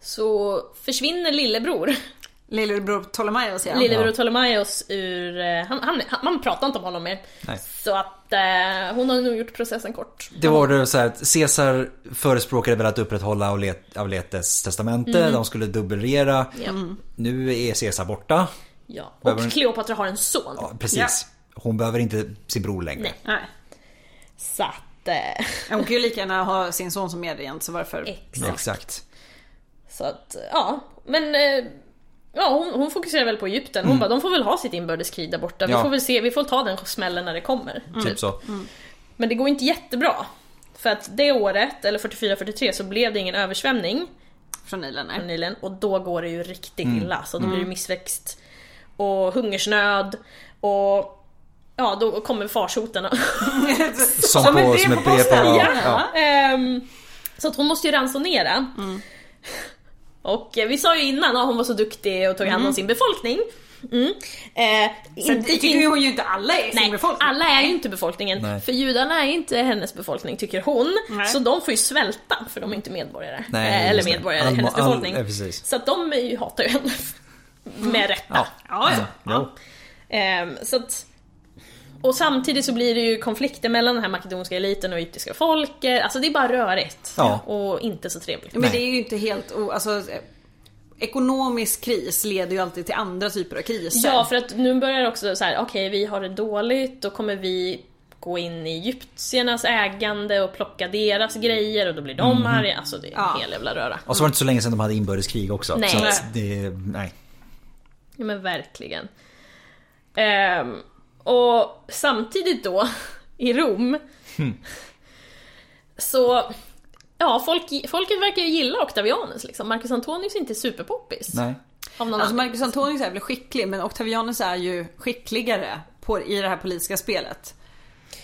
Så försvinner lillebror. Lillebror Ptolemaios ja. Lillebror Ptolemaios ur... eh, Han, han, man pratar inte om honom mer. Nej. Så att eh, hon har nog gjort processen kort. Det var det så här att Caesar förespråkade väl att upprätthålla Aulet- Auletes testamente. De skulle dubbelregera. Ja. Nu är Caesar borta. ja. Behöver Och hon- Kleopatra har en son. Ja, precis. Hon behöver inte sin bror längre. Nej. Nej. Så att... Eh, Hon kan ju lika gärna ha sin son som medregent så varför? exakt. Exakt. Så att, ja. Men... Eh, Ja, hon, hon fokuserar väl på Egypten. Hon bara, de får väl ha sitt inbördeskrig där borta. Vi Ja. får väl se, vi får ta den smällen när det kommer. Typ så. Men det går inte jättebra. För att det året, eller 44-43, så blev det ingen översvämning Från Nilen nej. Nilen. Och då går det ju riktigt Mm. illa. Så då blir det missväxt och hungersnöd. Och ja, då kommer farsoten. Som, Som på, som ett brev på... posten. Ja. Ja. Ehm, så att hon måste ju ransonera. Och eh, vi sa ju innan att hon var så duktig och tog hand om sin befolkning. Mm. Eh, Sen inte- tycker hon ju inte alla är sin Nej, befolkning. alla är ju inte befolkningen. Nej. För judarna är inte hennes befolkning, tycker hon. Nej. Så de får ju svälta, för de är inte medborgare. Nej, Eh, Eller medborgare, All- hennes all- befolkning. ja, precis. Så att de är ju, hatar ju henne. Med rätta. Ja. Ja, ja. Ehm, så att, och samtidigt så blir det ju konflikter mellan den här makedonska eliten och egyptiska folket. Alltså det är bara rörigt. Ja. Och inte så trevligt. Men det är ju inte helt. Alltså, ekonomisk kris leder ju alltid till andra typer av kriser. Ja, för att nu börjar det också så här: okej vi har det dåligt, då kommer vi gå in i egyptiernas ägande och plocka deras grejer och då blir de arga. Alltså det är en Ja. hel jävla röra. Och så var det inte så länge sedan de hade inbördeskrig också. Nej. Så det, nej. Ja men verkligen. Ehm, och samtidigt då, i Rom, så... Ja, folk, folket verkar ju gilla Octavianus liksom. Marcus Antonius är inte superpoppis. Nej. Av någon Alltså. Marcus Antonius är väl skicklig men Octavianus är ju skickligare på, i det här politiska spelet.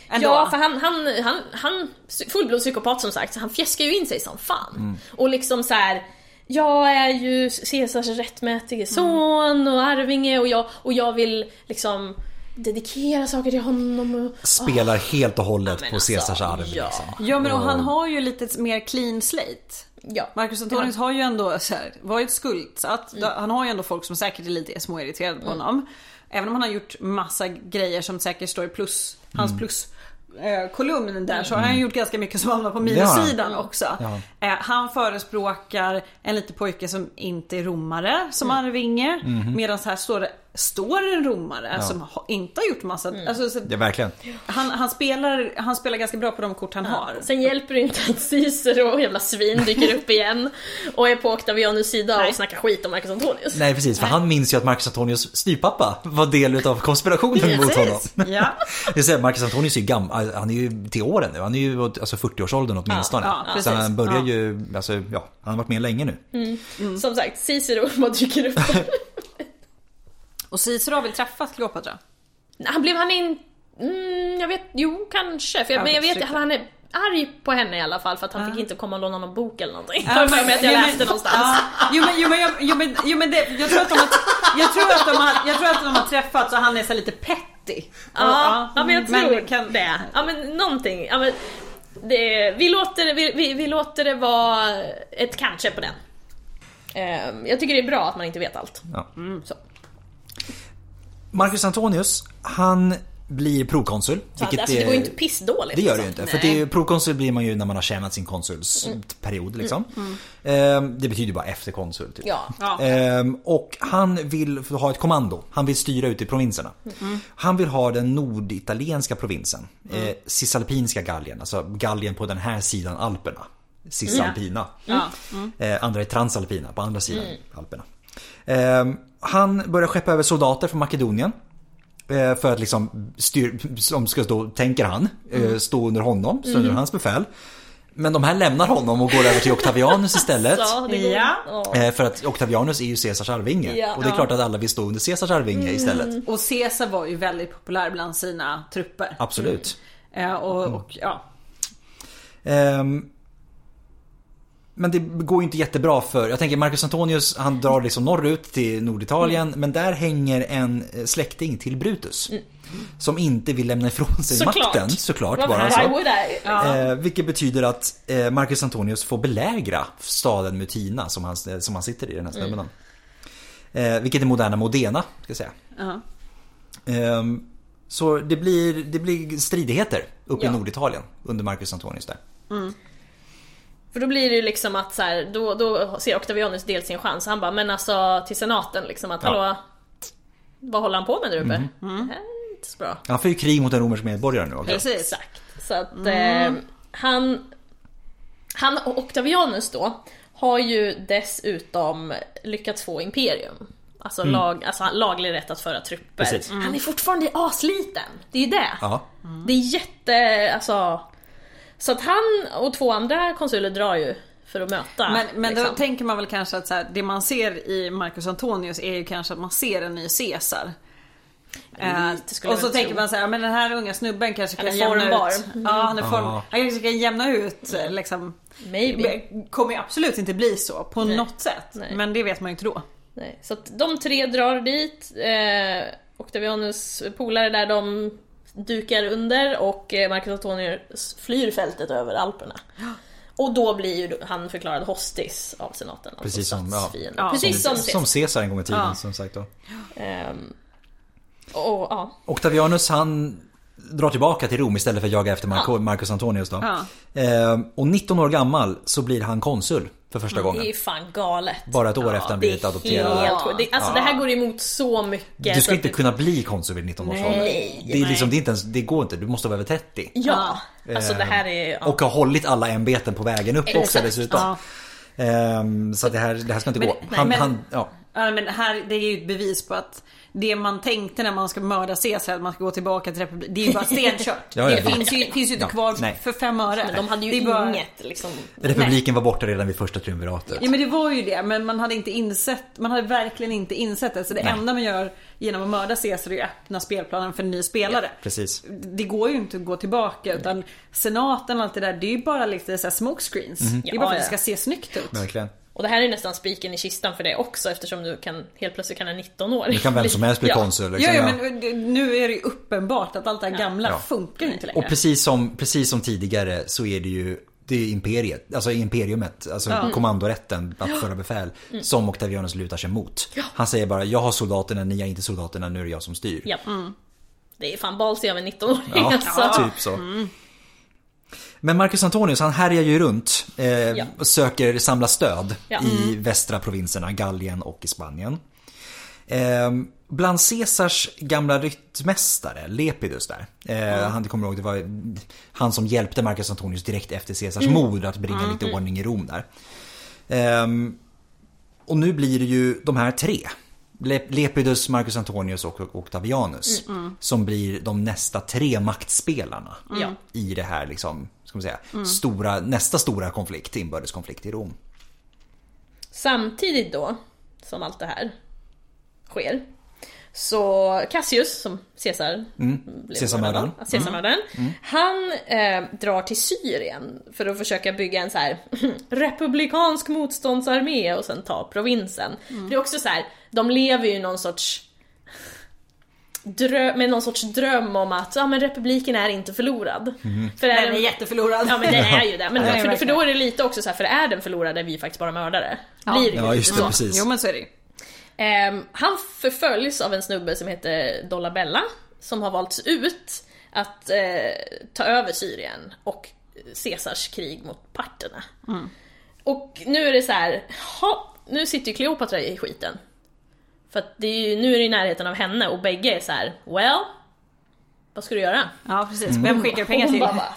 Ändå. Ja, för han, han, han, han fullblodspsykopat som sagt, så han fjäskar ju in sig som fan. Mm. Och liksom så här. Jag är ju Caesars rättmätige son och arvinge och jag, och jag vill liksom dedikera saker till honom. Och, Spelar helt och hållet men på alltså, Caesars arv. ja. Liksom. Ja men och han har ju lite mer clean slate. ja. Marcus Antonius har ju ändå så här, varit skuldsatt. Han har ju ändå folk som säkert är lite småirriterade på honom. Även om han har gjort massa grejer som säkert står i plus, hans plus eh, kolumn där så har han gjort ganska mycket som hamnar på minussidan också. Ja. Eh, han förespråkar en liten pojke som inte är romare som arvinge. Medan här står det står en romare som ha- inte har gjort massa... Alltså, så, Ja, verkligen. han, han, spelar, han spelar ganska bra på de kort han har. Sen hjälper det inte att Cicero, jävla svin, dyker upp igen och är på Octavianus sida Nej. och snackar skit om Marcus Antonius. Nej precis, för han minns ju att Marcus Antonius styvpappa var del utav konspirationen mot honom. Ja. Det säga, Marcus Antonius är ju gammal, han är ju till åren nu. Han är ju alltså 40-årsåldern åtminstone. Ja, ja, så han börjar Ja. ju, alltså ja, han har varit med länge nu. Som sagt, Cicero bara dyker upp. Och Cicero har väl träffat Kleopatra? Han blev han in... Mm, jag vet, jo kanske. För jag, Ja, men jag vet han är arg på henne i alla fall för att han fick inte komma och låna någon bok eller någonting. Ja, mig att jag jo, men- läste någonstans. Ja, jo men, jo, men, jag- jo, men, jo, men det, jag tror att de har, jag tror att de har, jag tror att de har träffats och han är så lite petty. Ja, ja, men jag tror kan- det. Ja men någonting. Ja, men det, vi, låter, vi, vi, vi låter det vara ett kanske på den. Ehm, jag tycker det är bra att man inte vet allt. Ja. Så. Marcus Antonius, han blir prokonsul. Så att, alltså, det går ju inte pissdåligt. Det gör det ju liksom. inte. För det är, prokonsul blir man ju när man har tjänat sin konsulsperiod liksom. Ehm, Det betyder bara efter konsul. Typ. Ja. Ja. Ehm, och han vill ha ett kommando. Han vill styra ut i provinserna. Han vill ha den norditalienska provinsen. Eh, Cisalpinska Gallien, alltså Gallien på den här sidan Alperna. Cisalpina. Ja. Eh, andra är Transalpina, på andra sidan Alperna. Ehm, han börjar skeppa över soldater från Makedonien. Eh, för att liksom, styr, som ska stå, tänker han, eh, stå under honom, stå under hans befäl. Men de här lämnar honom och går över till Octavianus istället. Så, Ja. ja. Eh, För att Octavianus är ju Caesars arvinge. Ja. och det är klart att alla vill stå under Caesars arvinge istället. Och Caesar var ju väldigt populär bland sina trupper. Absolut. Eh, och, och ja. Ehm, men det går ju inte jättebra för, jag tänker Marcus Antonius han drar liksom norrut till Norditalien men där hänger en eh, släkting till Brutus. Som inte vill lämna ifrån sig Såklart. makten såklart Vad bara så. Ja. Eh, vilket betyder att eh, Marcus Antonius får belägra staden Mutina som han, eh, som han sitter i den här stämman. Eh, vilket är moderna Modena, ska jag säga. Ehm, så det blir, det blir stridigheter uppe Ja. i Norditalien under Marcus Antonius där. För då blir det ju liksom att så här, då, då ser Octavianus dels sin chans. Han bara, men alltså till senaten liksom att Ja. Mhm. hallå, vad håller han på med där uppe? Det här är inte så bra. Han får ju krig mot en romersk medborgare nu också. Precis. Exakt. Så att eh, han, han och Octavianus då har ju dessutom lyckats få imperium. Alltså, lag, alltså laglig rätt att föra trupper. Precis. Han är fortfarande asliten. Det är ju det. Ja. Det är jätte, alltså... Så att han och två andra konsuler drar ju för att möta. Men, men då liksom. tänker man väl kanske att så här, det man ser i Marcus Antonius är ju kanske att man ser en ny Caesar. Eh, och så tänker tro. man så här, men den här unga snubben kanske kan jämna formbar. ut. Ja, han är form, Ja. Han kanske kan jämna ut eh, liksom. Maybe. Det kommer ju absolut inte bli så på Nej. något sätt. Nej. Men det vet man ju inte då. Nej, så att de tre drar dit. Eh, Octavianus polare där de dukar under och eh, Marcus Antonius flyr fältet över Alperna. Och då blir ju han förklarad hostis av senaten. Alltså Precis som- ja. Ja, Precis som, Som Caesar en gång i tiden Ja. som sagt då. Ehm, och ja, Octavianus han drar tillbaka till Rom istället för att jaga efter Marco, Marcus Antonius då. Ja. Ehm, och 19 år gammal så blir han konsul för första gången. det är fan galet. Bara ett år efter han blivit adopterad. helt det, Alltså det här går emot så mycket. Du ska inte det- kunna bli konsul vid 19 års ålder. Nej, Det, är liksom, det, är inte ens, det går inte, du måste vara över 30. Ja, alltså det här är... Ja. Och ha hållit alla ämbeten på vägen upp också Exakt. dessutom. Ja. Ehm, så det här, det här ska inte Men- gå. nej, Han, men- han, ja. Ja, men här, det är ju ett bevis på att det man tänkte när man ska mörda Caesar, att man ska gå tillbaka till republik. Det är ju bara stenkört. Ja, ja, det ja. finns ju, finns ju inte Ja, kvar nej. för fem öre. De hade ju bara- inget liksom... Republiken var borta redan vid första triumviratet. Ja men det var ju det, men man hade inte insett, man hade verkligen inte insett det. Så det Nej. enda man gör genom att mörda Caesar är att öppna spelplanen för en ny spelare. Precis. Det går ju inte att gå tillbaka utan senaten och allt det där, det är ju bara lite så här smokescreens. Mhm. Det är bara för att Ja, det ska se snyggt ut. Verkligen. Och det här är nästan spiken i kistan för det också eftersom du kan helt plötsligt kan en 19-åring Nu kan vem som helst bli Ja. konsul. Ja, Liksom. ja Ja. men nu är det ju uppenbart att allt det här gamla Ja. funkar inte längre. Och precis som, precis som tidigare så är det ju det är imperiet, alltså imperiumet, alltså kommandorätten att föra befäl som Octavianus lutar sig mot. Han säger bara jag har soldaterna, ni har inte soldaterna, nu är det jag som styr. Ja. Det är fan ballsy av en 19-åring Ja, alltså. typ så. Men Marcus Antonius han härjar ju runt eh, och söker samla stöd Ja. i västra provinserna, Gallien och i Spanien. Ehm, bland Caesars gamla ryttmästare, Lepidus där. Eh, Han, kommer ihåg, det var han som hjälpte Marcus Antonius direkt efter Caesars mord att bringa lite ordning i Rom där. Ehm, och nu blir det ju de här tre. Le- Lepidus, Marcus Antonius och Octavianus. Som blir de nästa tre maktspelarna. Ja. I det här liksom, ska man säga, stora, nästa stora konflikt, inbördeskonflikt i Rom. Samtidigt då, som allt det här sker, så Cassius, som Caesar blev Caesarmördaren. mördad av, Caesarmördaren, han eh, drar till Syrien för att försöka bygga en så här republikansk motståndsarmé och sen ta provinsen. Det är också så här, de lever ju i någon sorts drö- med någon sorts dröm om att ja, men republiken är inte förlorad. För är Den den är jätteförlorad. Ja men den är ju det. Men Ja, för, för då är det lite också så här, för är den förlorad är vi faktiskt bara mördare. Blir det Ja, just det, så. precis. Jo men så är det ju. Ehm, han förföljs av en snubbe som heter Dolabella som har valts ut att eh, ta över Syrien och Caesars krig mot parterna. Och nu är det så här, ha, nu sitter ju Kleopatra i skiten. För att det är ju, nu är det i närheten av henne och bägge är så här, well, vad ska du göra? Ja precis. Vem skickar pengar Hon till? bara, "Va, fan.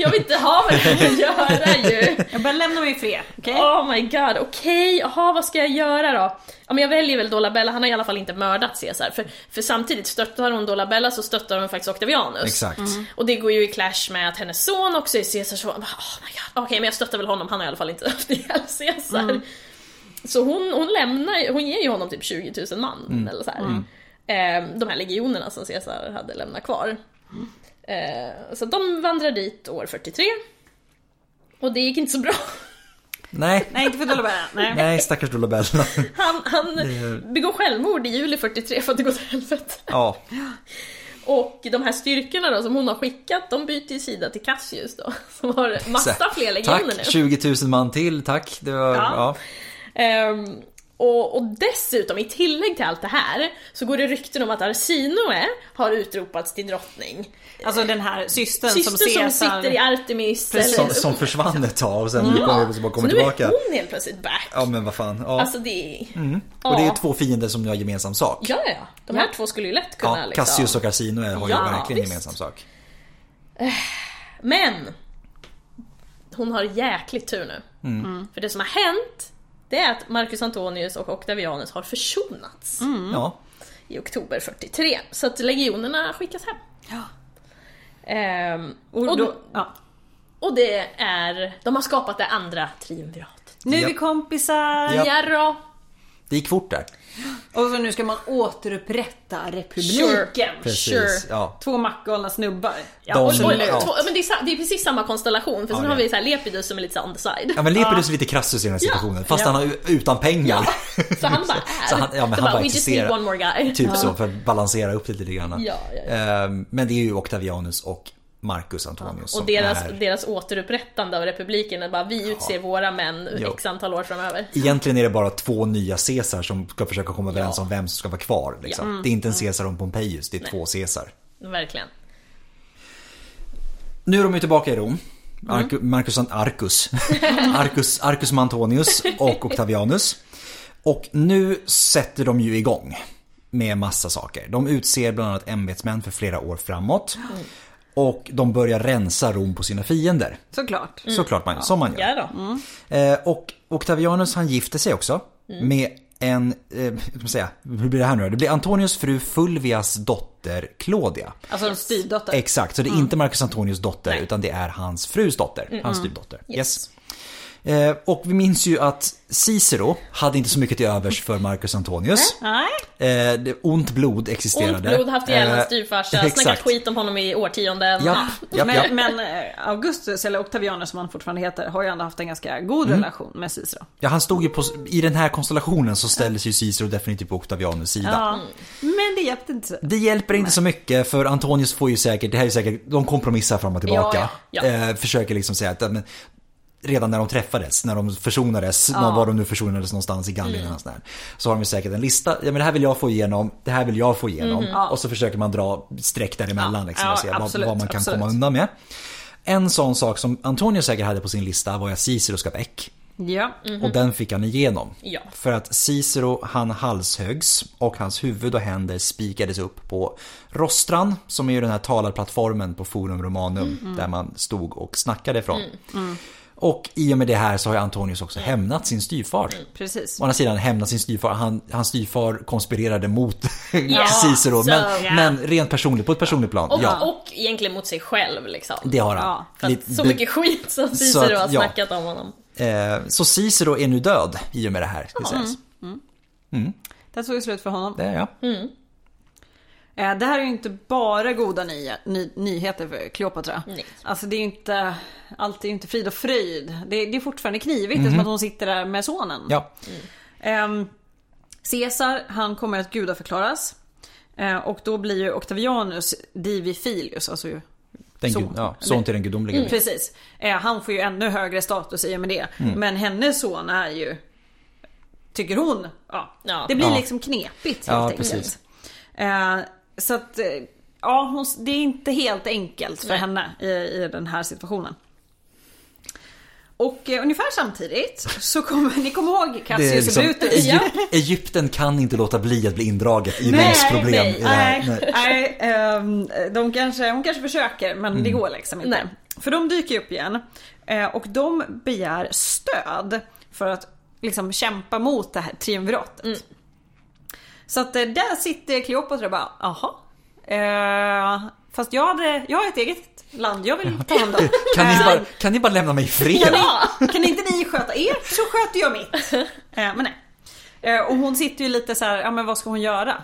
Jag vill inte ha med det att göra ju. Jag bara lämna mig i fred. Okej? Oh my god, okej, jaha vad ska jag göra då? Ja men jag väljer väl Dolabella, han har i alla fall inte mördat Caesar. För, för samtidigt stöttar hon Dolabella så stöttar hon faktiskt Octavianus. Exakt. Och det går ju i clash med att hennes son också är Caesars son. Oh my god, okej men jag stöttar väl honom, han har i alla fall inte haft ihjäl Caesar. Så hon, hon lämnar hon ger ju honom typ 20 000 man eller så här. Eh, de här legionerna som Caesar hade lämnat kvar. Eh, så de vandrar dit år 43. Och det gick inte så bra. Nej, Nej inte för Dolabella. Nej. nej stackars Dolabella. Han, han begår självmord i juli 43 för att det går till helvete. ja, Och de här styrkorna då som hon har skickat, de byter ju sida till Cassius då. Som har massa fler legioner nu. tack 20 000 man till, tack. Det var, Ja. ja. Ehm, och, och dessutom, i tillägg till allt det här, så går det rykten om att Arsinoe har utropats till drottning. Alltså den här systern, Systern som som, Caesar... sitter i Artemis. Precis. Som, eller, som försvann ett tag och sen ja, nu kommer bara så kommer nu tillbaka. är hon helt plötsligt back. Ja men vad fan. Ja. Alltså det är... och det är två fiender som har gemensam sak. Ja, ja. De här Ja. två skulle ju lätt kunna Ja, liksom... Cassius och Carsino har ju Ja, verkligen visst. gemensam sak. Men! Hon har jäkligt tur nu. Mm. För det som har hänt, det är att Marcus Antonius och Octavianus har försonats Ja. i oktober 43. Så att legionerna skickas hem. Ja. Ehm, Och, och, då, ja. och det är... De har skapat det andra triumviratet. Nu är vi kompisar! Ja. Det gick fort där. Och så nu ska man återupprätta republiken. Sure. Precis. Sure. Ja. Två mackgalna snubbar. Ja, De- och, och, ja. två, men det, är, det är precis samma konstellation, för sen det har är vi så här Lepidus som är lite så on the side. Ja men Lepidus är lite Crassus i den här situationen. Fast Ja. han har utan pengar. Så han bara är. Så han, ja, men Så han bara, bara we just need existerar. one more guy. Typ så för att balansera upp det lite grann. Ja, ja, ja. Ehm, Men det är ju Octavianus och Marcus Antonius Och som deras, är... deras återupprättande av republiken är bara vi utser våra män Jo. x antal år framöver. Egentligen är det bara två nya Caesar som ska försöka komma överens Ja. om vem som ska vara kvar. Liksom. Ja. Mm. Det är inte en Caesar och en Pompejus, det är två Caesar. Verkligen. Nu är de ju tillbaka i Rom. Arcu, Marcus, Arcus. Arcus, Arcus Antonius och Octavianus. Och nu sätter de ju igång med massa saker. De utser bland annat ämbetsmän för flera år framåt. Och de börjar rensa Rom på sina fiender. Såklart. Såklart man, som man gör. Ja då. Eh, och Octavianus han gifter sig också med en, eh, ska säga, hur blir det här nu? Det blir Antonius fru Fulvias dotter Claudia. Alltså en styvdotter. Exakt, så det är inte Marcus Antonius dotter Nej. utan det är hans frus dotter, hans styvdotter. Yes. Yes. Eh, och vi minns ju att Cicero hade inte så mycket till övers för Marcus Antonius. Nej. Eh, det, ont blod existerade. Ont blod, haft ihjäl hans Eh, styvfarsa, snackat skit om honom i årtionden. Japp, japp, men, japp. men eh, Augustus, eller Octavianus som han fortfarande heter, har ju ändå haft en ganska god Mm. relation med Cicero. Ja, han stod ju på, i den här konstellationen så ställdes ju Cicero definitivt på Octavianus sida. Ja. Men det hjälpte inte. Det hjälper inte så mycket för Antonius får ju säkert, det här är säkert, de kompromissar fram och tillbaka. Ja, ja. Eh, försöker liksom säga att, men, redan när de träffades, när de försonades, ja. var de nu försonades någonstans i Gallien Mm. sådär. Så har de säkert en lista, ja men det här vill jag få igenom, det här vill jag få igenom. Mm-hmm. Och så försöker man dra streck däremellan Ja, liksom, ja, och se vad, absolut, vad man kan absolut. komma undan med. En sån sak som Antonius säkert hade på sin lista var att Cicero ska väck. Ja. Och den fick han igenom. Ja. För att Cicero han halshöggs och hans huvud och händer spikades upp på rostran som är ju den här talarplattformen på Forum Romanum där man stod och snackade ifrån. Och i och med det här så har ju Antonius också hämnat sin styvfar. Precis. Å andra sidan hämnat sin styvfar, han, hans styvfar konspirerade mot Ja, Cicero. så- men, ja. men rent personligt, på ett personligt plan. Och, ja, och egentligen mot sig själv liksom. det har han. Ja, För att Lite- så det- mycket skit som Så Cicero att, har ja. snackat om honom. Eh, så Cicero är nu död i och med det här. Ska sägas. Där tog det slut för honom. Det är jag. Eh, Det här är ju inte bara goda ny, ny, nyheter för Kleopatra. Nej. Alltså det är ju inte, allt är ju inte frid och fröjd. Det, det är fortfarande knivigt, det är som att hon sitter där med sonen. Ja, Ehm, Caesar, han kommer att gudaförklaras. Eh, och då blir ju Octavianus Divi Filius, alltså ju den Son. gud, ja, son till den gudomliga. Precis. Eh, han får ju ännu högre status i och med det. Mm. Men hennes son är ju, tycker hon, ja. Ja. Det blir Ja. liksom knepigt helt Ja, enkelt. precis. Så att, eh, ja, hon, det är inte helt enkelt för Nej. henne i, i den här situationen. Och eh, ungefär samtidigt så kommer, ni kommer ihåg Cassius liksom, och Brutus? Egyp, Egypten kan inte låta bli att bli indraget i Roms problem. nej. Nej, nej ehm, de kanske, hon kanske försöker men Mm. det går liksom inte. Nej. För de dyker upp igen eh, och de begär stöd för att liksom kämpa mot det här triumviratet. Mm. Så att eh, där sitter Kleopatra och bara, jaha. Eh, fast jag, hade, jag har ett eget land jag vill ta hand om. Kan, ni Eh, bara, kan ni bara lämna mig i fred? kan, ni, kan inte ni sköta er så sköter jag mitt. Eh, men nej. Eh, och hon sitter ju lite så här, ja men vad ska hon göra?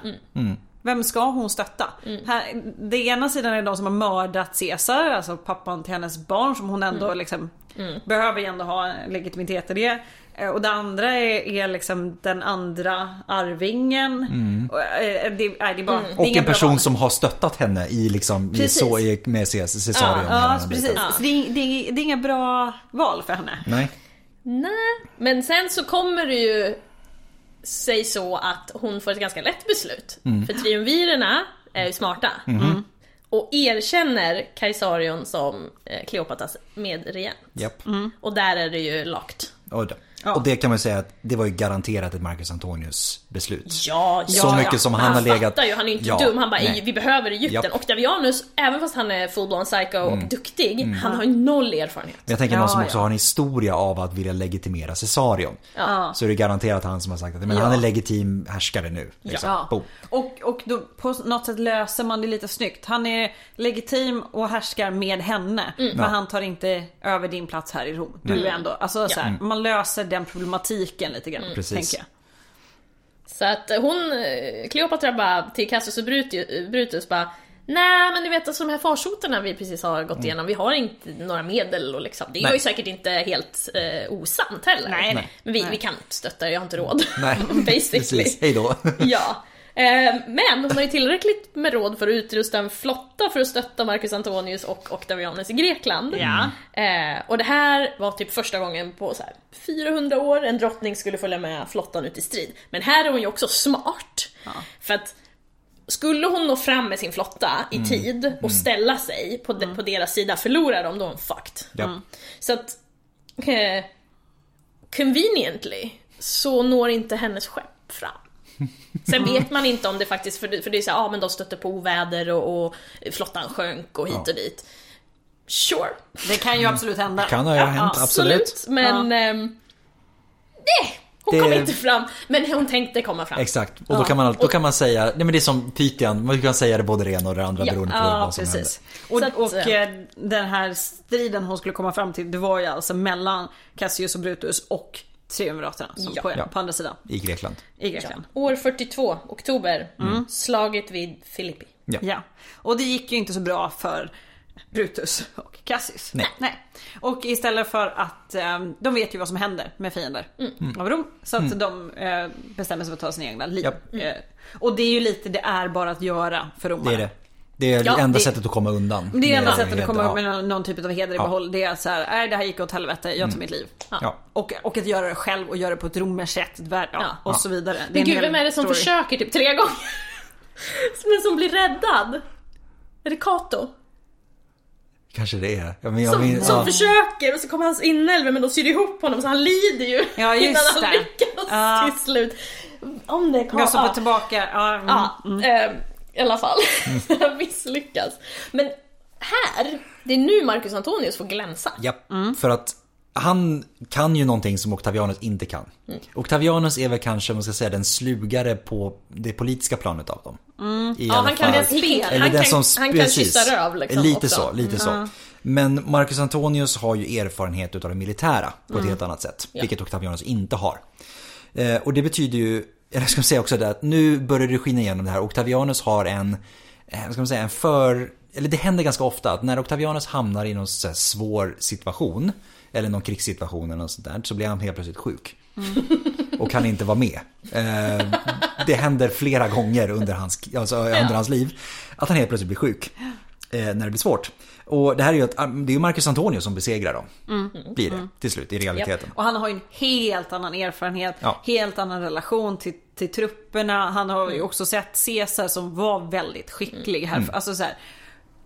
Vem ska hon stötta? Här, det ena sidan är de som har mördat Caesar, alltså pappan till hennes barn som hon ändå liksom behöver ju ändå ha legitimitet i det. Eh, Och det andra är, är liksom den andra arvingen. Och, eh, det, nej, det är bara, det är Mm. Och en person som har stöttat henne i liksom, i, så, i, med Caesarion. Ja, den precis. biten. Så det, är, det, är, det är inga bra val för henne. Nej. Nej, men sen så kommer det ju sig så att hon får ett ganska lätt beslut. Mm. För triumvirerna är ju smarta. Mhm. Och erkänner Kaisarion som eh, Kleopatras medregent. Japp. Och där är det ju locked. Och, Ja. och det kan man säga att det var ju garanterat ett Marcus Antonius beslut. Ja, Så ja, mycket ja. som Men han har legat- ju, han är ju inte Ja, dum. Han bara, nej. vi behöver Egypten. Japp. Octavianus, även fast han är full-blown psycho Mm. och duktig, han har ju noll erfarenhet. Men jag tänker Ja, någon som också ja. har en historia av att vilja legitimera Caesarion. Ja. Så är det garanterat han som har sagt att men Ja. han är legitim härskare nu. Liksom. Och, och då på något sätt löser man det lite snyggt. Han är legitim och härskar med henne. Men Ja. han tar inte över din plats här i Rom. Du är ändå, alltså så här, man löser den problematiken lite grann. Precis. Så att hon, Kleopatra bara till Cassius och Brutus, bara Nej men ni vet alltså de här farsoterna vi precis har gått igenom, vi har inte några medel och liksom, det är ju säkert inte helt eh, osant heller. Nej, nej. Men vi, Nej. vi kan inte stötta jag har inte råd. Nej, Basically. precis. Hej då. Ja. Eh, men hon har ju tillräckligt med råd för att utrusta en flotta för att stötta Marcus Antonius och Octavianus i Grekland. Ja. Eh, och det här var typ första gången på så här 400 år en drottning skulle följa med flottan ut i strid. Men här är hon ju också smart. För att skulle hon nå fram med sin flotta i tid och ställa sig på, de, på deras sida, förlorar de då är hon fucked. Ja. Så att eh, conveniently så når inte hennes skepp fram. Sen vet man inte om det faktiskt, för det, för det är så ja ah, men de stötte på oväder och, och flottan sjönk och hit och dit. Sure, Det kan ju absolut hända. Kan ha hänt, absolut. men... ehm, nej, hon Det- kom inte fram. Men hon tänkte komma fram. Exakt. Och då Ja. kan man, då kan man säga, nej men det är som Pythian, man kan säga det både det ena och det andra Ja, beroende på Ja, vad som precis. händer. Och, och eh, den här striden hon skulle komma fram till, det var ju alltså mellan Cassius och Brutus och triumviraterna som Ja. på, Ja. på andra sidan I Grekland. i Grekland. År 42, oktober. Slaget vid Filippi. Ja. Ja. Och det gick ju inte så bra för Brutus och Cassius. Nej. Och istället för att, eh, de vet ju vad som händer med fiender av Rom. Så att de eh, bestämmer sig för att ta sina egna liv. Japp. Eh, och det är ju lite, det är bara att göra för Det romare. är det. Det är Ja, enda det- sättet att komma undan. Det är enda sättet att med- komma ja. upp med någon, någon typ av heder i Ja. behåll. Det är att så här, nej det här gick åt helvete, jag tar mitt liv. Ja. Och, och att göra det själv och göra det på ett romerskt sätt. vär- Ja, Ja. och så vidare. Det Men en gud, vem är det som story. försöker typ tre gånger? Men som blir räddad? Är det Kato? Kanske det är. Ja, men jag Som, min, som ja. försöker och så kommer hans inälvor men de syr ihop honom så han lider ju Ja, just innan han lyckas Ja. till slut. Om det kommer... Jag som på tillbaka. Ja, mm. Ja, eh, i alla fall. Mm. Han misslyckas. Men här, det är nu Marcus Antonius får glänsa. Ja, för att han kan ju någonting som Octavianus inte kan. Octavianus är väl kanske, man ska säga, den slugare på det politiska planet av dem. I Ja, han kan, fall. spel. Eller han den kan, som, han kan precis. kyssa röv liksom Lite också. så, lite så. Men Marcus Antonius har ju erfarenhet utav det militära på ett helt annat sätt. Vilket Octavianus inte har. Eh, och det betyder ju, eller ska säga också det att nu börjar det skina igenom det här. Octavianus har en, eh, ska man säga, en för, eller det händer ganska ofta att när Octavianus hamnar i någon svår situation, eller någon krigssituation eller något sånt där, så blir han helt plötsligt sjuk. Och kan inte vara med. Eh, det händer flera gånger under hans, alltså, under hans liv. Att han helt plötsligt blir sjuk. Eh, när det blir svårt. Och det här är ju att, det är Marcus Antonius som besegrar dem. Blir det till slut i realiteten. Och han har ju en helt annan erfarenhet, Ja. helt annan relation till, till trupperna. Han har ju också sett Caesar som var väldigt skicklig här. Alltså så här,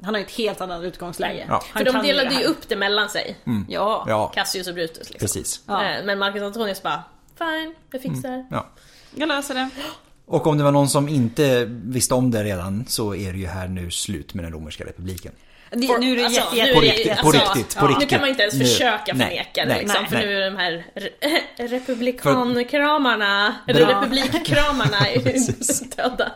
han har ju ett helt annat utgångsläge. Ja. För de delade ju upp det mellan sig. Ja. Ja, Cassius och Brutus liksom. precis. Ja. Eh, Men Marcus Antonius bara, fine, jag fixar. Mm. Ja. Jag löser det. Och om det var någon som inte visste om det redan så är det ju här nu slut med den romerska republiken. Det nu är det alltså, jätte, nu är På riktigt, på alltså, riktigt, på Nu riktigt. kan man inte ens Nu- försöka nej, förneka det nej, liksom, för nej. nu är de här re- republikankramarna, eller republikkramarna döda.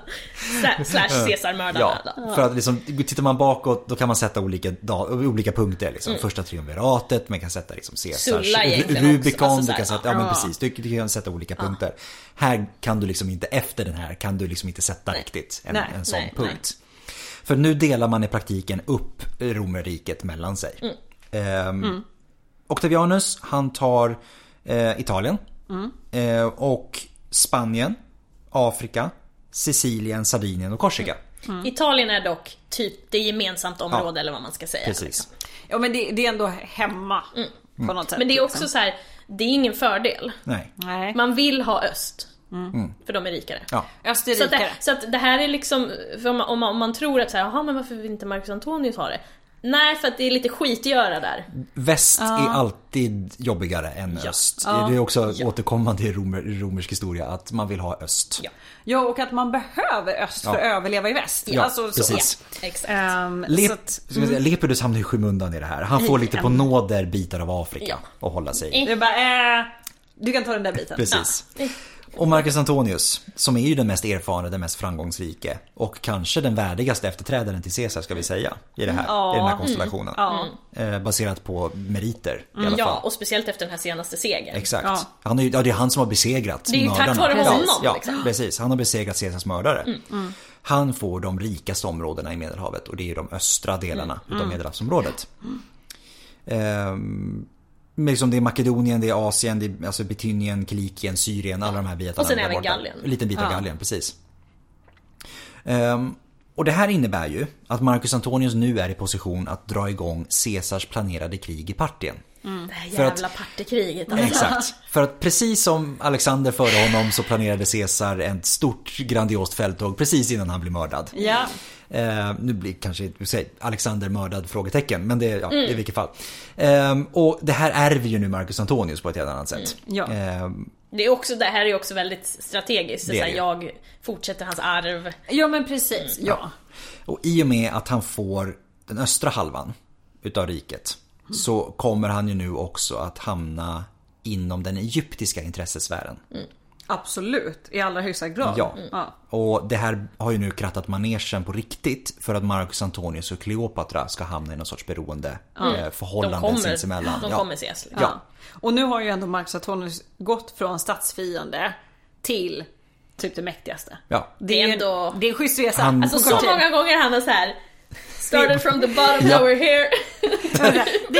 Sla- Slash Caesar-mördarna Ja, för att liksom, tittar man bakåt då kan man sätta olika, da- olika punkter. Liksom. Första triumviratet, man kan sätta liksom Caesars Mm. Rubicon, alltså du kan sätta, ja men precis, du, du kan sätta olika punkter. Här kan du liksom inte, efter den här kan du liksom inte sätta riktigt en, Nej, en sån nej, punkt. För nu delar man i praktiken upp romerriket mellan sig. Mm. Ehm, Octavianus, han tar eh, Italien Mm. eh, och Spanien, Afrika, Sicilien, Sardinien och Korsika. Italien är dock typ det gemensamt område eller vad man ska säga. Precis. Ja men det, det är ändå hemma. På något sätt. Men det är också liksom. så här, det är ingen fördel. Nej. Nej. Man vill ha öst. För de är rikare. Ja. Så, att Österrikare. det, så att det här är liksom, för om man, om man, om man tror att så här, jaha men varför vill inte Marcus Antonius ha det? Nej, för att det är lite skitgöra där. Väst är alltid jobbigare än öst. Det är också återkommande i romer, romersk historia att man vill ha öst. Ja. Ja och att man behöver öst för att överleva i väst. Ja, alltså, så. precis. Exakt. Ehm, Lep, så att, säga, Lepidus hamnar i skymundan i det här. Han får lite på nåder bitar av Afrika och hålla sig i. är bara, eh, du kan ta den där biten. Precis. Ja. Och Marcus Antonius, som är ju den mest erfarna, den mest framgångsrike och kanske den värdigaste efterträdaren till Caesar ska vi säga i, det här, i den här konstellationen. Ja. Eh, baserat på meriter i alla fall. Ja, och speciellt efter den här senaste segern. Exakt. Ja. Han är, ju- ja, det är han som har besegrat Det är ju tack vare ja, honom, Ja, liksom. precis. Han har besegrat Caesars mördare. Han får de rikaste områdena i Medelhavet och det är de östra delarna utav Medelhavsområdet. Ehm, liksom det är Makedonien, det är Asien, det är alltså Bitynien, Kilikien, Syrien, alla de här bitarna. Och sen även borta. Gallien. En liten bit av Gallien, precis. Ehm, och det här innebär ju att Marcus Antonius nu är i position att dra igång Caesars planerade krig i Partien. Det här jävla partykriget alltså. Exakt. För att precis som Alexander före honom så planerade Caesar ett stort grandiost fälttåg precis innan han blev mördad. Ja. Eh, nu blir kanske säger Alexander mördad? Frågetecken. Men det, ja, Mm. i vilket fall. Eh, och det här ärver ju nu Marcus Antonius på ett helt annat sätt. Ja. Eh, Det, är också, det här är ju också väldigt strategiskt. Det så här, jag fortsätter hans arv. ja men precis. Ja. och i och med att han får den östra halvan utav riket så kommer han ju nu också att hamna inom den egyptiska intressesfären. Absolut. I allra högsta grad. Ja. ja. Och det här har ju nu krattat manegen på riktigt för att Marcus Antonius och Kleopatra ska hamna i någon sorts beroende eh, De förhållande kommer, sinsemellan. de Ja. kommer ses. Liksom. Ja. Och nu har ju ändå Marcus Antonius gått från statsfiende till typ det mäktigaste. Ja. Det är, ändå- det är en schysst resa. Han- Alltså så många gånger han har så här Started from the bottom, Ja. now we're here. det, det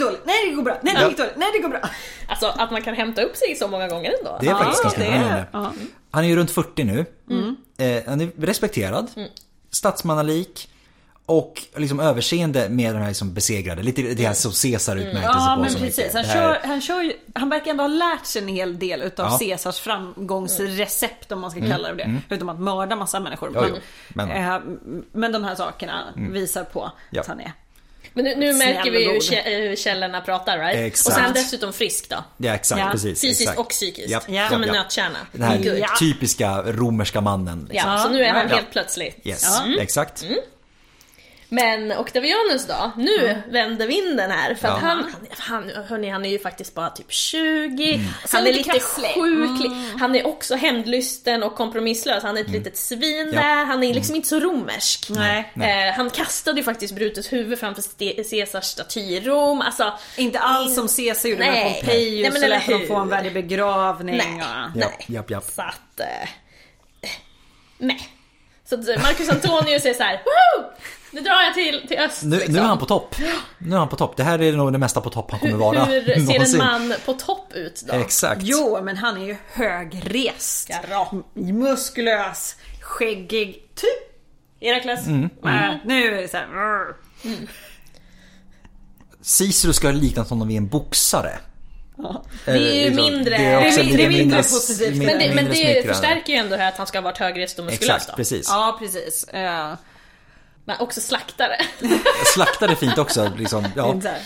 dåligt. Nej det går bra. Nej det gick dåligt. Nej det går bra. Alltså att man kan hämta upp sig så många gånger ändå. Det är faktiskt ganska imponerande. Han är ju runt 40 nu. Mm. Eh, han är respekterad. Statsmannalik. Och liksom överseende med de här liksom besegrade. Lite det här som Caesar utmärkte sig Ja på men så precis. Han, Det här- kör, han, kör ju, han verkar ändå ha lärt sig en hel del utav Ja. Caesars framgångsrecept om man ska kalla det det. Förutom att mörda massa människor. Ja, men, jo. Men- eh, men de här sakerna visar på Ja. att han är Men nu, nu märker vi hur källorna pratar right? Exakt. Och sen dessutom frisk då. Ja exakt, Ja. precis. Fysiskt exakt. och psykiskt. Japp, Som japp, en nötkärna. Den här Good. Ja. typiska romerska mannen. Liksom. Ja, så nu är han Ja. helt plötsligt. Yes, exakt. Men Octavianus då? Nu vänder vinden här. För att Ja. han, han, hörni, han är ju faktiskt bara typ 20. Mm. Han är lite krasslig. sjuklig. Han är också hämndlysten och kompromisslös. Han är ett litet svin där. Han är liksom inte så romersk. Nej. Eh, han kastade ju faktiskt Brutus huvud framför Caesars staty i Rom. Alltså, Inte alls som Caesar gjorde med Nej. Pompejus Nej, men och lät eller honom få en värdig begravning. Nej. och- Japp, japp, japp. Så att... Eh, nej. Så Marcus Antonius är så här! Nu drar jag till, till öst. Nu, liksom. nu är han på topp. Nu är han på topp. Det här är nog det mesta på topp han kommer vara. Hur ser en man på topp ut då? Exakt. Jo, men han är ju högrest. Jarra. Muskulös, skäggig, typ. Herakles? Mm. Äh, nu är det såhär... rrr. Cicero ska likna honom vid en boxare. Det är ju liksom, mindre- Det är, också Det är mindre mindre, positivt. Men det, men det förstärker ju ändå här att han ska ha varit högrest och muskulös Exakt, då. precis. Ja, precis. Eh, Men också slaktare. Slaktare är fint också. Liksom, ja. här,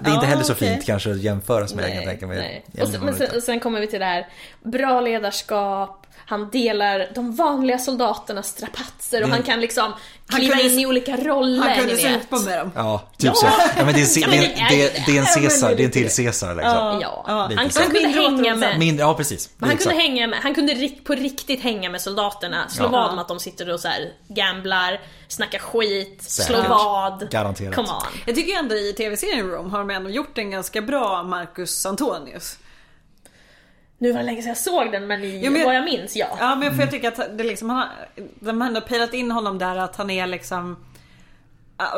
Det är inte heller så okej. fint kanske att jämföras med. kan jag tänka mig. nej. Och sen, men sen, sen kommer vi till det här, bra ledarskap, han delar de vanliga soldaternas strapatser och Det- han kan liksom kliva kunde- in i olika roller, Han kunde supa med dem. Ja, typ Ja. så. Ja, men det, är, det, är det, är en. Caesar, det är till. Caesar liksom. Ja, Ja, lite han kunde hänga med Mindre, ja precis. Men han kunde hänga med, han kunde på riktigt hänga med soldaterna, slå Ja. vad om att de sitter och så här gamblar, snackar skit, slå Säkert. vad. Garanterat. Come on. Jag tycker ändå i tv-serien Rome har de ändå gjort en ganska bra Marcus Antonius. Nu var det länge sedan jag såg den men, i, Jo, men- vad jag minns ja. Ja men för jag tycker att det liksom, han har, de har ändå pejlat in honom där att han är liksom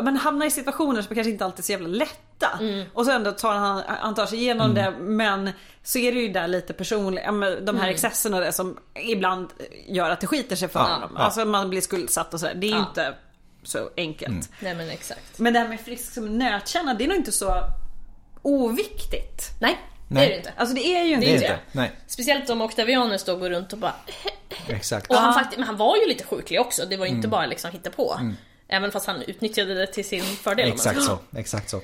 men hamnar i situationer som kanske inte alltid är så jävla lätta. Och så ändå tar han, han tar sig igenom det men så är det ju där lite personligt, ja, men de här excesserna där som ibland gör att det skiter sig för Ja, honom. ja. Alltså man blir skuldsatt och sådär. Det är ju Ja. inte så enkelt. Nej men exakt. Men det här med frisk som nötkärna det är nog inte så oviktigt. Nej, det Nej. är det inte. Alltså det är ju inte Det är Det inte. Nej, Speciellt om Octavianus då går runt och bara... exakt. Och han, faktiskt, men han var ju lite sjuklig också, det var ju inte bara liksom hitta på. Även fast han utnyttjade det till sin fördel. Exakt så. Exakt så.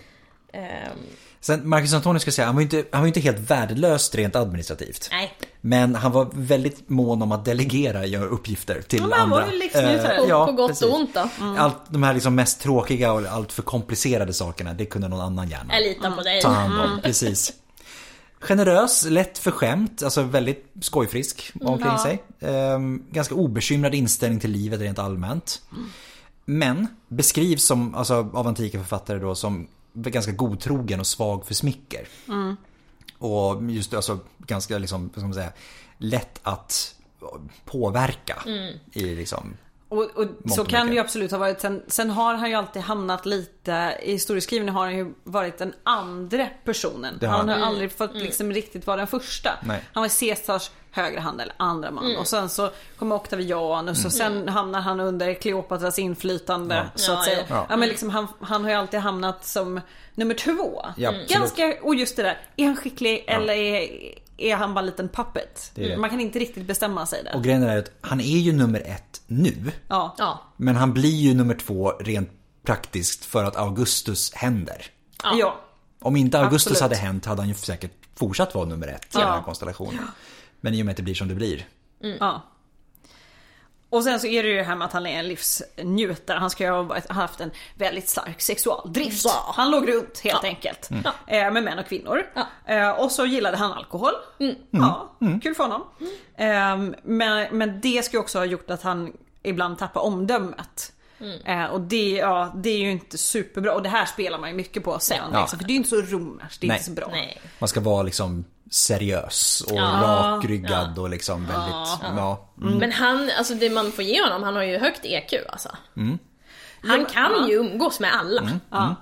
Ehm, Sen Marcus Antonius ska säga, han var ju inte, han var inte helt värdelös rent administrativt. nej, Men han var väldigt mån om att delegera göra uppgifter till men han andra. var ju livsnjutare. Eh, på, ja, på gott precis. och ont då. Allt, de här liksom mest tråkiga och allt för komplicerade sakerna, det kunde någon annan gärna Jag litar på dig. ta hand om. Precis. Generös, lätt för skämt, alltså väldigt skojfrisk omkring Ja. sig. Ehm, ganska obekymrad inställning till livet rent allmänt. Men beskrivs som, alltså av antika författare då som ganska godtrogen och svag för smicker. Och just alltså ganska liksom, vad ska man säga, lätt att påverka i liksom Och, och så kan det ju absolut ha varit. Sen, sen har han ju alltid hamnat lite, i historieskrivningen har han ju varit den andra personen. Det har han har han. aldrig fått liksom riktigt vara den första. Nej. Han var Caesars högra hand eller andra man. Och sen så kommer Octavianus och sen hamnar han under Kleopatras inflytande. Ja. Så att Ja, säga. ja. Ja. men liksom, han, han har ju alltid hamnat som nummer två. Ja. Ganska, och just det där, är han skicklig eller är, är han bara en liten puppet? Det. Man kan inte riktigt bestämma sig där. Och grejen är att han är ju nummer ett nu. ja. Ja. Men han blir ju nummer två rent praktiskt för att Augustus händer. ja. Om inte Augustus Absolut. hade hänt hade han ju säkert fortsatt vara nummer ett i Ja. den här konstellationen. Men i och med att det blir som det blir. Ja. Och sen så är det ju det här med att han är en livsnjutare. Han ska ju ha haft en väldigt stark sexualdrift. Ja. Han låg runt helt Ja. enkelt. Mm. Eh, med män och kvinnor. Ja. Eh, och så gillade han alkohol. Mm. Ja, kul för honom. Eh, men, men det ska ju också ha gjort att han ibland tappar omdömet. Mm. Eh, och det, ja, det är ju inte superbra. Och det här spelar man ju mycket på sen. Ja. Liksom, för det är ju inte så romerskt. Det är Nej. inte så bra. Nej. Man ska vara liksom seriös och Ja. rakryggad och liksom väldigt, ja. Mm. Men han, alltså det man får ge honom, han har ju högt EQ alltså. Mm. Han kan ju umgås med alla. Ja.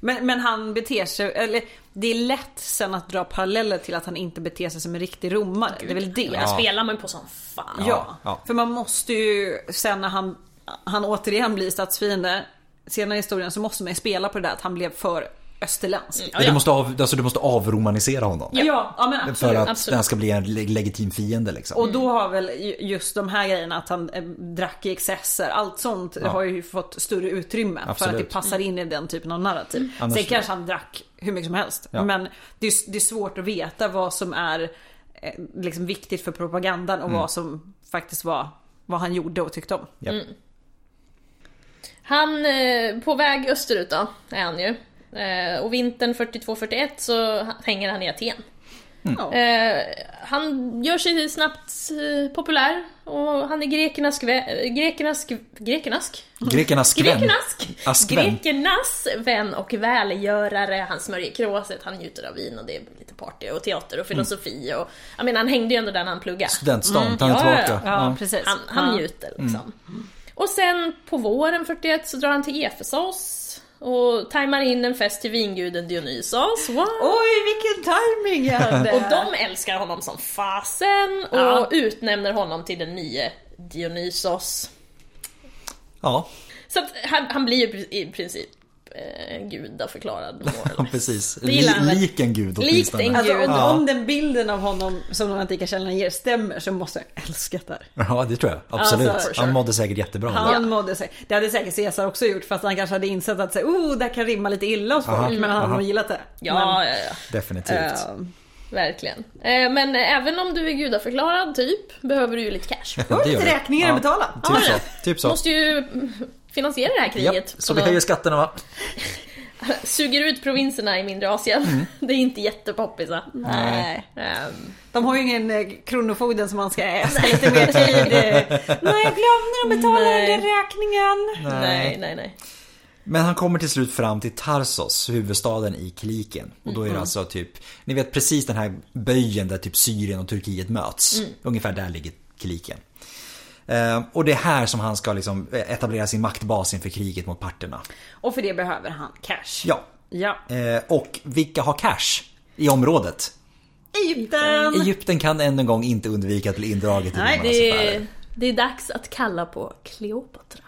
Men, men han beter sig, eller det är lätt sen att dra paralleller till att han inte beter sig som en riktig romare. Det är väl det. Men spelar man på som fan. Ja, Ja. för man måste ju sen när han, han återigen blir statsfiende senare i historien så måste man ju spela på det där att han blev för österländsk. Ja, ja. Du, måste av, alltså, du måste avromanisera honom. Ja, ja men absolut. för att absolut. den ska bli en le- legitim fiende liksom. Och då har väl ju- just de här grejerna att han eh, drack i excesser, allt sånt har ju fått större utrymme för att Absolut. det passar in i den typen av narrativ. Annars- Sen kanske han drack hur mycket som helst. Ja. Men det är, det är svårt att veta vad som är eh, liksom viktigt för propagandan och vad som faktiskt var vad han gjorde och tyckte om. Japp. Han, eh, på väg österut då, är han ju. Eh, och vintern 42-41 så hänger han i Aten. Ja. Eh, han gör sig snabbt eh, populär och han är grekernas, grekernas, grekernas, Grekernas grekernas, grekernas vän och välgörare. Han smörjer kråset, han njuter av vin och det är lite party och teater och filosofi och jag menar han hängde ju ändå där när han pluggade. Studentstan, han är ja, ja, tillbaka. ja. Ja, precis. Han, han Ja. njuter liksom. Och sen på våren 41 så drar han till Efesos och tajmar in en fest till vinguden Dionysos. What? Oj vilken timing jag hade! Och de älskar honom som fasen och Ja. utnämner honom till den nye Dionysos. Ja, Så att han, han blir ju i princip eh, gudaförklarad. less. precis. Det gillar han Li, väl. lik en gud Likt åtminstone. en Alltså, om, Gud. Ja. om den bilden av honom som de antika källorna ger stämmer så måste jag älska det här. Ja, det tror jag. Absolut. Alltså, sure. Han mådde säkert jättebra. Han mådde sig. Det hade säkert Caesar också gjort fast han kanske hade insett att oh, det här kan rimma lite illa hos folk. Men han hade nog gillat det. Ja, ja, ja. Definitivt. Men, eh, Verkligen. Eh, men även om du är gudaförklarad typ, behöver du ju lite cash. har du gör lite räkningar Ja. att betala. Typ så. Typ så. Måste ju finansiera det här kriget. Japp, så Och vi höjer skatterna va? Suger ut provinserna i mindre Asien. Mm. Det är inte jättepoppis? Nej. Ehm, De har ju ingen eh, kronofogden som man ska äta lite mer tid. Nej, jag glömde att betala Nej. den där räkningen. nej, nej, nej. Men han kommer till slut fram till Tarsos, huvudstaden i Kliken. Och då är det alltså typ, ni vet precis den här böjen där typ Syrien och Turkiet möts. Ungefär där ligger Kliken. Eh, och det är här som han ska liksom etablera sin maktbas inför kriget mot parterna. Och för det behöver han cash. Ja. Ja. Eh, och vilka har cash i området? Egypten. Egypten kan än en gång inte undvika att bli indraget i Nej, Det är, det är dags att kalla på Kleopatra.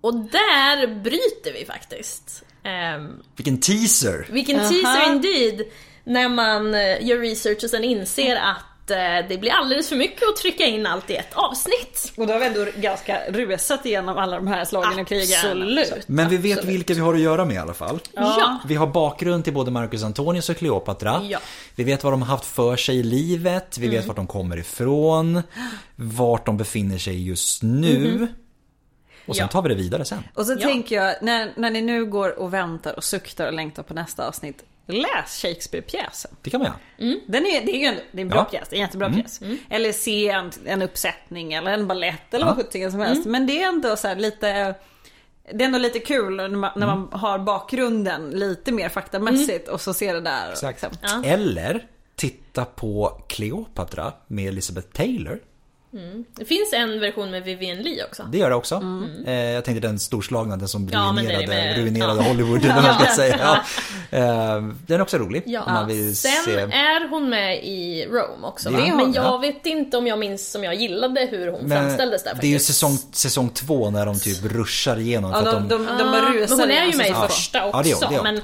Och där bryter vi faktiskt. Ehm, Vilken teaser! vilken Aha. teaser indeed! När man eh, gör research och sen inser att eh, det blir alldeles för mycket att trycka in allt i ett avsnitt. Och då har vi ändå ganska rusat igenom alla de här slagen och krigen. Absolut. Men vi vet absolut. vilka vi har att göra med i alla fall. Ja. Vi har bakgrund till både Marcus Antonius och Kleopatra. Ja. Vi vet vad de har haft för sig i livet. Vi Mm. vet vart de kommer ifrån. Vart de befinner sig just nu. Och sen Ja. tar vi det vidare sen. Och så Ja. tänker jag, när, när ni nu går och väntar och suktar och längtar på nästa avsnitt. Läs Shakespeare-pjäsen. Det kan man göra. Den är, det är ju en, det är en bra Ja. pjäs, det är en jättebra pjäs. Eller se en, en uppsättning eller en ballett eller vad sjuttsingen som helst. Men det är ändå så här lite det är ändå lite kul när man, när man har bakgrunden lite mer faktamässigt och så ser det där. Exakt. liksom. Ja. Eller titta på Kleopatra med Elizabeth Taylor. Det finns en version med Vivienne Lee också. Det gör det också. Eh, jag tänkte den storslagna, den som Mm. Ja, men det är ruinerade, ruinerade ja. Hollywood. eller vad man ska säga. Ja. Eh, den är också rolig. Ja. Om man vill Sen se. är hon med i Rome också. Det Men jag ja. vet inte om jag minns som jag gillade hur hon Men framställdes där det är ju faktiskt. säsong, säsong två när de typ ruschar igenom. Ja, för de, att de, de, de, bara Ja, rusar men hon är ju med i första Ja, också. det det men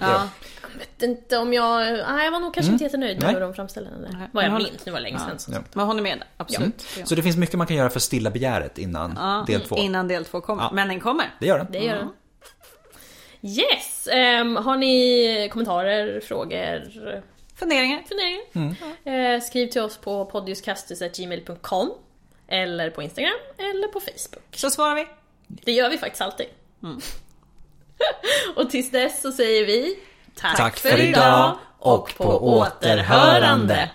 Vet inte om jag... Nej, jag var nog kanske inte jättenöjd med hur de framställde. Nej. Vad jag minns, nu var det länge sedan. Ja. hon är med absolut. Ja. Så det finns mycket man kan göra för att stilla begäret innan Ja, del två. Innan del två kommer. Ja. Men den kommer. Det gör den. Det gör den. Yes! ehm, har ni kommentarer, frågor, Funderingar? funderingar? Eh, skriv till oss på podiuskastus.gmail.com Eller på Instagram eller på Facebook. Så svarar vi. Det gör vi faktiskt alltid. och tills dess så säger vi tack, Tack för idag och på återhörande.